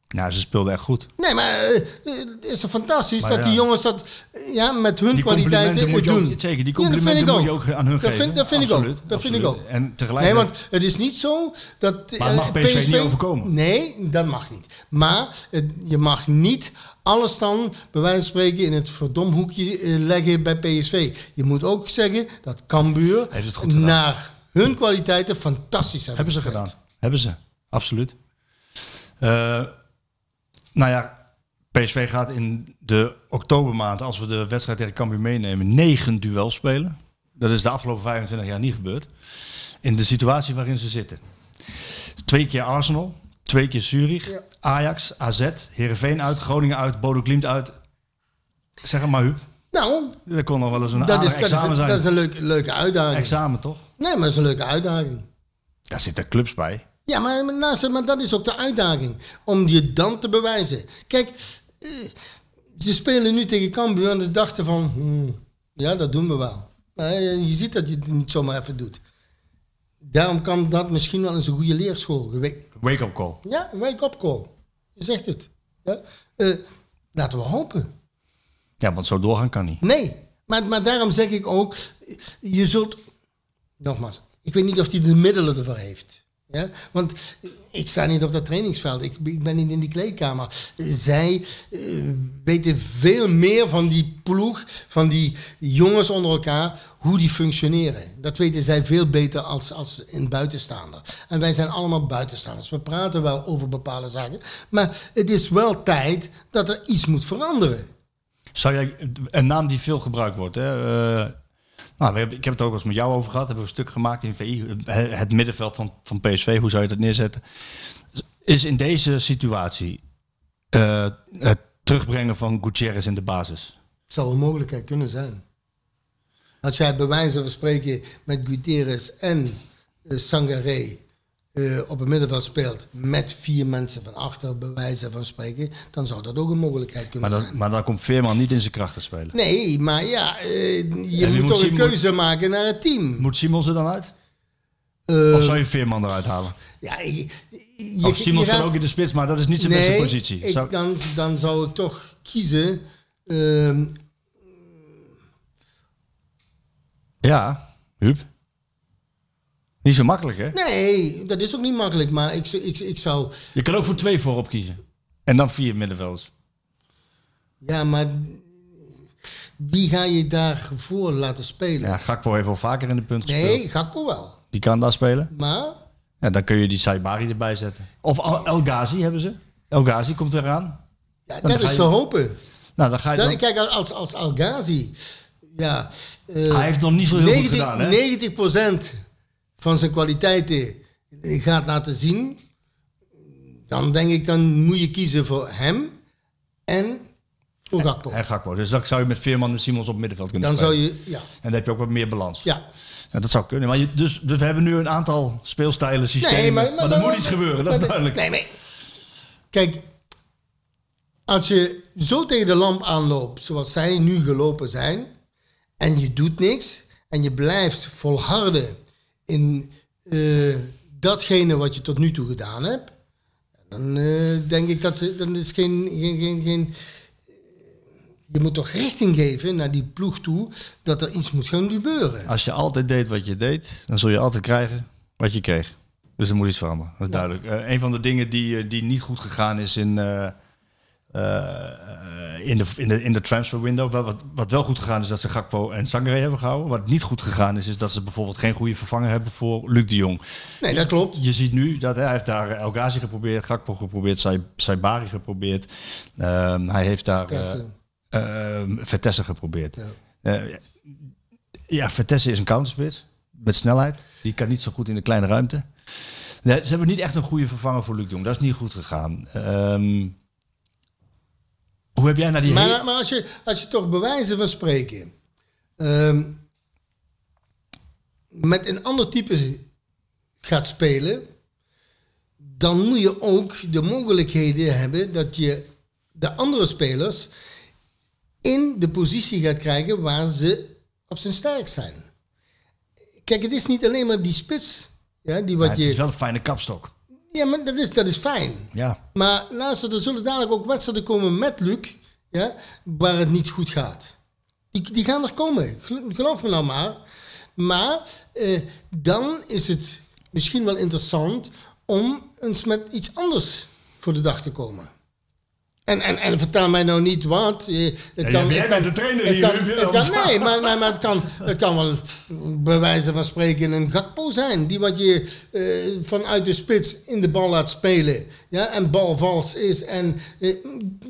Nou, ze speelden echt goed. Nee, maar eh, het is toch fantastisch Maar dat ja. die jongens dat eh, ja, met hun Die kwaliteiten moet je doen. ook, zeker, die Ja, complimenten ik moet je ook aan hun dat geven. Vind, dat vind ik ook. Dat vind ik ook. En Nee, tegelijkertijd... want het is niet zo dat... Maar het mag eh, PSV niet overkomen. Nee, dat mag niet. Maar het- je mag niet alles dan, bij wijze van spreken, in het verdomhoekje eh, leggen bij PSV. Je moet ook zeggen dat Cambuur Heeft het goed gedaan. naar hun kwaliteiten fantastisch hebben Hebben ze gedaan. Hebben ze. Absoluut. Nou ja, PSV gaat in de oktobermaand, als we de wedstrijd tegen Cambuur meenemen, negen duels spelen. Dat is de afgelopen 25 jaar niet gebeurd. In de situatie waarin ze zitten. Twee keer Arsenal, twee keer Zurich, Ja. Ajax, AZ, Heerenveen uit, Groningen uit, Bodo Glimt uit. Zeg het maar, Huub. Nou, Dat kon nog wel eens een dat is, dat, is, examen zijn. dat is een leuke, leuke uitdaging. Examen, toch? Nee, maar dat is een leuke uitdaging. Daar zitten clubs bij. Ja, maar, naast- maar dat is ook de uitdaging. Om je dan te bewijzen. Kijk, eh, ze spelen nu tegen Cambuur en ze dachten van... hmm, ja, dat doen we wel. Maar eh, je ziet dat je het niet zomaar even doet. Daarom kan dat misschien wel eens een goede leerschool. Wake-up call. Ja, wake-up call. Je zegt het. Ja? Eh, laten we hopen. Ja, want zo doorgaan kan niet. Nee, maar, maar daarom zeg ik ook, je zult, nogmaals, ik weet niet of hij de middelen ervoor heeft. Ja? Want ik sta niet op dat trainingsveld, ik, ik ben niet in die kleedkamer. Zij eh, weten veel meer van die ploeg, van die jongens onder elkaar, hoe die functioneren. Dat weten zij veel beter als, als een buitenstaander. En wij zijn allemaal buitenstaanders. We praten wel over bepaalde zaken, maar het is wel tijd dat er iets moet veranderen. Zou jij, een naam die veel gebruikt wordt, hè? eh, nou, ik heb het ook eens met jou over gehad. Hebben we een stuk gemaakt in VI. Het, het middenveld van, van PSV, hoe zou je dat neerzetten? Is in deze situatie eh, het terugbrengen van Gutierrez in de basis. zou een mogelijkheid kunnen zijn. Als jij bij wijze van spreken met Gutierrez en uh, Sangaré eh, op het middenveld speelt met vier mensen van achter, bij wijze van spreken, dan zou dat ook een mogelijkheid kunnen Maar zijn. dan, maar dan komt Veerman niet in zijn kracht te spelen. Nee, maar ja, eh, je moet moet toch een keuze maken naar het team. Moet Simons er dan uit? Eh, Of zou je Veerman eruit halen? ja, je, je, Of Simons kan ook in de spits, maar dat is niet zijn beste Nee, positie. ik- Zou- dan, dan zou ik toch kiezen. ehm, Ja, Huub. Niet zo makkelijk, hè? nee, dat is ook niet makkelijk, maar ik, ik, ik zou. Je kan ook voor twee voorop kiezen. En dan vier middenvelders. Ja, maar wie ga je daarvoor laten spelen? Ja, Gakpo heeft al vaker in de punt gespeeld. nee, Gakpo wel. Die kan daar spelen. Maar Ja, dan kun je die Saibari erbij zetten. Of El Ghazi hebben ze. El Ghazi komt eraan. ja, Dan dat is je- te hopen. Nou, dan ga je Dat, dan... kijk, als, als Al Ghazi. Ja, eh, Hij heeft nog niet zo heel goed gedaan, hè? 90% van zijn kwaliteiten gaat laten zien. Dan denk ik, dan moet je kiezen voor hem en voor Gakpo. En Gakpo. Dus dan zou je met Veerman en Simons op middenveld kunnen Dan zou spelen. je, ja. En dan heb je ook wat meer balans. ja. Ja, dat zou kunnen. Maar je, dus, dus we hebben nu een aantal speelstijlen, systemen. maar, er moet iets gebeuren, dat is duidelijk. Nee, nee. Kijk, als je zo tegen de lamp aanloopt, zoals zij nu gelopen zijn, en je doet niks, en je blijft volharden in eh, datgene wat je tot nu toe gedaan hebt, dan eh, denk ik dat ze, dan is geen, geen, geen, geen je moet toch richting geven naar die ploeg toe dat er iets moet gaan gebeuren. Als je altijd deed wat je deed, dan zul je altijd krijgen wat je kreeg. Dus er moet iets veranderen. Dat is duidelijk. Eh, een van de dingen die, eh, die niet goed gegaan is in, eh, eh, in, de, in, de, in de transfer window. Wat, wat, wel goed gegaan is dat ze Gakpo en Sangare hebben gehouden. Wat niet goed gegaan is, is dat ze bijvoorbeeld geen goede vervanger hebben voor Luc de Jong. Nee, dat klopt. Je ziet nu dat hij heeft daar El Ghazi geprobeerd, Gakpo geprobeerd, Sai- Saibari geprobeerd. Ehm, hij heeft daar eh Vitesse. ehm, geprobeerd. Ja. Eh, ja, Vitesse is een counterspits met snelheid. Die kan niet zo goed in de kleine ruimte. Nee, ze hebben niet echt een goede vervanger voor Luc de Jong. Dat is niet goed gegaan. Ehm, hoe heb jij naar die Maar, maar als, je, als je toch bewijzen van spreken. ehm, met een ander type gaat spelen. dan moet je ook de mogelijkheden hebben dat je de andere spelers. in de positie gaat krijgen waar ze op zijn sterk zijn. Kijk, het is niet alleen maar die spits. Ja, die Ja, wat het je, is wel een fijne kapstok. Ja maar dat is, dat is fijn. Ja. Maar luister, er zullen dadelijk ook wedstrijden komen met Luc, ja, waar het niet goed gaat. Die, die gaan er komen, gel- geloof me nou maar. Maar eh, dan is het misschien wel interessant om eens met iets anders voor de dag te komen. En, en, en vertel mij nou niet wat. eh, Het Ja, jij het bent de trainer hier, kan- het kan- Nee, maar, maar, maar het, kan, het kan wel bij wijze van spreken een Gakpo zijn. Die wat je eh, vanuit de spits in de bal laat spelen. Ja, en bal vals is. En eh,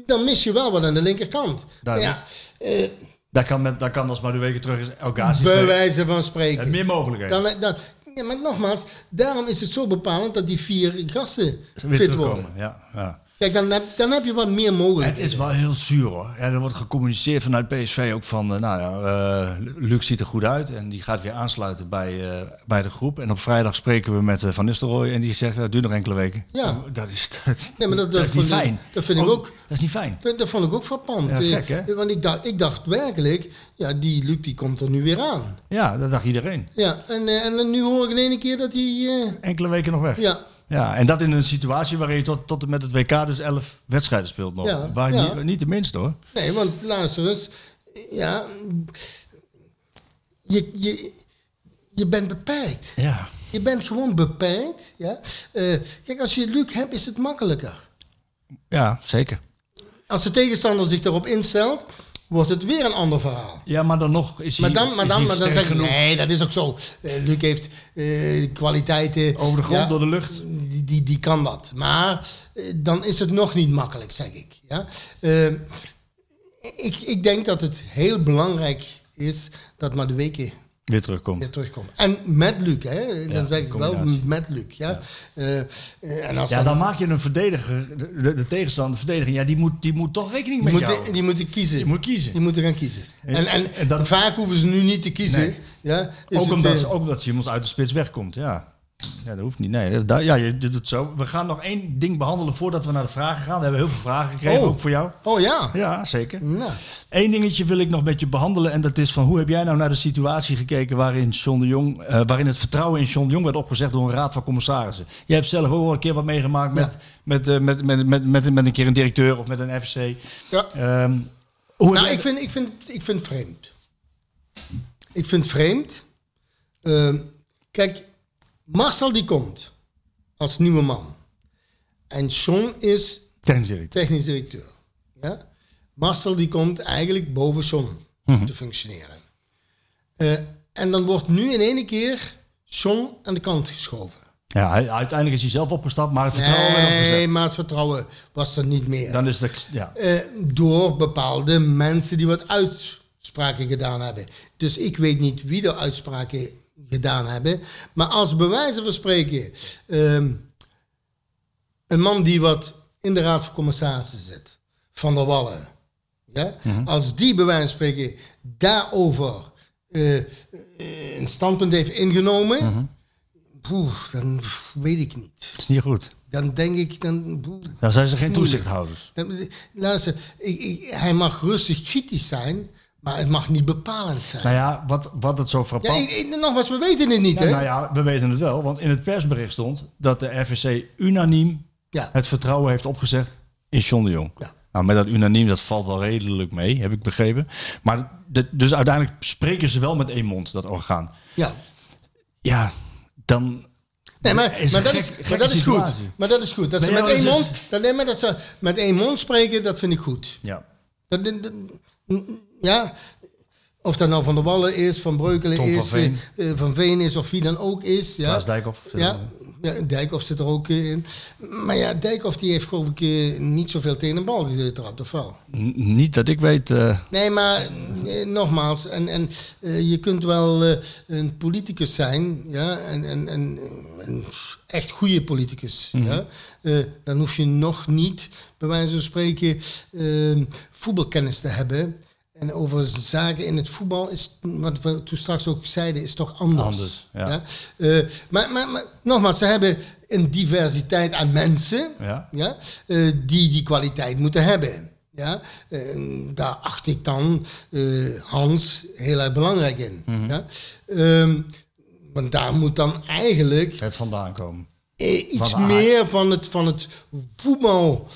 dan mis je wel wat aan de linkerkant. Ja, eh, Daar kan, met, daar kan als maar de weken terug is El Ghazi bij wijze van En spreken. meer mogelijkheden. Dan, dan, Ja, maar nogmaals, daarom is het zo bepalend dat die vier gasten fit worden. Ja, ja. Kijk, dan heb, dan heb je wat meer Het mogelijkheden. is wel heel zuur hoor. Ja, er wordt gecommuniceerd vanuit PSV ook van, eh, nou ja, eh, Luc ziet er goed uit en die gaat weer aansluiten bij, eh, bij de groep. En op vrijdag spreken we met Van Nistelrooy en die zegt, dat duurt nog enkele weken. Ja. Dat is, dat, Nee, maar dat- dat dat is niet ik- fijn. dat vind ik ook. Dat is niet fijn. Dat, dat vond ik ook frappant. Ja, gek, hè? Want ik dacht, ik dacht werkelijk, ja, die Luc die komt er nu weer aan. Ja, dat dacht iedereen. Ja, en, en nu hoor ik in één keer dat hij... Enkele weken nog weg. ja, Ja, en dat in een situatie waarin je tot, tot en met het WK dus elf wedstrijden speelt nog. Ja, Waar ja. Niet, niet de minste hoor. nee, want luister eens. Ja, je, je, je bent beperkt. Ja. Je bent gewoon beperkt. Ja? Eh, kijk, als je Luc hebt, is het makkelijker. Ja, zeker. Als de tegenstander zich erop instelt, wordt het weer een ander verhaal. Ja, maar dan nog is Maar hij dan, maar is dan, hij maar dan zeg je, genoeg nee, dat is ook zo. Eh, Luc heeft eh, kwaliteiten. over de grond, ja, door de lucht. Die, die, die kan dat. Maar eh, dan is het nog niet makkelijk, zeg ik. Ja? Ik, ik denk dat het heel belangrijk is dat weken Weer terugkomt. weer terugkomen. En met Luc, hè? dan Ja, zeg ik wel met Luc. Ja? Eh, eh, en als Ja, dan- dan maak je een verdediger, de, de, de tegenstander, de verdediging, ja, die moet, die moet toch rekening die mee houden. die moeten kiezen. Die moet kiezen. Die moeten gaan kiezen. En, en, en dat- vaak hoeven ze nu niet te kiezen. Nee. Ja? Ook omdat, eh, ze- ook omdat Simons uit de spits wegkomt, ja. Ja, dat hoeft niet. Nee, dat- ja, je doet het zo. We gaan nog één ding behandelen voordat we naar de vragen gaan. We hebben heel veel vragen gekregen, Oh. ook voor jou. Oh ja. Ja, zeker. Nou, Eén dingetje wil ik nog met je behandelen. En dat is van hoe heb jij nou naar de situatie gekeken waarin, John de Jong, eh, waarin het vertrouwen in John de Jong werd opgezegd door een raad van commissarissen. Je hebt zelf ook wel een keer wat meegemaakt met, Ja. met, eh, met, met, met, met, met een keer een directeur of met een FC. ja. Ehm, hoe Nou, ik vind, ik, vind, ik vind het vreemd. Ik vind het vreemd. Ehm, kijk, Marcel die komt als nieuwe man. En John is Technisch directeur. technisch directeur. Ja? Marcel die komt eigenlijk boven John Mhm. te functioneren. Eh, en dan wordt nu in één keer John aan de kant geschoven. Ja, uiteindelijk is hij zelf opgestapt, maar het vertrouwen Nee, maar het vertrouwen was er niet meer. Dan is het, ja. Eh, door bepaalde mensen die wat uitspraken gedaan hebben. Dus ik weet niet wie er uitspraken gedaan hebben. Maar als bij wijze van spreken ehm, een man die wat in de raad van commissarissen zit, Van der Wallen, ja? als die bij wijze van spreken daarover eh, eh, een standpunt heeft ingenomen, poeh, dan weet ik niet. Dat is niet goed. Dan denk ik, dan, poeh, Dan zijn ze geen Moeilijk. toezichthouders. dan- Luister, ik, ik- hij mag rustig kritisch zijn, maar het mag niet bepalend zijn. Nou ja, wat, wat het zo ja, frappant... ik, ik- nogmaals, we weten het niet, Ja, hè? nou ja, we weten het wel, want in het persbericht stond dat de RVC unaniem Ja. het vertrouwen heeft opgezegd in John de Jong. Ja. Nou, met dat unaniem, dat valt wel redelijk mee, heb ik begrepen. Maar de, dus uiteindelijk spreken ze wel met één mond, dat orgaan. ja. Ja, dan... Nee, maar, is maar, dat, gek- is, maar dat is goed. Maar dat is goed. Dat ze met één mond, dat, nee, maar dat ze met één mond spreken, dat vind ik goed. Ja. Dat, dat- dat- ja, of dat nou Van der Wallen is, Van Breukelen Tom van is, Veen. eh, eh, Van Veen is of wie dan ook is. Ja. Klaas Dijkhoff Ja, ja, Dijkhoff zit er ook in. Maar ja, Dijkhoff die heeft geloof ik eh, niet zoveel tegen een bal getrapt, of wel? N- niet dat ik weet... Nee, maar nogmaals, en, en, je kunt wel een politicus zijn, ja, en, en, en een echt goede politicus, ja. Eh, dan hoef je nog niet, bij wijze van spreken, voetbalkennis te hebben. En over zaken in het voetbal is, wat we toen straks ook zeiden, is toch anders. Anders, ja. Eh, maar, maar, maar nogmaals, ze hebben een diversiteit aan mensen Ja. ja, eh, die die kwaliteit moeten hebben. Ja, En daar acht ik dan eh, Hans heel erg belangrijk in. Mhm. ja. Ehm, want daar moet dan eigenlijk het vandaan komen. iets Van meer van het, van het voetbal,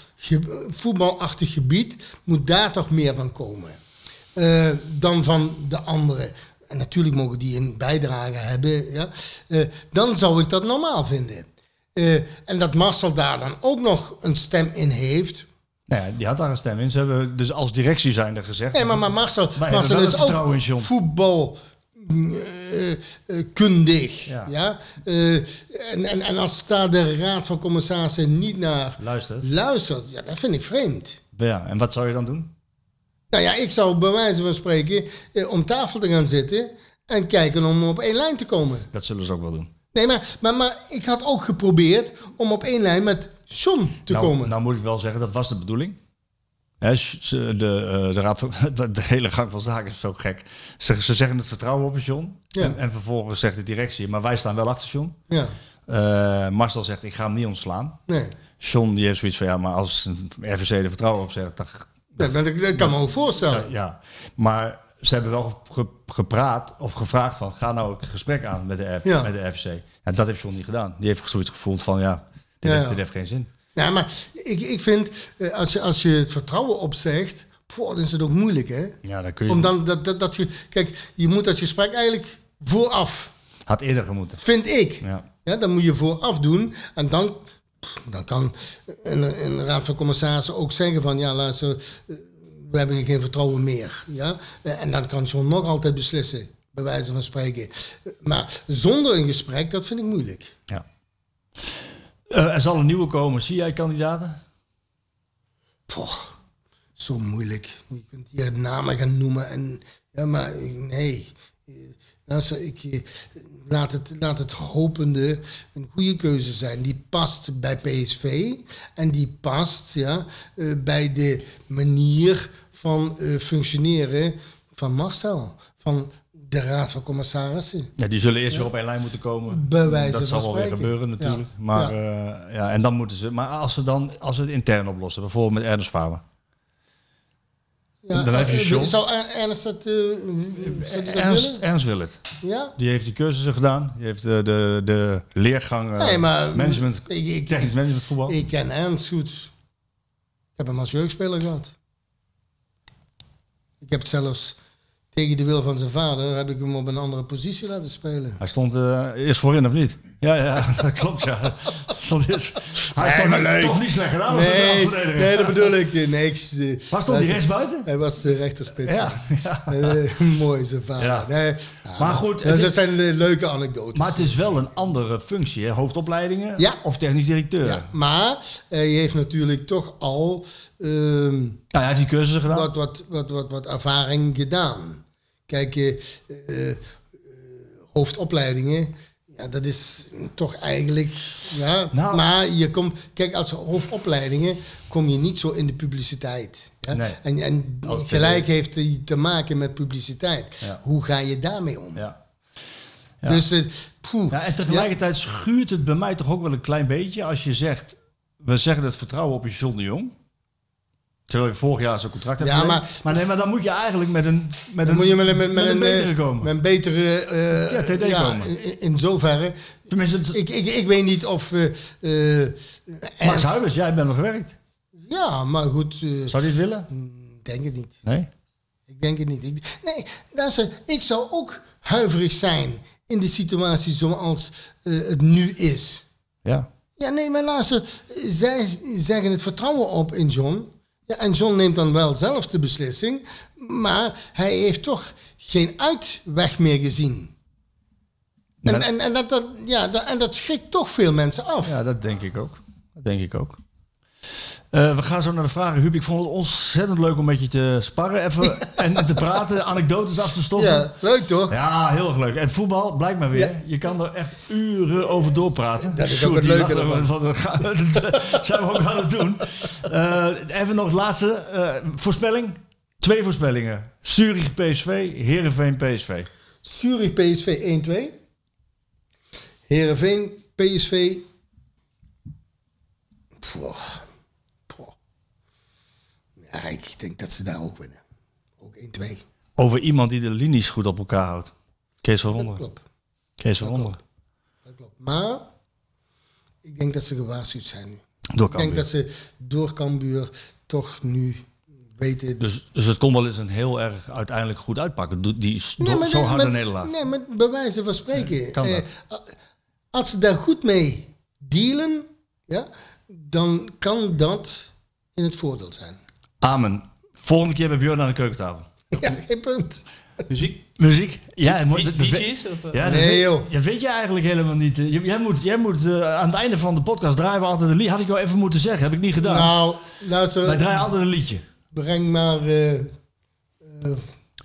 voetbalachtig gebied, moet daar toch meer van komen. Eh, dan van de anderen. En natuurlijk mogen die een bijdrage hebben. Ja? Eh, dan zou ik dat normaal vinden. Eh, en dat Marcel daar dan ook nog een stem in heeft. Nou ja, die had daar een stem in. Ze hebben dus als directie zijn er gezegd... Nee, maar, maar Marcel, Marcel is ook John. voetbal eh, eh, kundig. Ja. Ja. En, en, en als daar de raad van commissarissen niet naar Luistert. luistert, ja, dat vind ik vreemd. Ja, en wat zou je dan doen? Nou ja, ik zou bij wijze van spreken eh, om tafel te gaan zitten en kijken om op één lijn te komen. Dat zullen ze ook wel doen. Nee, maar, maar, maar ik had ook geprobeerd om op één lijn met John te nou, komen. Nou moet ik wel zeggen, dat was de bedoeling. De, eh, de, raad van, de hele gang van zaken is zo gek. Ze, ze zeggen het vertrouwen op John. Ja. En, en vervolgens zegt de directie, maar wij staan wel achter John. ja, Eh, Marcel zegt, ik ga hem niet ontslaan. nee. John die heeft zoiets van, ja, maar als een RVC er vertrouwen op zegt, dan... Ja, dat, dat kan me ook voorstellen. Ja, maar ze hebben wel ge- gepraat of gevraagd van, ga nou een gesprek aan met de, F, Ja. met de RVC. En dat heeft John niet gedaan. Die heeft zoiets gevoeld van, ja, dit, Ja, heeft, ja. dit heeft geen zin. Ja, maar ik, ik vind, eh, als je, als je het vertrouwen opzegt, poh, dan is het ook moeilijk, hè? Ja, dan kun je... Om dan dat, dat, dat je, kijk, je moet dat gesprek eigenlijk vooraf, Had eerder gemoeten. vind ik. Ja. Ja, dan moet je vooraf doen en dan, dan kan een, een raad van commissarissen ook zeggen van, ja, luister, eh, we hebben geen vertrouwen meer. Ja? Eh, En dan kan John nog altijd beslissen, bij wijze van spreken. Eh, Maar zonder een gesprek, dat vind ik moeilijk. Ja. Er zal een nieuwe komen. Zie jij kandidaten? Poh, zo moeilijk. Je kunt hier namen gaan noemen. En, ja, maar nee. Luister, ik, eh, laat, het, laat het hopende een goede keuze zijn. Die past bij PSV. En die past ja, eh, bij de manier van eh, functioneren van Marcel. Van de Raad van Commissarissen. Ja, die zullen eerst weer op één lijn moeten komen. Dat zal wel weer gebeuren natuurlijk. Ja. Maar, Ja. ja. ja, en dan moeten ze. Maar als ze dan als ze het intern oplossen, bijvoorbeeld met Ernst Faber. Ja, Dan heb je eh, John. Zou Er- Ernst dat, eh, dat Ernst, willen? Ernst wil het. Ja? Die heeft die cursussen gedaan. Die heeft de, de, de leergang eh, Nee, maar management, ik, ik, technisch management voetbal. ik ken Ernst goed. Ik heb hem als jeugdspeler gehad. Ik heb het zelfs tegen de wil van zijn vader heb ik hem op een andere positie laten spelen. Hij stond eh, eerst voorin of niet? Ja, ja, dat klopt ja. Stond eerst, hij heeft maar toch, leuk. toch niet slecht gedaan als Nee, verdediger. nee, dat bedoel ik. Niks. eh, Waar stond hij rechts buiten? Hij was de rechterspits. Ja, ja. Eh, mooi zijn vader. Ja. Nee, Maar goed, dat, is- zijn leuke anekdotes. Maar het is wel een andere functie, hè? hoofdopleidingen Ja. of technisch directeur. ja, maar hij heeft natuurlijk toch al ehm, Nou, hij heeft die cursussen gedaan. wat, wat, wat, wat, wat ervaring gedaan. Kijk, eh, hoofdopleidingen, ja, dat is toch eigenlijk. Ja, Nou. maar je komt, kijk, als hoofdopleidingen kom je niet zo in de publiciteit. Ja? Nee. En, en gelijk heeft hij te maken met publiciteit. Ja. Hoe ga je daarmee om? Ja. Ja. Dus, eh, poeh. Ja, en tegelijkertijd schuurt het bij mij toch ook wel een klein beetje als je zegt, we zeggen het vertrouwen op je John de Jong. Terwijl je vorig jaar zo'n contract hebt Ja, maar- maar, nee, maar dan moet je eigenlijk met een, met een, moet je met, met, met een, betere eh, komen. Met een betere. eh, Ja, TD komen. In, in zoverre. Tenminste, het- Ik, ik, ik weet niet of. eh eh, Max Huibers, jij bent nog gewerkt. Ja, maar goed. eh, Zou hij het willen? ik denk het niet. Nee? Ik denk het niet. Ik, nee, luister, ik zou ook huiverig zijn in de situatie zoals eh, het nu is. Ja. Ja, nee, maar luister, zij zeggen het vertrouwen op in John. Ja, en John neemt dan wel zelf de beslissing, maar hij heeft toch geen uitweg meer gezien. En, en, en, dat, dat, ja, dat, en dat schrikt toch veel mensen af. Ja, dat denk ik ook. Dat denk ik ook. Eh, we gaan zo naar de vragen. Huub, ik vond het ontzettend leuk om met je te sparren even en te praten, anekdotes af te stoffen. Ja, leuk toch? Ja, heel erg leuk. En voetbal, blijkt maar weer. Ja. Je kan er echt uren over doorpraten. Dat is Sjoerd, ook het leuke ervan. Dat zijn we ook aan het doen. Eh, even nog het laatste. eh, voorspelling. Twee voorspellingen. Zurich PSV, Heerenveen PSV. Zurich PSV 1-2. Heerenveen PSV. Poh. Ja, ik denk dat ze daar ook winnen. Ook 1-2. Over iemand die de linies goed op elkaar houdt. Kees van Dat Wonderen. klopt. Kees van dat Wonderen. Dat klopt. Maar ik denk dat ze gewaarschuwd zijn nu. Door Ik denk dat ze door Cambuur toch nu weten... Dus, dus het kon wel eens een heel erg uiteindelijk goed uitpakken. Die, die s- Nee, maar zo nee, harde maar- nederlaag. Nee, maar bij wijze van spreken. eh, als ze daar goed mee dealen, ja, dan kan dat in het voordeel zijn. Amen. Volgende keer bij Björn aan de keukentafel. Ja, geen punt. Muziek? Muziek? Ja, het moet- dat weet- Liedjes? Of, eh? Ja, Nee, weet, joh. Dat weet je eigenlijk helemaal niet. Eh, Jij moet, jij moet eh, aan het einde van de podcast draaien we altijd een lied. Had ik jou even moeten zeggen, heb ik niet gedaan. Nou, nou Wij draaien altijd een liedje. breng maar eh, eh,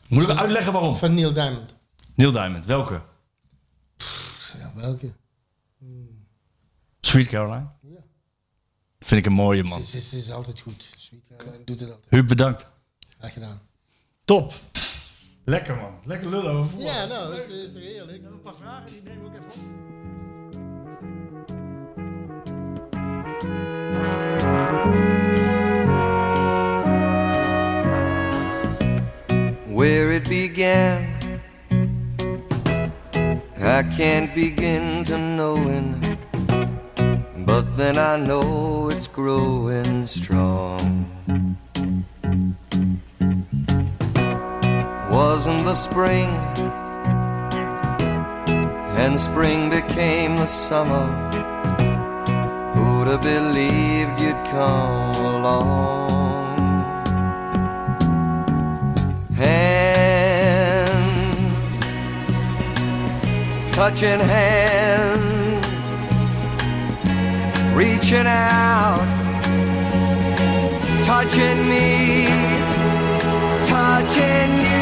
Moeten we uitleggen waarom? van Neil Diamond. Neil Diamond, welke? Ja, welke? Sweet Caroline. Ja. Vind ik een mooie man. Ze, ze, ze is altijd goed. Caroline doet het altijd. Huub, bedankt. Graag gedaan. Top. Lekker man. Lekker lullen over voetbal. Ja, nou, is, is heerlijk. Een paar vragen, die nemen we ook even op. where it began. I can't begin to knowing, but then I know it's growing strong. Wasn't the spring, and spring became the summer. Who'd have believed you'd come along? hand, touching hands, reaching out, touching me, touching you.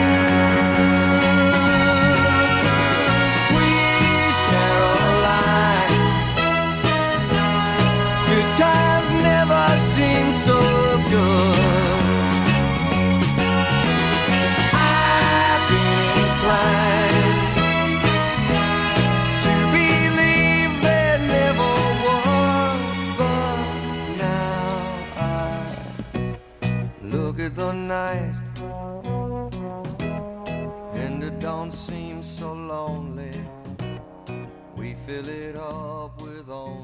Fill it up with only